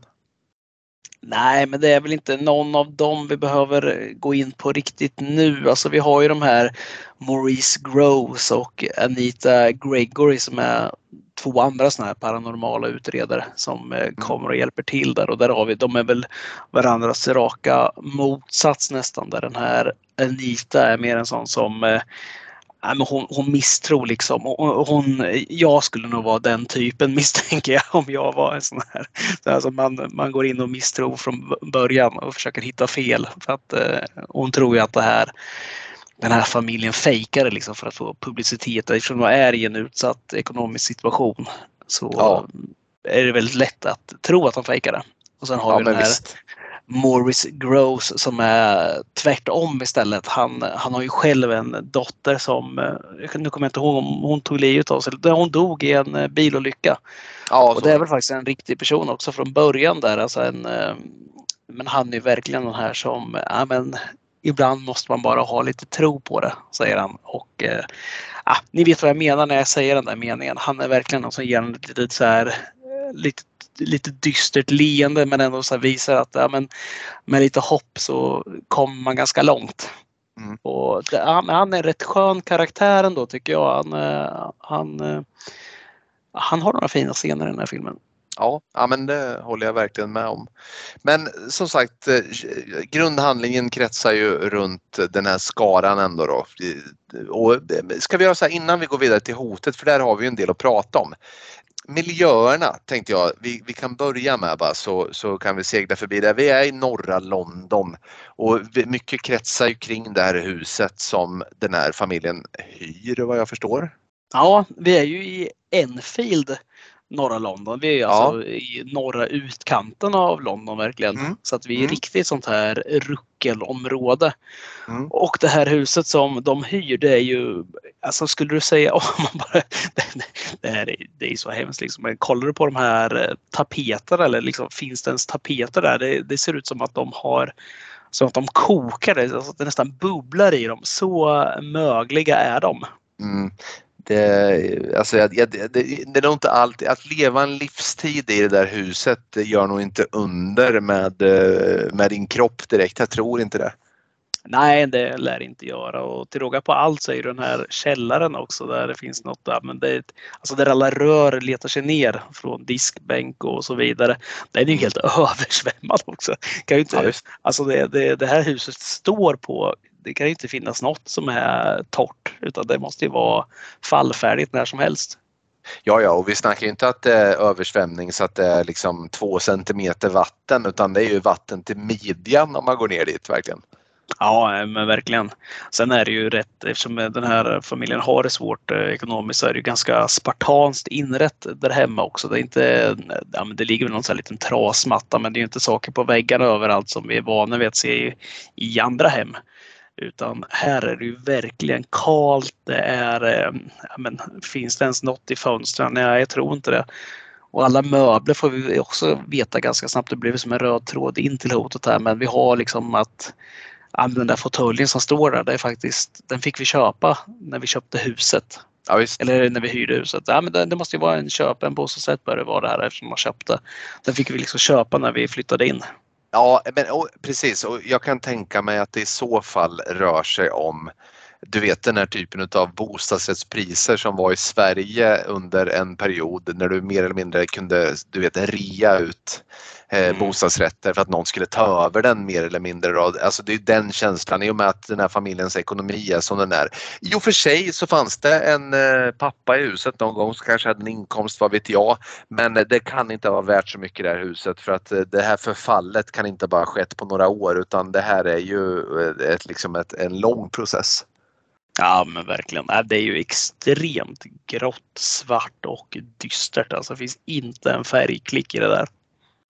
Nej, men det är väl inte någon av dem vi behöver gå in på riktigt nu. Alltså vi har ju de här Maurice Groves och Anita Gregory som är två andra sådana här paranormala utredare som eh, mm. kommer och hjälper till där och där har vi, de är väl varandras raka motsats nästan där den här Anita är mer en sån som Nej, men hon, hon misstror liksom. Hon, jag skulle nog vara den typen misstänker jag om jag var en sån här. Alltså man, man går in och misstror från början och försöker hitta fel. För att, eh, hon tror ju att det här, den här familjen fejkar det liksom för att få publicitet. Eftersom de är i en utsatt ekonomisk situation så ja. är det väldigt lätt att tro att de fejkar det. Och sen har ja, vi den här visst. Morris Gross som är tvärtom istället. Han, han har ju själv en dotter som, eh, nu kommer jag inte ihåg om hon tog livet av sig, hon dog i en eh, bilolycka. Ja, och det är väl faktiskt en riktig person också från början där. Alltså en, eh, men han är verkligen den här som, ja men ibland måste man bara ha lite tro på det, säger han. Och ja, ni vet vad jag menar när jag säger den där meningen. Han är verkligen någon som ger en lite så här, lite lite dystert leende men ändå så visar att ja, men, med lite hopp så kommer man ganska långt. Mm. Och det, han, han, är rätt skön karaktär ändå tycker jag. Han, eh, han, eh, han har några fina scener i den här filmen. Ja, ja, men det håller jag verkligen med om. Men som sagt, eh, grundhandlingen kretsar ju runt den här skaran ändå då. Och ska vi göra så här innan vi går vidare till hotet, för där har vi en del att prata om miljöerna tänkte jag vi, vi kan börja med bara så, så kan vi segla förbi det. Vi är i norra London och mycket kretsar ju kring det här huset som den här familjen hyr vad jag förstår. Ja, vi är ju i Enfield, norra London. Vi är alltså i norra utkanten av London verkligen. Mm. Så att vi är Mm. riktigt sånt här ruckelområde. Mm. Och det här huset som de hyr det är ju, alltså skulle du säga, om man bara, det, det, här är, det är så hemskt liksom. Men kollar du på de här eh, tapeterna eller liksom, finns det ens tapeter där? Det, det ser ut som att de har som att de kokar alltså att det nästan bubblar i dem. Så mögliga är de. Mm. Det, alltså, jag, jag, det, det är nog inte alltid, att leva en livstid i det där huset det gör nog inte under med, med din kropp direkt. Jag tror inte det. Nej, det lär inte göra och till råga på allt så är ju den här källaren också där det finns något där, men det är, alltså där alla rör letar sig ner från diskbänk och så vidare. Den är ju helt översvämmad också. Kan ju inte, Ja, alltså det, det, det här huset står på, det kan ju inte finnas något som är torrt utan det måste ju vara fallfärdigt när som helst. Ja, ja, och vi snackar ju inte att det är översvämning så att det är liksom två centimeter vatten utan det är ju vatten till midjan om man går ner dit verkligen. Ja, men verkligen. Sen är det ju rätt, eftersom den här familjen har det svårt eh, ekonomiskt så är det ju ganska spartanskt inrett där hemma också. Det, är inte, ja, men det ligger väl någon sån här liten trasmatta men det är ju inte saker på väggarna överallt som vi är vana vid att se i, i andra hem. Utan här är det ju verkligen kalt. Det är, eh, ja, men, finns det ens något i fönstren? Nej, jag tror inte det. Och alla möbler får vi också veta ganska snabbt. Det blev som en röd tråd in till hotet här. Men vi har liksom att ja, den där fåtöljen som står där, det är faktiskt, den fick vi köpa när vi köpte huset. Ja. Eller när vi hyrde huset. Ja, men det, det måste ju vara en köp, en bostadsrätt bör det vara det här eftersom man köpte. Den fick vi liksom köpa när vi flyttade in. Ja, men, och, precis. Och jag kan tänka mig att det i så fall rör sig om du vet den här typen av bostadsrättspriser som var i Sverige under en period när du mer eller mindre kunde du vet, ria ut eh, Mm. bostadsrätter för att någon skulle ta över den mer eller mindre. Då. Alltså det är den känslan i och med att den här familjens ekonomi är som den är. I och för sig så fanns det en eh, pappa i huset någon gång som kanske hade en inkomst, vad vet jag. Men det kan inte vara värt så mycket det här huset för att eh, det här förfallet kan inte bara ha skett på några år utan det här är ju eh, ett, liksom ett, en lång process. Ja men verkligen. Äh, det är ju extremt grått, svart och dystert. Alltså det finns inte en färgklick i det där.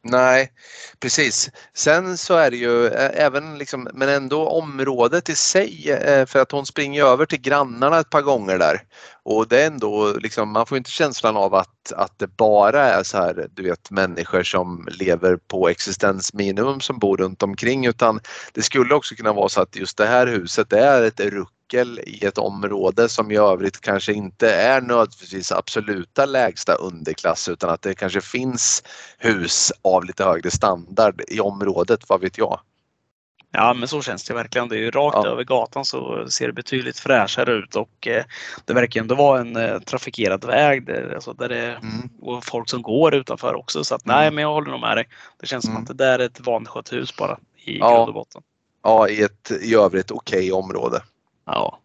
Nej, precis. Sen så är det ju även liksom, men ändå området i sig för att hon springer över till grannarna ett par gånger där och det är ändå liksom, man får inte känslan av att, att det bara är så här, du vet människor som lever på existensminimum som bor runt omkring utan det skulle också kunna vara så att just det här huset det är ett ruckel i ett område som i övrigt kanske inte är nödvändigtvis absoluta lägsta underklass utan att det kanske finns hus av lite högre standard i området, vad vet jag. Ja men så känns det verkligen. Det är ju rakt Ja. över gatan så ser det betydligt fräschare ut och eh, det verkar ändå vara en eh, trafikerad väg där, alltså där det Mm. och folk som går utanför också. Så att Mm. nej men jag håller nog med dig. Det känns som Mm. att det där är ett vanskött hus bara i Ja. grund och botten. Ja, i ett i övrigt okej område. Ja.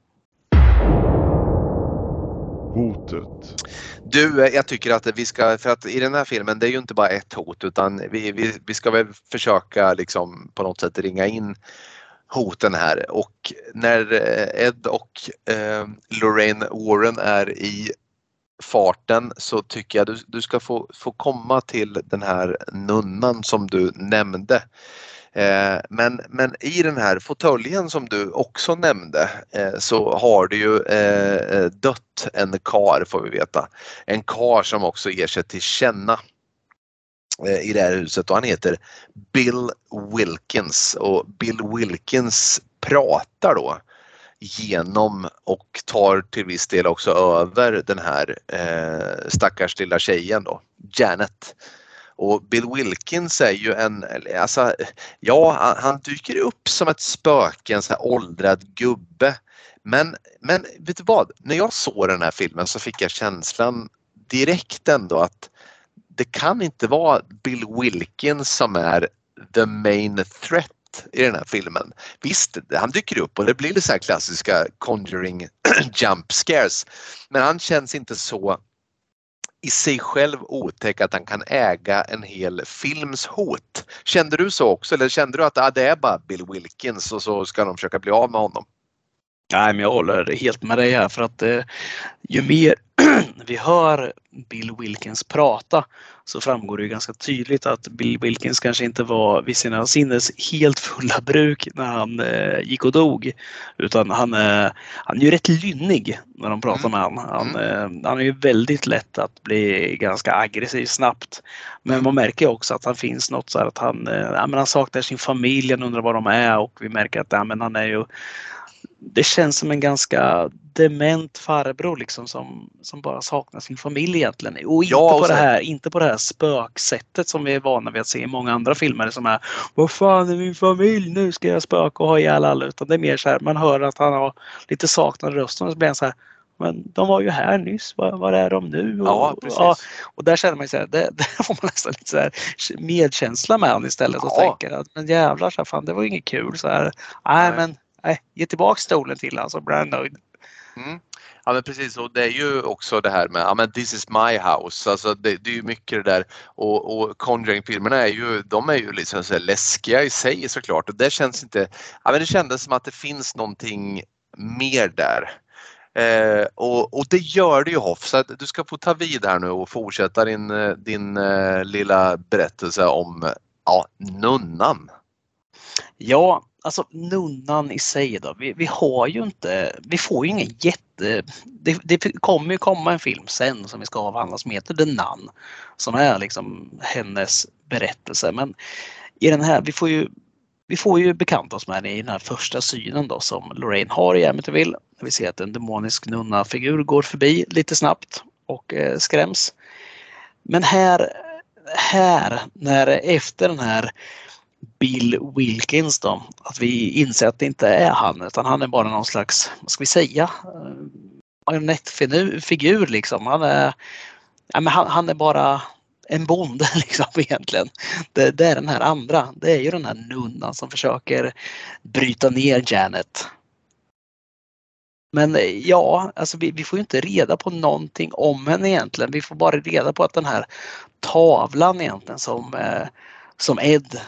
Hotet. Du, eh, jag tycker att vi ska, för att i den här filmen det är ju inte bara ett hot utan vi, vi, vi ska väl försöka liksom på något sätt ringa in hoten här och när eh, Ed och eh, Lorraine Warren är i farten så tycker jag du, du ska få, få komma till den här nunnan som du nämnde. Eh, men, men i den här fåtöljen som du också nämnde eh, så har det ju eh, eh, dött en kar får vi veta. En kar som också ger sig till känna eh, i det här huset och han heter Bill Wilkins och Bill Wilkins pratar då genom och tar till viss del också över den här eh, stackars lilla tjejen då, Janet. Och Bill Wilkins är ju en, alltså, ja han, han dyker upp som ett spöke, en så här åldrad gubbe. Men, men vet du vad, när jag såg den här filmen så fick jag känslan direkt ändå att det kan inte vara Bill Wilkins som är the main threat i den här filmen. Visst, han dyker upp och det blir det så här klassiska Conjuring jump scares. Men han känns inte så i sig själv otäck att han kan äga en hel films hot. Kände du så också eller kände du att ah, det är bara Bill Wilkins och så ska de försöka bli av med honom? Nej, men jag håller helt med dig här för att eh, ju mer vi hör Bill Wilkins prata så framgår det ju ganska tydligt att Bill Wilkins kanske inte var vid sina sinnes helt fulla bruk när han eh, gick och dog. Utan han, eh, han är ju rätt lynnig när de pratar Mm. med honom. Han, eh, han är ju väldigt lätt att bli ganska aggressiv snabbt. Men man märker också att han finns något så här att han, eh, ja, men han saknar sin familj, han undrar var de är och vi märker att ja, men han är ju det känns som en ganska dement farbror liksom som, som bara saknar sin familj egentligen. Och inte, Ja, och på det här, inte på det här spöksättet som vi är vana vid att se i många andra filmer som är Vad fan är min familj? Nu ska jag spöka och ha ihjäl alla. Utan det är mer så här, man hör att han har lite saknad i rösten och så blir han så här men de var ju här nyss, var, var är de nu? Och, Ja, precis. ja, och där känner man ju så det, där får man nästan lite så här medkänsla med honom istället och Ja. tänker att men jävlar, så här, fan, det var inget kul. Så här, nej, Nej. men nej, ge tillbaka stolen till honom så blir han nöjd. Mm. Ja men precis och det är ju också det här med, ja men this is my house. Alltså det, det är ju mycket det där och, och Conjuring-filmerna är ju, de är ju liksom så läskiga i sig såklart och det känns inte, ja men det kändes som att det finns någonting mer där. Eh, och, och det gör det ju Hoff, så att du ska få ta vid här nu och fortsätta din, eh, din eh, lilla berättelse om ja, nunnan. Ja, alltså nunnan i sig då. Vi, vi har ju inte, vi får ju ingen jätte... Det, det kommer ju komma en film sen som vi ska avhandla som heter The Nun. Som är liksom hennes berättelse. Men i den här, vi får ju vi får ju bekanta oss med det i den här första synen då som Lorraine har i Amityville. Vi ser att en demonisk nunna-figur går förbi lite snabbt och eh, skräms. Men här, här, när efter den här Bill Wilkins då, att vi inser att det inte är han utan han är bara någon slags, vad ska vi säga, eh, marionettfigur liksom. Han är, ja, men han, han är bara en bonde liksom egentligen. Det, det är den här andra, det är ju den här nunnan som försöker bryta ner Janet. Men eh, ja, alltså vi, vi får ju inte reda på någonting om henne egentligen. Vi får bara reda på att den här tavlan egentligen som, eh, som Ed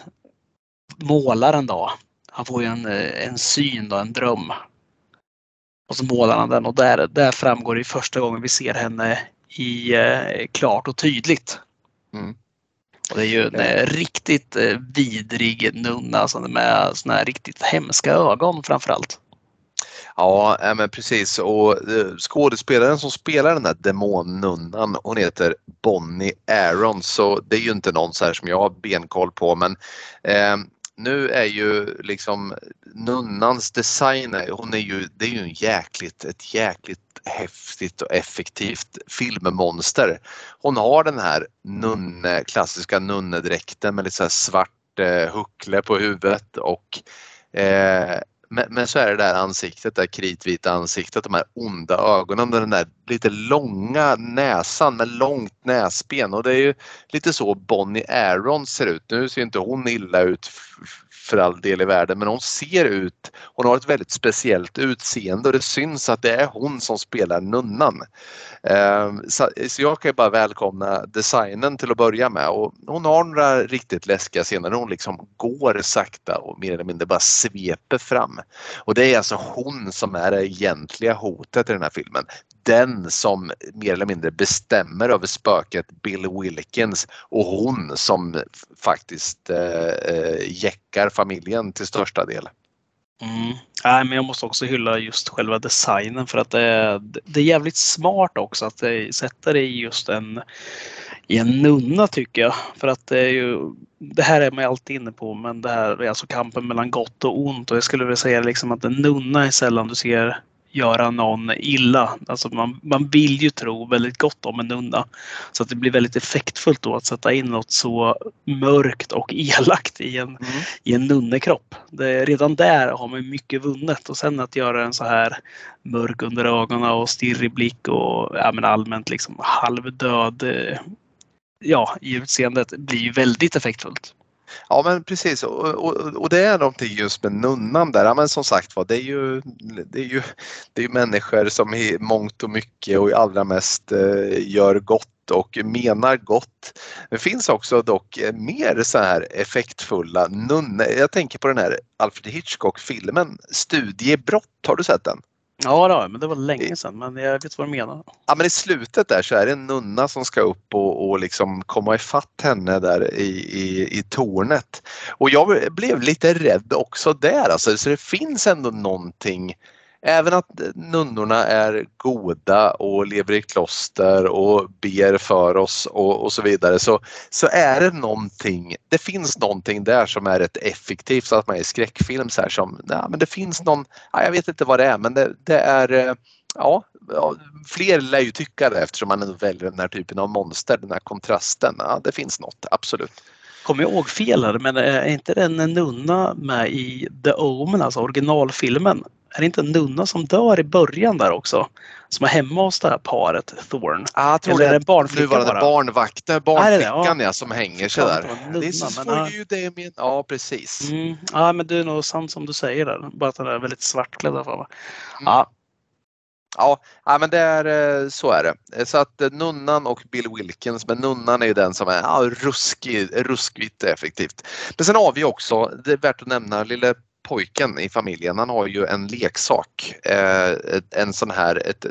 målar en dag. Han får ju en, eh, en syn då, en dröm. Och så målar han den och där, där framgår det första gången vi ser henne i eh, klart och tydligt. Mm. Och det är ju en eh, riktigt eh, vidrig nunna som med såna här riktigt hemska ögon framförallt. Ja, eh, men precis. Och eh, skådespelaren som spelar den där demonnunnan, hon heter Bonnie Aaron. Så det är ju inte någon så här som jag har benkoll på men eh, nu är ju liksom nunnans design, hon är ju, det är ju en jäkligt, ett jäkligt häftigt och effektivt filmmonster. Hon har den här nunne, klassiska nunnedräkten med lite så här svart eh, huckle på huvudet och eh, men, men så är det där ansiktet, det där kritvita ansiktet, de här onda ögonen, den där lite långa näsan med långt näsben och det är ju lite så Bonnie Aaron ser ut. Nu ser inte hon illa ut för all del i världen men hon ser ut, hon har ett väldigt speciellt utseende och det syns att det är hon som spelar nunnan. Ehm, så, så jag kan ju bara välkomna designen till att börja med och hon har några riktigt läskiga scener där hon liksom går sakta och mer eller mindre bara sveper fram. Och det är alltså hon som är det egentliga hotet i den här filmen. Den som mer eller mindre bestämmer över spöket Bill Wilkins och hon som faktiskt eh, eh, jäckar familjen till största del. Mm. Nej, men jag måste också hylla just själva designen för att det är, det är jävligt smart också att det sätter det i just en, i en nunna tycker jag. För att det är ju, det här är man alltid inne på men det här är alltså kampen mellan gott och ont och jag skulle vilja säga liksom att en nunna är sällan du ser göra någon illa. Alltså man, man vill ju tro väldigt gott om en nunna. Så att det blir väldigt effektfullt då att sätta in något så mörkt och elakt i en, i en nunnekropp. Det, redan där har man mycket vunnet och sen att göra en så här mörk under ögonen och stirrig blick och ja, men allmänt liksom halvdöd eh, ja, i utseendet blir ju väldigt effektfullt. Ja men precis och, och, och det är någonting just med nunnan där. Ja, men som sagt var det är ju, det är ju, det är människor som i mångt och mycket och allra mest eh, gör gott och menar gott. Det finns också dock eh, mer så här effektfulla nunnor. Jag tänker på den här Alfred Hitchcock-filmen Studiebrott. Har du sett den? Ja, då, men det var länge sedan, men jag vet vad du menar. Ja, men i slutet där så är det en nunna som ska upp och, och liksom komma ifatt henne där i, i, i tornet. Och jag blev lite rädd också där alltså, så det finns ändå någonting Även att nunnorna är goda och lever i kloster och ber för oss och, och så vidare så, så är det någonting, det finns någonting där som är rätt effektivt så att man är i skräckfilm så här som, ja, men det finns någon, ja, jag vet inte vad det är men det, det är eh, Ja, fler lär ju tycka det eftersom man väljer den här typen av monster, den här kontrasten. Ja, det finns något, absolut. Kommer jag ihåg fel här, men är inte den en nunna med i The Omen, alltså originalfilmen? är det inte en nunna som dör i början där också? Som är hemma hos det här paret, Thorn. Ah, jag tror Eller det är det barnflicka nuvarande bara? barnvakten, barnflickan ja. som hänger sig där. en Det nunna, så men, får ja. ju det med, ja precis. Mm. Ja, men det är nog sant som du säger där. Bara att den är väldigt svartklädd. Mm. Ja, Ja, men det är, eh, så är det. Så att eh, nunnan och Bill Wilkins, men nunnan är ju den som är ja, ruskig, ruskigt effektivt. Men sen har vi också, det är värt att nämna, lille pojken i familjen, han har ju en leksak. Eh, en sån här, ett,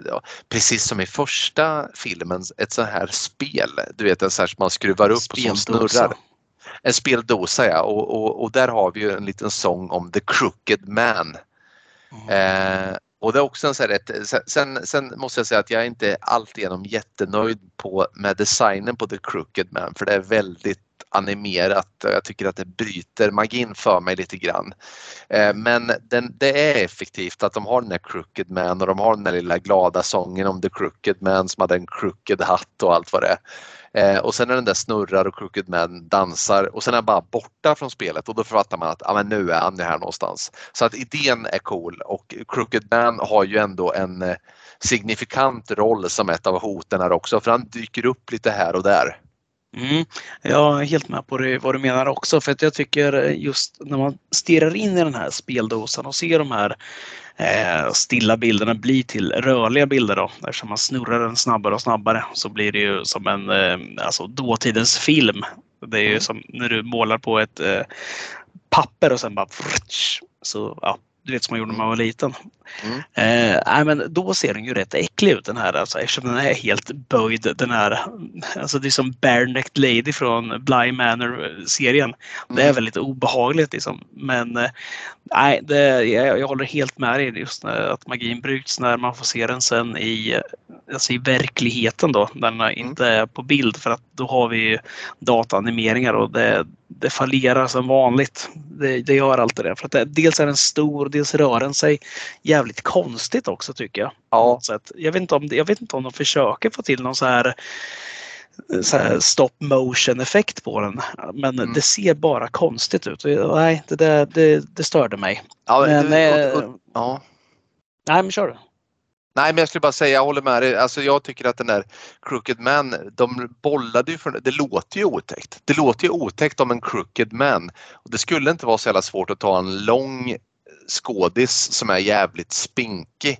precis som i första filmen, ett sån här spel. Du vet en sån här som man skruvar upp och som speldosa. snurrar. En speldosa ja och, och, och där har vi ju en liten sång om The Crooked Man. Eh, och det är också en så här, ett, sen- sen, måste jag säga att jag är inte alltigenom jättenöjd på, med designen på The Crooked Man för det är väldigt animerat och jag tycker att det bryter magin för mig lite grann. Eh, men den, det är effektivt att de har den där Crooked Man och de har den där lilla glada sången om The Crooked Man som hade en crooked hatt och allt vad det är. Eh, och sen när den där snurrar och Crooked Man dansar och sen är han bara borta från spelet och då författar man att ah, men nu är han ju här någonstans. Så att idén är cool och Crooked Man har ju ändå en eh, signifikant roll som ett av hoten här också för han dyker upp lite här och där. Mm. Jag är helt med på det, vad du menar också för att jag tycker just när man stirrar in i den här speldosan och ser de här eh, stilla bilderna bli till rörliga bilder då eftersom man snurrar den snabbare och snabbare så blir det ju som en eh, alltså dåtidens film. Det är ju Mm. som när du målar på ett eh, papper och sen bara så ja, du vet som man gjorde när man var liten. Mm. Eh, nej, men då ser den ju rätt äcklig ut den här alltså, eftersom den är helt böjd. Den här, alltså det är som Barenecked Lady från Bly Manor-serien. Det är Mm. väldigt obehagligt liksom. Men eh, nej, det, jag, jag håller helt med dig just när, att magin bryts när man får se den sen i, alltså i verkligheten då. När den inte är på bild för att då har vi ju dataanimeringar och det, det fallerar som vanligt. Det, det gör alltid det. För att det, dels är den stor, dels rör den sig jävligt konstigt också tycker jag. Ja, något sätt. Jag, vet inte om, jag vet inte om de försöker få till någon så här, så här stop motion effekt på den. Men Mm. det ser bara konstigt ut. Och Nej, det, där, det, det störde mig. ja, Men, och- och- eh, ja. nej, men kör du. Nej men jag skulle bara säga, jag håller med dig. Alltså jag tycker att den där Crooked Man, de bollade ju för det låter ju otäckt. Det låter ju otäckt om en Crooked Man. Och det skulle inte vara så jävla svårt att ta en lång skådis som är jävligt spinkig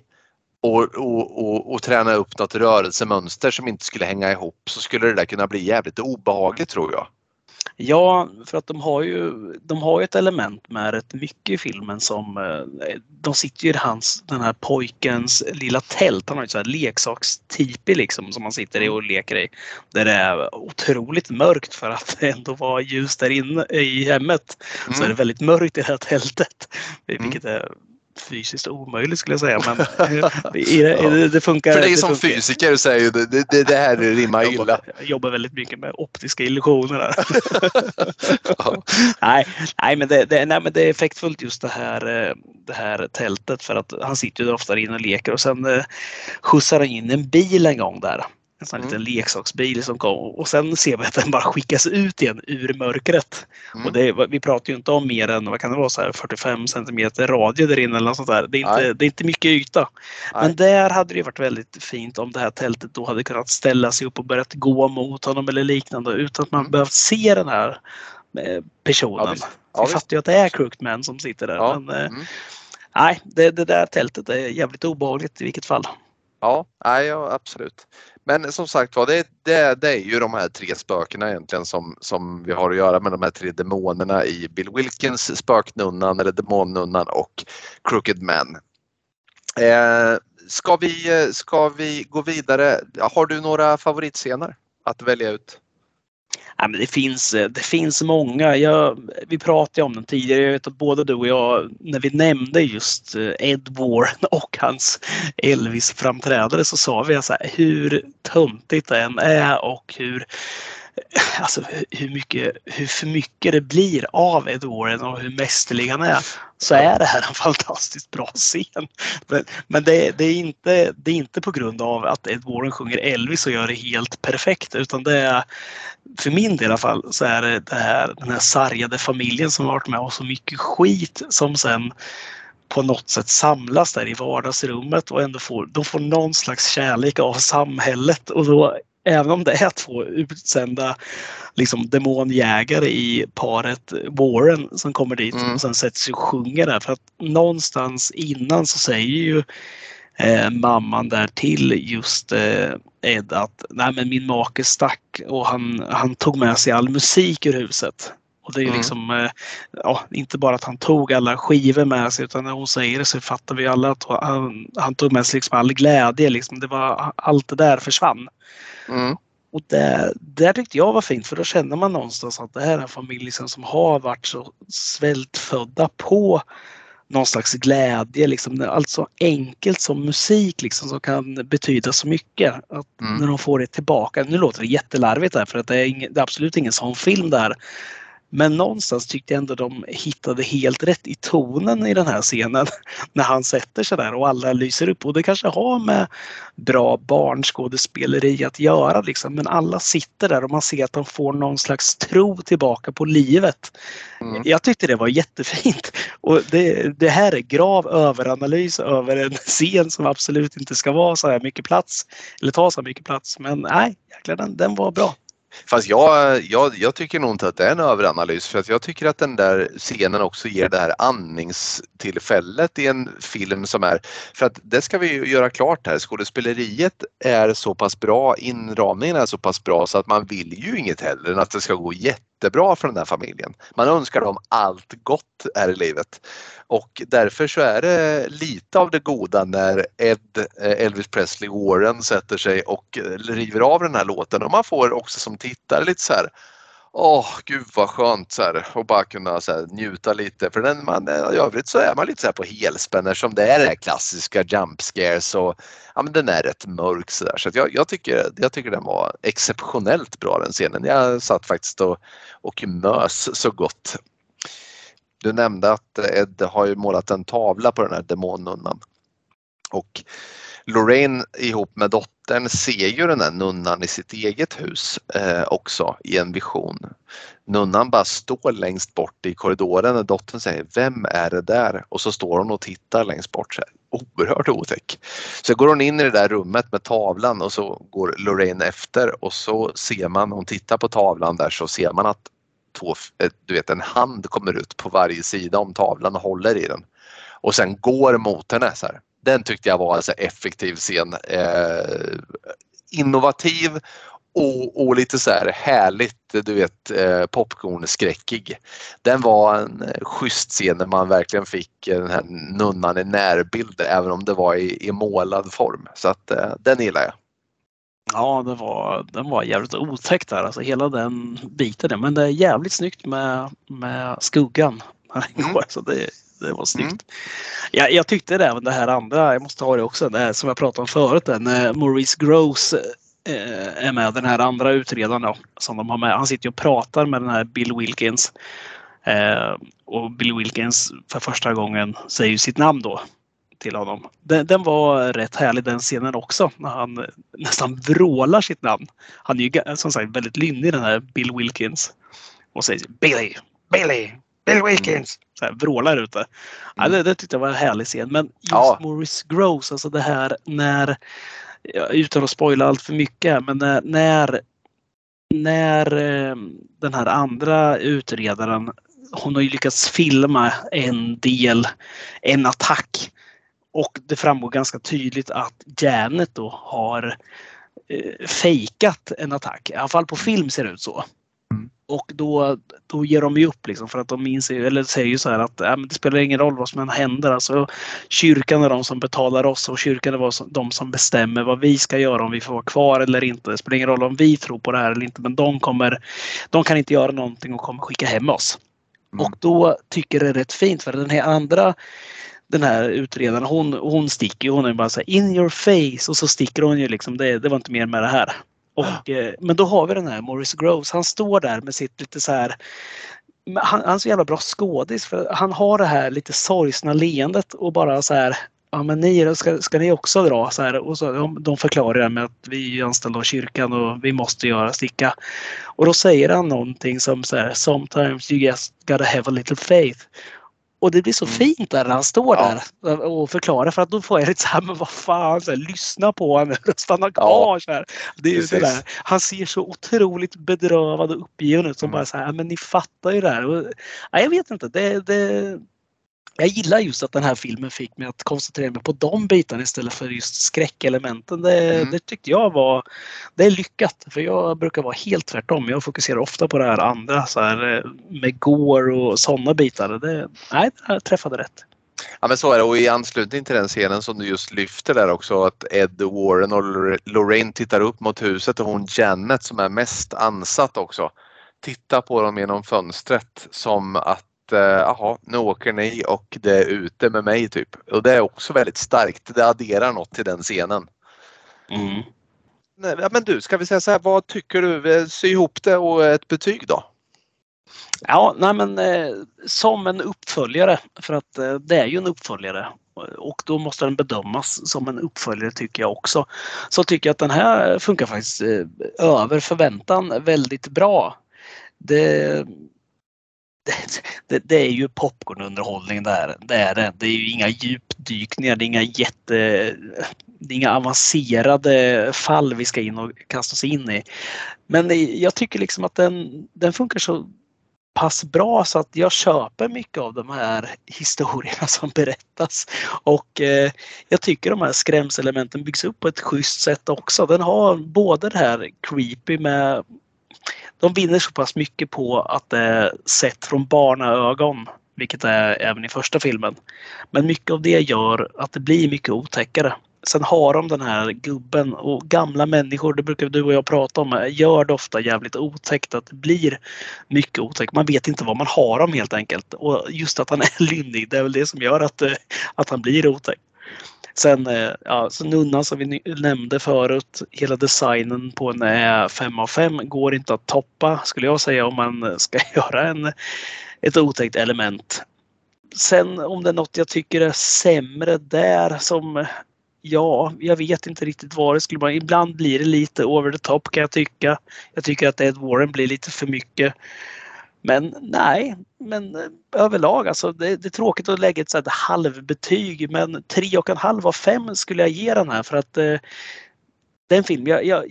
och, och, och, och träna upp något rörelsemönster som inte skulle hänga ihop så skulle det där kunna bli jävligt obehagligt tror jag. Ja, för att de har ju, de har ett element med rätt mycket i filmen som eh, de sitter ju i hans, den här pojkens lilla tält. Han har ju så här leksakstipi liksom som han sitter i och leker i. Där det är otroligt mörkt för att det ändå var ljus där inne i hemmet. Så är det Mm. väldigt mörkt i det här tältet. Mm. Vilket är fysiskt omöjligt skulle jag säga. Men det, det, det funkar. För dig som funkar. fysiker så är ju det, det, det, här rimmar Jag illa. jobbar, jag jobbar väldigt mycket med optiska illusioner. Ja. nej, nej, men det, det, nej, men det är effektfullt just det här, eh, det här tältet för att han sitter ju där ofta inne och leker och sen eh, skjutsar han in en bil en gång där. En sån här Mm. liten leksaksbil som kom och sen ser vi att den bara skickas ut igen ur mörkret. Mm. Och det, vi pratar ju inte om mer än vad kan det vara, så här 45 centimeter radie där inne eller något sånt där. Det är inte, Nej. det är inte mycket yta. Nej. Men där hade det varit väldigt fint om det här tältet då hade kunnat ställa sig upp och börjat gå mot honom eller liknande utan att man Mm. behövt se den här eh, personen. Ja, visst. Ja, visst. fattar ju att det är Crooked Man som sitter där. Ja. Men, eh, Mm. nej, det, det där tältet är jävligt obehagligt i vilket fall. Ja, nej, ja, absolut. Men som sagt var, det, det, det är ju de här tre spökena egentligen som, som vi har att göra med de här tre demonerna i Bill Wilkins Spöknunnan eller Demonnunnan och Crooked Man. Eh, ska, vi, eh, ska vi gå vidare? Har du några favoritscener att välja ut? Ja, men det, finns, eh, det finns många. Jag, vi pratade om den tidigare. Jag vet att både du och jag, när vi nämnde just eh, Ed Warren och hans Elvis-framträdande så sa vi så här, hur töntigt det än är och hur alltså hur, mycket, hur för mycket det blir av Ed Warren och hur mästerlig han är så är det här en fantastiskt bra scen. Men, men det, det, är inte, det är inte på grund av att Ed Warren sjunger Elvis och gör det helt perfekt utan det är för min del i alla fall så är det, det här, den här sargade familjen som har varit med och så mycket skit som sen på något sätt samlas där i vardagsrummet och ändå får, de får någon slags kärlek av samhället och då även om det är två utsända liksom, demonjägare i paret Warren som kommer dit mm. och sen sätter sig och sjunger där. För att någonstans innan så säger ju eh, mamman där till just eh, Ed att Nej, men min make stack och han, han tog med sig all musik ur huset. Och det är mm. liksom, eh, ja, inte bara att han tog alla skivor med sig utan när hon säger det så fattar vi alla att han, han tog med sig liksom all glädje. Liksom. Det var, allt det där försvann. Mm. Och det, det tyckte jag var fint för då känner man någonstans att det här är en familj liksom som har varit så svältfödda på någon slags glädje. Liksom, allt så enkelt som musik liksom, som kan betyda så mycket. Att mm. När de får det tillbaka. Nu låter det jättelarvigt där för att det är, ing, det är absolut ingen sån film där. Men någonstans tyckte jag ändå de hittade helt rätt i tonen i den här scenen när han sätter sig där och alla lyser upp. Och det kanske har med bra barnskådespeleri att göra liksom. Men alla sitter där och man ser att de får någon slags tro tillbaka på livet. Mm. Jag tyckte det var jättefint. Och det, det här är grav överanalys över en scen som absolut inte ska vara så här mycket plats. Eller ta så här mycket plats. Men nej, jäklar den, den var bra. Fast jag, jag, jag tycker nog inte att det är en överanalys för att jag tycker att den där scenen också ger det här andningstillfället i en film som är, för att det ska vi göra klart här, skådespeleriet är så pass bra, inramningen är så pass bra så att man vill ju inget hellre än att det ska gå jättebra för den här familjen. Man önskar dem allt gott här i livet. Och därför så är det lite av det goda när Ed, eh, Elvis Presley Warren sätter sig och river av den här låten och man får också som tittare lite så här Åh, gud vad skönt så här, och bara kunna så här, njuta lite. För den, man, eh, i övrigt så är man lite så här på helspänn eftersom det är det klassiska jump scares och ja, men den är rätt mörk så där. Så jag, jag, tycker, jag tycker den var exceptionellt bra den scenen. Jag satt faktiskt och, och mös så gott du nämnde att Ed har ju målat en tavla på den här demonnunnan. Och Lorraine ihop med dottern ser ju den där nunnan i sitt eget hus eh, också i en vision. Nunnan bara står längst bort i korridoren och dottern säger Vem är det där? Och så står hon och tittar längst bort. Så här. Oerhört otäck. Så går hon in i det där rummet med tavlan och så går Lorraine efter och så ser man, hon tittar på tavlan där så ser man att två, eh, du vet en hand kommer ut på varje sida om tavlan och håller i den. Och sen går mot henne. Så här. Den tyckte jag var en så effektiv scen. Eh, innovativ och, och, lite så här härligt, du vet eh, popcornskräckig. Den var en eh, schysst scen när man verkligen fick den här nunnan i närbild även om det var i, i målad form. Så att eh, den gillar jag. Ja, det var, den var jävligt otäck där, alltså hela den biten. Men det är jävligt snyggt med, med skuggan. Mm. så det, det var snyggt. Mm. Ja, jag tyckte det, även det här andra, jag måste ta det också, det här som jag pratade om förut, när Maurice Gross eh, är med, den här andra utredaren då, som de har med. Han sitter och pratar med den här Bill Wilkins. Eh, och Bill Wilkins för första gången säger sitt namn då till honom. Den, den, var rätt härlig den scenen också när han nästan vrålar sitt namn. Han är ju som sagt väldigt lynnig den här Bill Wilkins. Och säger Billy, Billy, Bill Wilkins. Så här, vrålar ute. Mm. Ja, det, det tyckte jag var en härlig scen. Men just ja. Maurice Gross, alltså det här när, utan att spoila allt för mycket, men när, när, när eh, den här andra utredaren hon har ju lyckats filma en del, en attack och det framgår ganska tydligt att Janet då har eh, fejkat en attack. I alla fall på film ser det ut så. Och då, då ger de ju upp liksom för att de minns, eller säger ju så här att äh, det spelar ingen roll vad som än händer. Alltså, kyrkan är de som betalar oss och kyrkan är de som bestämmer vad vi ska göra om vi får vara kvar eller inte. Det spelar ingen roll om vi tror på det här eller inte men de, kommer, de kan inte göra någonting och kommer skicka hem oss. Mm. Och då tycker det är rätt fint för den här andra den här utredaren hon, hon sticker ju. Hon är bara så här, in your face och så sticker hon ju liksom. Det, det var inte mer med det här. Och, eh, men då har vi den här Morris Groves. Han står där med sitt lite så här han, han är så jävla bra skådis för han har det här lite sorgsna leendet och bara så här Ja men ni ska, ska ni också dra? Så här, och så, de, de förklarar det med att vi är anställda av kyrkan och vi måste göra sticka. Och då säger han någonting som så här, Sometimes you just gotta have a little faith. Och det blir så mm. fint där när han står ja. där och förklarar för att då får jag lite så här, men vad fan, så här, lyssna på honom stanna kvar. Så här. Det är det där. Han ser så otroligt bedrövad och uppgiven ut som mm. bara så här, men ni fattar ju det här. Och, ja, jag vet inte, det, det, jag gillar just att den här filmen fick mig att koncentrera mig på de bitarna istället för just skräckelementen. Det, mm. det tyckte jag var det är lyckat. För jag brukar vara helt tvärtom. Jag fokuserar ofta på det här andra så här, eh, med gore och sådana bitar. Det, nej, det träffade rätt. Ja men så är det och i anslutning till den scenen som du just lyfter där också att Ed Warren och Lorraine tittar upp mot huset och hon Janet som är mest ansatt också tittar på dem genom fönstret som att jaha, nu åker ni och det är ute med mig typ. Och det är också väldigt starkt. Det adderar något till den scenen. Mm. Ja, men du, ska vi säga så här, vad tycker du? Sy ihop det och ett betyg då? Ja, nej men eh, som en uppföljare för att eh, det är ju en uppföljare och då måste den bedömas som en uppföljare tycker jag också. Så tycker jag att den här funkar faktiskt eh, över förväntan väldigt bra. Det, det, det, är ju popcornunderhållning där. Det är det. Det är ju inga djupdykningar, det är inga jätte... Det är inga avancerade fall vi ska in och kasta oss in i. Men jag tycker liksom att den, den funkar så pass bra så att jag köper mycket av de här historierna som berättas. Och eh, jag tycker de här skrämselementen byggs upp på ett schysst sätt också. Den har både det här creepy med de vinner så pass mycket på att det är sett från barnaögon, vilket är även i första filmen. Men mycket av det gör att det blir mycket otäckare. Sen har de den här gubben och gamla människor, det brukar du och jag prata om, gör det ofta jävligt otäckt att det blir mycket otäckt. Man vet inte vad man har dem helt enkelt. Och just att han är lynnig, det är väl det som gör att, eh, att han blir otäck. Sen eh, ja, så nunnan som vi nämnde förut, hela designen på en är 5 av 5 går inte att toppa skulle jag säga om man ska göra en, ett otäckt element. Sen om det är något jag tycker är sämre där som Ja, jag vet inte riktigt vad det skulle vara. Ibland blir det lite over the top kan jag tycka. Jag tycker att Ed Warren blir lite för mycket. Men nej, men eh, överlag alltså det, det är tråkigt att lägga ett så halvbetyg men tre och en halv av fem skulle jag ge den här för att eh, den film, jag, jag,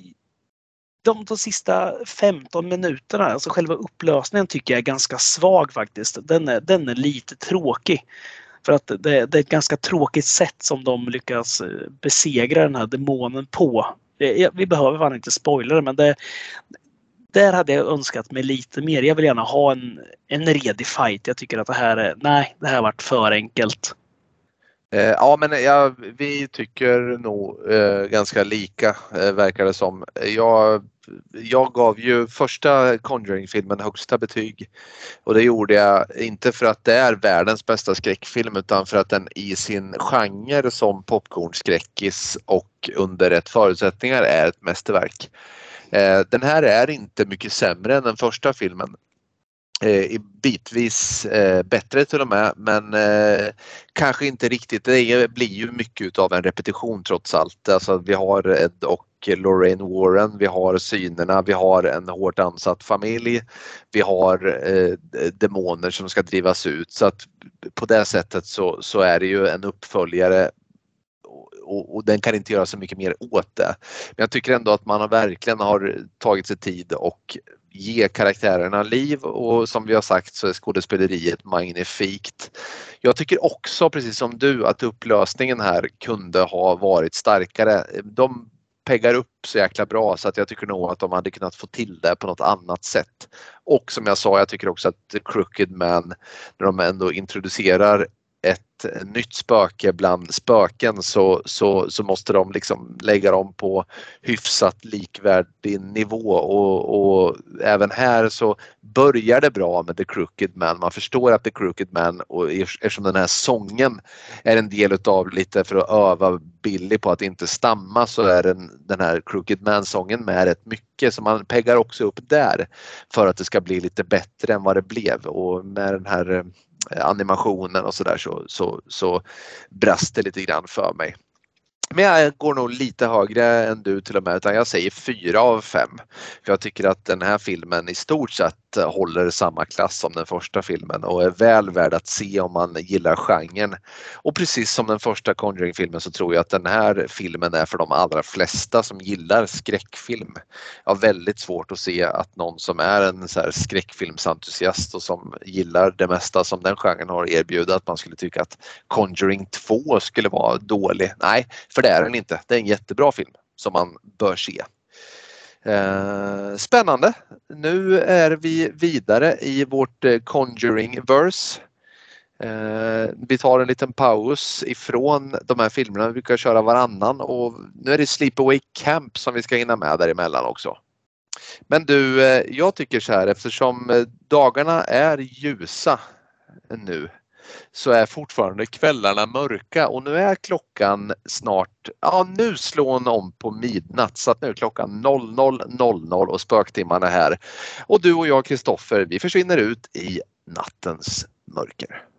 de, de sista 15 minuterna, alltså själva upplösningen tycker jag är ganska svag faktiskt. Den är, den är lite tråkig. För att det, det är ett ganska tråkigt sätt som de lyckas eh, besegra den här demonen på. Eh, vi behöver fan inte spoila det men det, där hade jag önskat mig lite mer. Jag vill gärna ha en, en redig fight. Jag tycker att det här är, nej, det här har varit för enkelt. Eh, ja men ja, vi tycker nog eh, ganska lika eh, verkar det som. Jag, jag gav ju första Conjuring-filmen högsta betyg och det gjorde jag inte för att det är världens bästa skräckfilm utan för att den i sin genre som popcornskräckis och under rätt förutsättningar är ett mästerverk. Eh, den här är inte mycket sämre än den första filmen. Eh, bitvis eh, bättre till och med men eh, kanske inte riktigt. Det blir ju mycket av en repetition trots allt. Alltså vi har Ed och Lorraine Warren, vi har synerna, vi har en hårt ansatt familj, vi har eh, demoner som ska drivas ut så att på det sättet så, så är det ju en uppföljare och, och, den kan inte göra så mycket mer åt det. Men jag tycker ändå att man verkligen har tagit sig tid och ge karaktärerna liv och som vi har sagt så är skådespeleriet magnifikt. Jag tycker också precis som du att upplösningen här kunde ha varit starkare. De peggar upp så jäkla bra så att jag tycker nog att de hade kunnat få till det på något annat sätt. Och som jag sa, jag tycker också att Crooked Man, när de ändå introducerar ett nytt spöke bland spöken så, så, så måste de liksom lägga dem på hyfsat likvärdig nivå. Och, och även här så börjar det bra med The Crooked Man. Man förstår att The Crooked Man och eftersom den här sången är en del utav lite för att öva Billy på att inte stamma så är den, den här Crooked Man-sången med rätt mycket. Så man peggar också upp där för att det ska bli lite bättre än vad det blev. Och med den här eh, Eh, animationen och sådär så, så, så brast det lite grann för mig. Men jag går nog lite högre än du till och med utan jag säger fyra av fem. För Jag tycker att den här filmen i stort sett håller samma klass som den första filmen och är väl värd att se om man gillar genren. Och precis som den första Conjuring-filmen så tror jag att den här filmen är för de allra flesta som gillar skräckfilm. Jag har väldigt svårt att se att någon som är en så här skräckfilmsentusiast och som gillar det mesta som den genren har erbjudit att man skulle tycka att Conjuring 2 skulle vara dålig. Nej, för det är den inte. Det är en jättebra film som man bör se. Eh, spännande! Nu är vi vidare i vårt eh, Conjuring-verse. Eh, vi tar en liten paus ifrån de här filmerna. Vi brukar köra varannan och nu är det Sleepaway Camp som vi ska hinna med däremellan också. Men du, jag tycker så här eftersom dagarna är ljusa nu så är fortfarande kvällarna mörka och nu är klockan snart, ja nu slår hon om på midnatt så att nu är klockan 00.00 och spöktimmarna är här. Och du och jag Kristoffer, vi försvinner ut i nattens mörker.